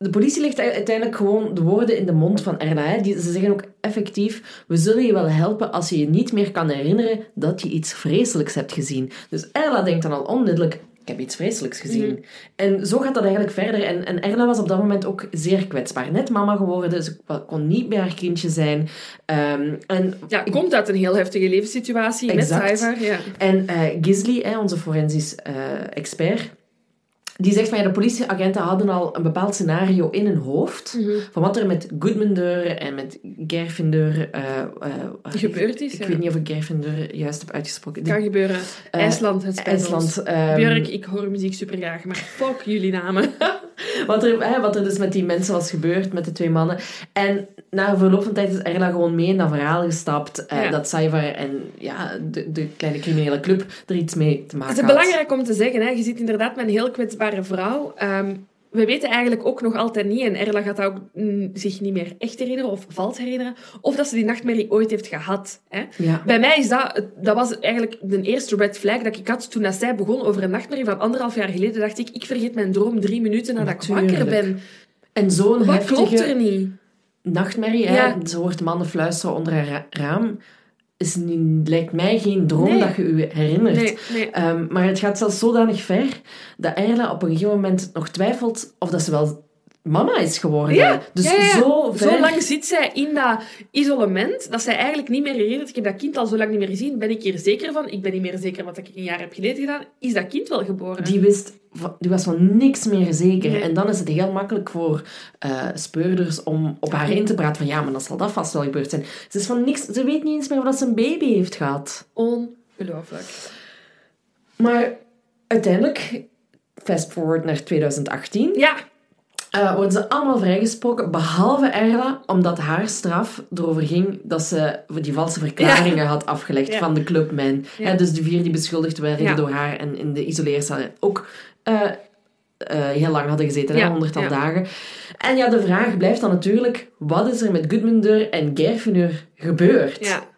Speaker 1: de politie legt uiteindelijk gewoon de woorden in de mond van Erla. Hè. Die, ze zeggen ook effectief, we zullen je wel helpen als je je niet meer kan herinneren dat je iets vreselijks hebt gezien. Dus Erla denkt dan al onmiddellijk, ik heb iets vreselijks gezien. En zo gaat dat eigenlijk verder. En, en Erla was op dat moment ook zeer kwetsbaar. Net mama geworden, ze kon niet bij haar kindje zijn. Ehm, en
Speaker 2: Ja, komt uit een heel heftige levenssituatie
Speaker 1: Exact.
Speaker 2: met Saivar. Ja.
Speaker 1: En eh Gisli, hè, onze forensisch eh, expert, die zegt van ja, de politieagenten hadden al een bepaald scenario in hun hoofd.
Speaker 2: Mhm.
Speaker 1: Van wat er met Goodmundeur en met Gerfinder... eh, eh,
Speaker 2: Gebeurd is,
Speaker 1: Ik
Speaker 2: ja.
Speaker 1: weet niet of ik Gerfinder juist heb uitgesproken.
Speaker 2: Kan gebeuren.
Speaker 1: Eh,
Speaker 2: IJsland, het spijt.
Speaker 1: IJsland. ehm,
Speaker 2: Björk, ik hoor muziek super graag, maar fuck jullie namen.
Speaker 1: Wat er, hè, wat er dus met die mensen was gebeurd, met de twee mannen. En na verloop van tijd is Erla gewoon mee in dat verhaal gestapt. eh,
Speaker 2: Ja.
Speaker 1: Dat Saivar en ja, de, de kleine criminele club er iets mee te maken
Speaker 2: Het is
Speaker 1: had.
Speaker 2: belangrijk om te zeggen, hè. je zit inderdaad met een heel kwetsbare vrouw. Ehm, we weten eigenlijk ook nog altijd niet, en Erla gaat ook mm, zich niet meer echt herinneren of vals herinneren, of dat ze die nachtmerrie ooit heeft gehad. Hè.
Speaker 1: Ja.
Speaker 2: Bij mij is dat, dat was eigenlijk de eerste red flag dat ik had toen dat zij begon over een nachtmerrie van anderhalf jaar geleden. Dacht ik, ik vergeet mijn droom drie minuten nadat ik wakker ben.
Speaker 1: En zo'n
Speaker 2: Wat klopt er
Speaker 1: heftige
Speaker 2: niet?
Speaker 1: Nachtmerrie, hè,
Speaker 2: Ja.
Speaker 1: ze hoort mannen fluisteren onder haar ra- raam, is niet, lijkt mij geen droom
Speaker 2: Nee.
Speaker 1: dat je je herinnert.
Speaker 2: Nee, nee.
Speaker 1: Ehm, maar het gaat zelfs zodanig ver dat Erla op een gegeven moment nog twijfelt of dat ze wel mama is geworden.
Speaker 2: Ja,
Speaker 1: dus
Speaker 2: ja, ja.
Speaker 1: zo ver.
Speaker 2: Zo lang zit zij in dat isolement dat zij eigenlijk niet meer herinnert. Ik heb dat kind al zo lang niet meer gezien. Ben ik hier zeker van? Ik ben niet meer zeker wat ik een jaar heb geleden gedaan. Is dat kind wel geboren?
Speaker 1: Die, wist, die was van niks meer zeker.
Speaker 2: Nee.
Speaker 1: En dan is het heel makkelijk voor eh, speurders om op haar in te praten van ja, maar dan zal dat vast wel gebeurd zijn. Ze, is van niks, ze weet niet eens meer of dat ze een baby heeft gehad.
Speaker 2: Ongelooflijk.
Speaker 1: Maar uiteindelijk, fast forward naar 2018,
Speaker 2: Ja,
Speaker 1: eh, worden ze allemaal vrijgesproken, behalve Erla, omdat haar straf erover ging dat ze die valse verklaringen had afgelegd
Speaker 2: Ja.
Speaker 1: van de clubman.
Speaker 2: Ja.
Speaker 1: Dus de vier die beschuldigd werden door haar en in de isoleercel ook eh, eh, heel lang hadden gezeten, hè,
Speaker 2: Ja,
Speaker 1: honderdtal dagen. En ja, de vraag blijft dan natuurlijk, wat is er met Gudmundur en Gerfenur gebeurd?
Speaker 2: ja.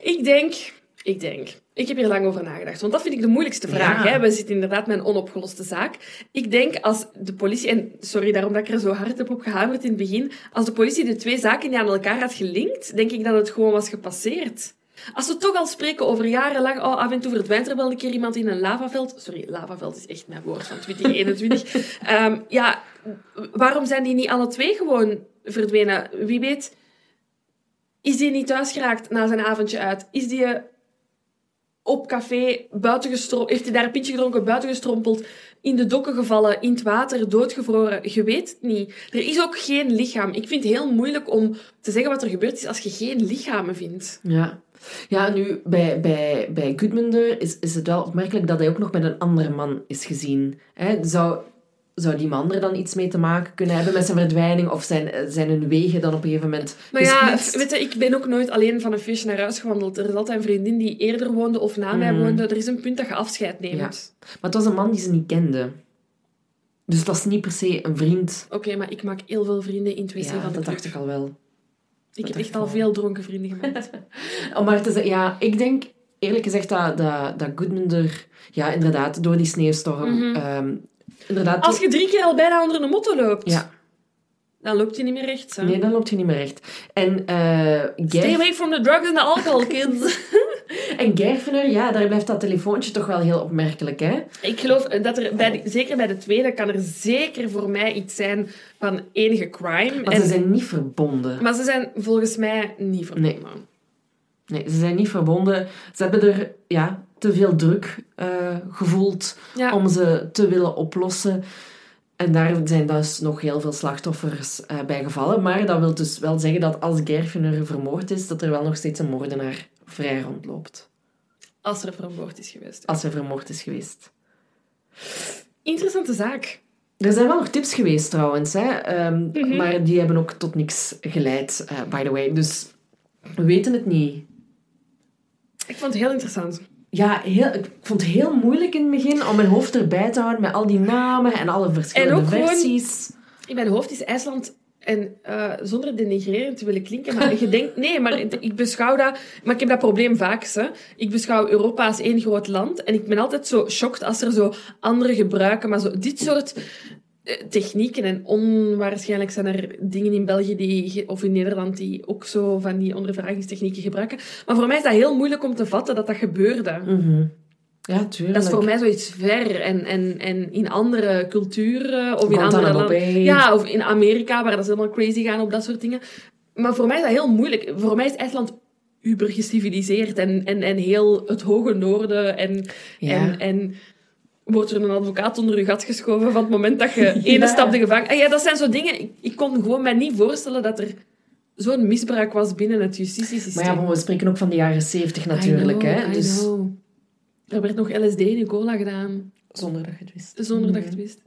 Speaker 2: Ik denk... Ik denk... Ik heb hier lang over nagedacht, want dat vind ik de moeilijkste vraag.
Speaker 1: Ja.
Speaker 2: Hè? We zitten inderdaad met een onopgeloste zaak. Ik denk als de politie, en sorry daarom dat ik er zo hard heb op gehamerd in het begin, als de politie de twee zaken niet aan elkaar had gelinkt, denk ik dat het gewoon was gepasseerd. Als we toch al spreken over jarenlang, oh, af en toe verdwijnt er wel een keer iemand in een lavaveld. Sorry, lavaveld is echt mijn woord van 2021. Ehm, ja, waarom zijn die niet alle twee gewoon verdwenen? Wie weet, is die niet thuis geraakt na zijn avondje uit? Is die op café buiten gestro- heeft hij daar een pintje gedronken, buiten gestrompeld, in de dokken gevallen, in het water, doodgevroren? Je weet het niet. Er is ook geen lichaam. Ik vind het heel moeilijk om te zeggen wat er gebeurd is als je geen lichamen vindt.
Speaker 1: Ja. Ja, nu, bij, bij, bij Gudmundur is, is het wel opmerkelijk dat hij ook nog met een andere man is gezien. Hè? Zou, zou die man er dan iets mee te maken kunnen hebben met zijn verdwijning? Of zijn, zijn hun wegen dan op een gegeven moment
Speaker 2: Maar ja, weet je, ik ben ook nooit alleen van een feestje naar huis gewandeld. Er is altijd een vriendin die eerder woonde of na mij
Speaker 1: Mhm.
Speaker 2: woonde. Er is een punt dat je afscheid neemt.
Speaker 1: Ja. Maar het was een man die ze niet kende. Dus het was niet per se een vriend.
Speaker 2: Oké, maar ik maak heel veel vrienden in het wc
Speaker 1: Ja,
Speaker 2: van de
Speaker 1: dat
Speaker 2: club.
Speaker 1: dacht ik al wel.
Speaker 2: Ik heb echt al
Speaker 1: wel.
Speaker 2: veel dronken vrienden gemaakt.
Speaker 1: Om maar te zeggen, ja, ik denk eerlijk gezegd dat, dat, dat Gudmundur, ja, inderdaad, door die sneeuwstorm,
Speaker 2: Mhm.
Speaker 1: ehm, inderdaad...
Speaker 2: Als je drie keer al bijna onder een motto loopt,
Speaker 1: Ja,
Speaker 2: dan loopt je niet meer recht. Hè?
Speaker 1: nee, dan loopt je niet meer recht. En eh
Speaker 2: Stay away from the drugs and the alcohol, kids.
Speaker 1: En Gerfener, ja, daar blijft dat telefoontje toch wel heel opmerkelijk, hè?
Speaker 2: ik geloof dat er, bij de- zeker bij de tweede, kan er zeker voor mij iets zijn van enige crime.
Speaker 1: Maar
Speaker 2: En-
Speaker 1: ze zijn niet verbonden.
Speaker 2: maar ze zijn volgens mij niet verbonden.
Speaker 1: Nee, ze zijn niet verbonden. Ze hebben er ja, te veel druk eh, gevoeld
Speaker 2: Ja.
Speaker 1: om ze te willen oplossen. En daar zijn dus nog heel veel slachtoffers eh, bij gevallen. Maar dat wil dus wel zeggen dat als Gerfener vermoord is, dat er wel nog steeds een moordenaar vrij rondloopt.
Speaker 2: Als er vermoord is geweest.
Speaker 1: Als hij vermoord is geweest.
Speaker 2: Interessante zaak.
Speaker 1: Er zijn wel nog tips geweest trouwens, hè? Ehm,
Speaker 2: Mhm.
Speaker 1: maar die hebben ook tot niks geleid, eh, by the way. Dus we weten het niet.
Speaker 2: Ik vond het heel interessant.
Speaker 1: Ja, heel, ik vond het heel moeilijk in het begin om mijn hoofd erbij te houden met al die namen en alle verschillende
Speaker 2: En ook gewoon-
Speaker 1: versies.
Speaker 2: In mijn hoofd is IJsland, en eh, zonder denigrerend te willen klinken, maar je denkt, nee, maar ik beschouw dat, maar ik heb dat probleem vaak. Hè. Ik beschouw Europa als één groot land en ik ben altijd zo shocked als er zo andere gebruiken, maar zo dit soort technieken en onwaarschijnlijk zijn er dingen in België die, of in Nederland die ook zo van die ondervragingstechnieken gebruiken. Maar voor mij is dat heel moeilijk om te vatten dat dat gebeurde.
Speaker 1: Mhm. Ja, tuurlijk.
Speaker 2: Dat is voor mij zoiets ver. En, en, en in andere culturen of in andere landen. Ja, of in Amerika, waar dat ze helemaal crazy gaan op dat soort dingen. Maar voor mij is dat heel moeilijk. Voor mij is IJsland uber geciviliseerd en, en, en heel het hoge noorden. En,
Speaker 1: Ja.
Speaker 2: en, en wordt er een advocaat onder je gat geschoven van het moment dat je ene
Speaker 1: Ja.
Speaker 2: stap de gevangenis... Ah Ja, dat zijn zo dingen... Ik, ik kon gewoon mij niet voorstellen dat er zo'n misbruik was binnen het justitiesysteem.
Speaker 1: Maar ja, maar we spreken ook van de jaren zeventig natuurlijk.
Speaker 2: Know,
Speaker 1: hè? Dus.
Speaker 2: Er werd nog LSD in je cola gedaan,
Speaker 1: zonder dat je het wist.
Speaker 2: zonder dat je het wist.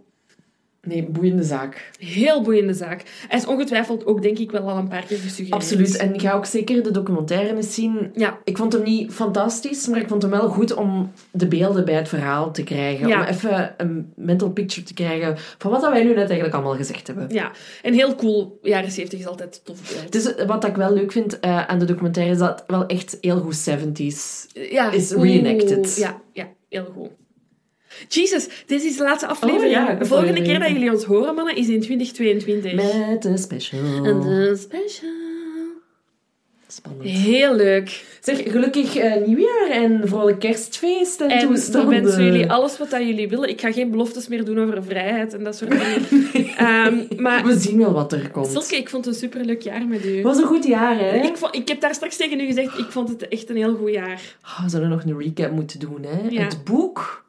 Speaker 1: Nee, boeiende zaak.
Speaker 2: Heel boeiende zaak. Hij is ongetwijfeld ook, denk ik, wel al een paar keer gesuggereerd.
Speaker 1: Absoluut. En ga ook zeker de documentaire eens zien.
Speaker 2: Ja,
Speaker 1: Ik vond hem niet fantastisch, maar ik vond hem wel goed om de beelden bij het verhaal te krijgen.
Speaker 2: Ja.
Speaker 1: Om even een mental picture te krijgen van wat dat wij nu net eigenlijk allemaal gezegd hebben.
Speaker 2: ja. En heel cool. Jaren 70 is altijd tof.
Speaker 1: Het is, wat ik wel leuk vind eh, aan de documentaire is dat het wel echt heel goed 70s
Speaker 2: ja,
Speaker 1: is
Speaker 2: oeh,
Speaker 1: reenacted.
Speaker 2: Ja, ja, heel goed. Jesus, dit is de laatste aflevering.
Speaker 1: Oh ja, ik
Speaker 2: de volgende keer dat jullie ons horen, mannen, is in 2022.
Speaker 1: met een special.
Speaker 2: En de special.
Speaker 1: Spannend.
Speaker 2: Heel leuk.
Speaker 1: Zeg, gelukkig eh, nieuwjaar en vrolijk kerstfeest en,
Speaker 2: En
Speaker 1: toestanden.
Speaker 2: wensen jullie alles wat dat jullie willen. Ik ga geen beloftes meer doen over vrijheid en dat soort dingen. Ehm, maar
Speaker 1: We zien wel wat er komt.
Speaker 2: Silke, ik vond het een superleuk jaar met u.
Speaker 1: Het was een goed jaar, hè?
Speaker 2: Ik, vond, ik heb daar straks tegen u gezegd, ik vond het echt een heel goed jaar.
Speaker 1: Oh, we zullen nog een recap moeten doen, hè?
Speaker 2: Ja.
Speaker 1: Het boek.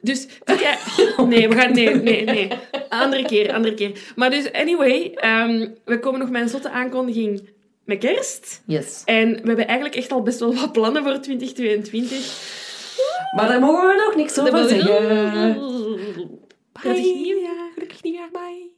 Speaker 2: Dus, jij... Nee, we gaan... Nee, nee, nee. Andere keer, andere keer. Maar dus, anyway, ehm, we komen nog met een zotte aankondiging met kerst.
Speaker 1: Yes.
Speaker 2: En we hebben eigenlijk echt al best wel wat plannen voor 2022.
Speaker 1: Maar daar mogen we nog niks over zeggen.
Speaker 2: Prettig nieuwjaar.
Speaker 1: Gelukkig nieuwjaar, bye.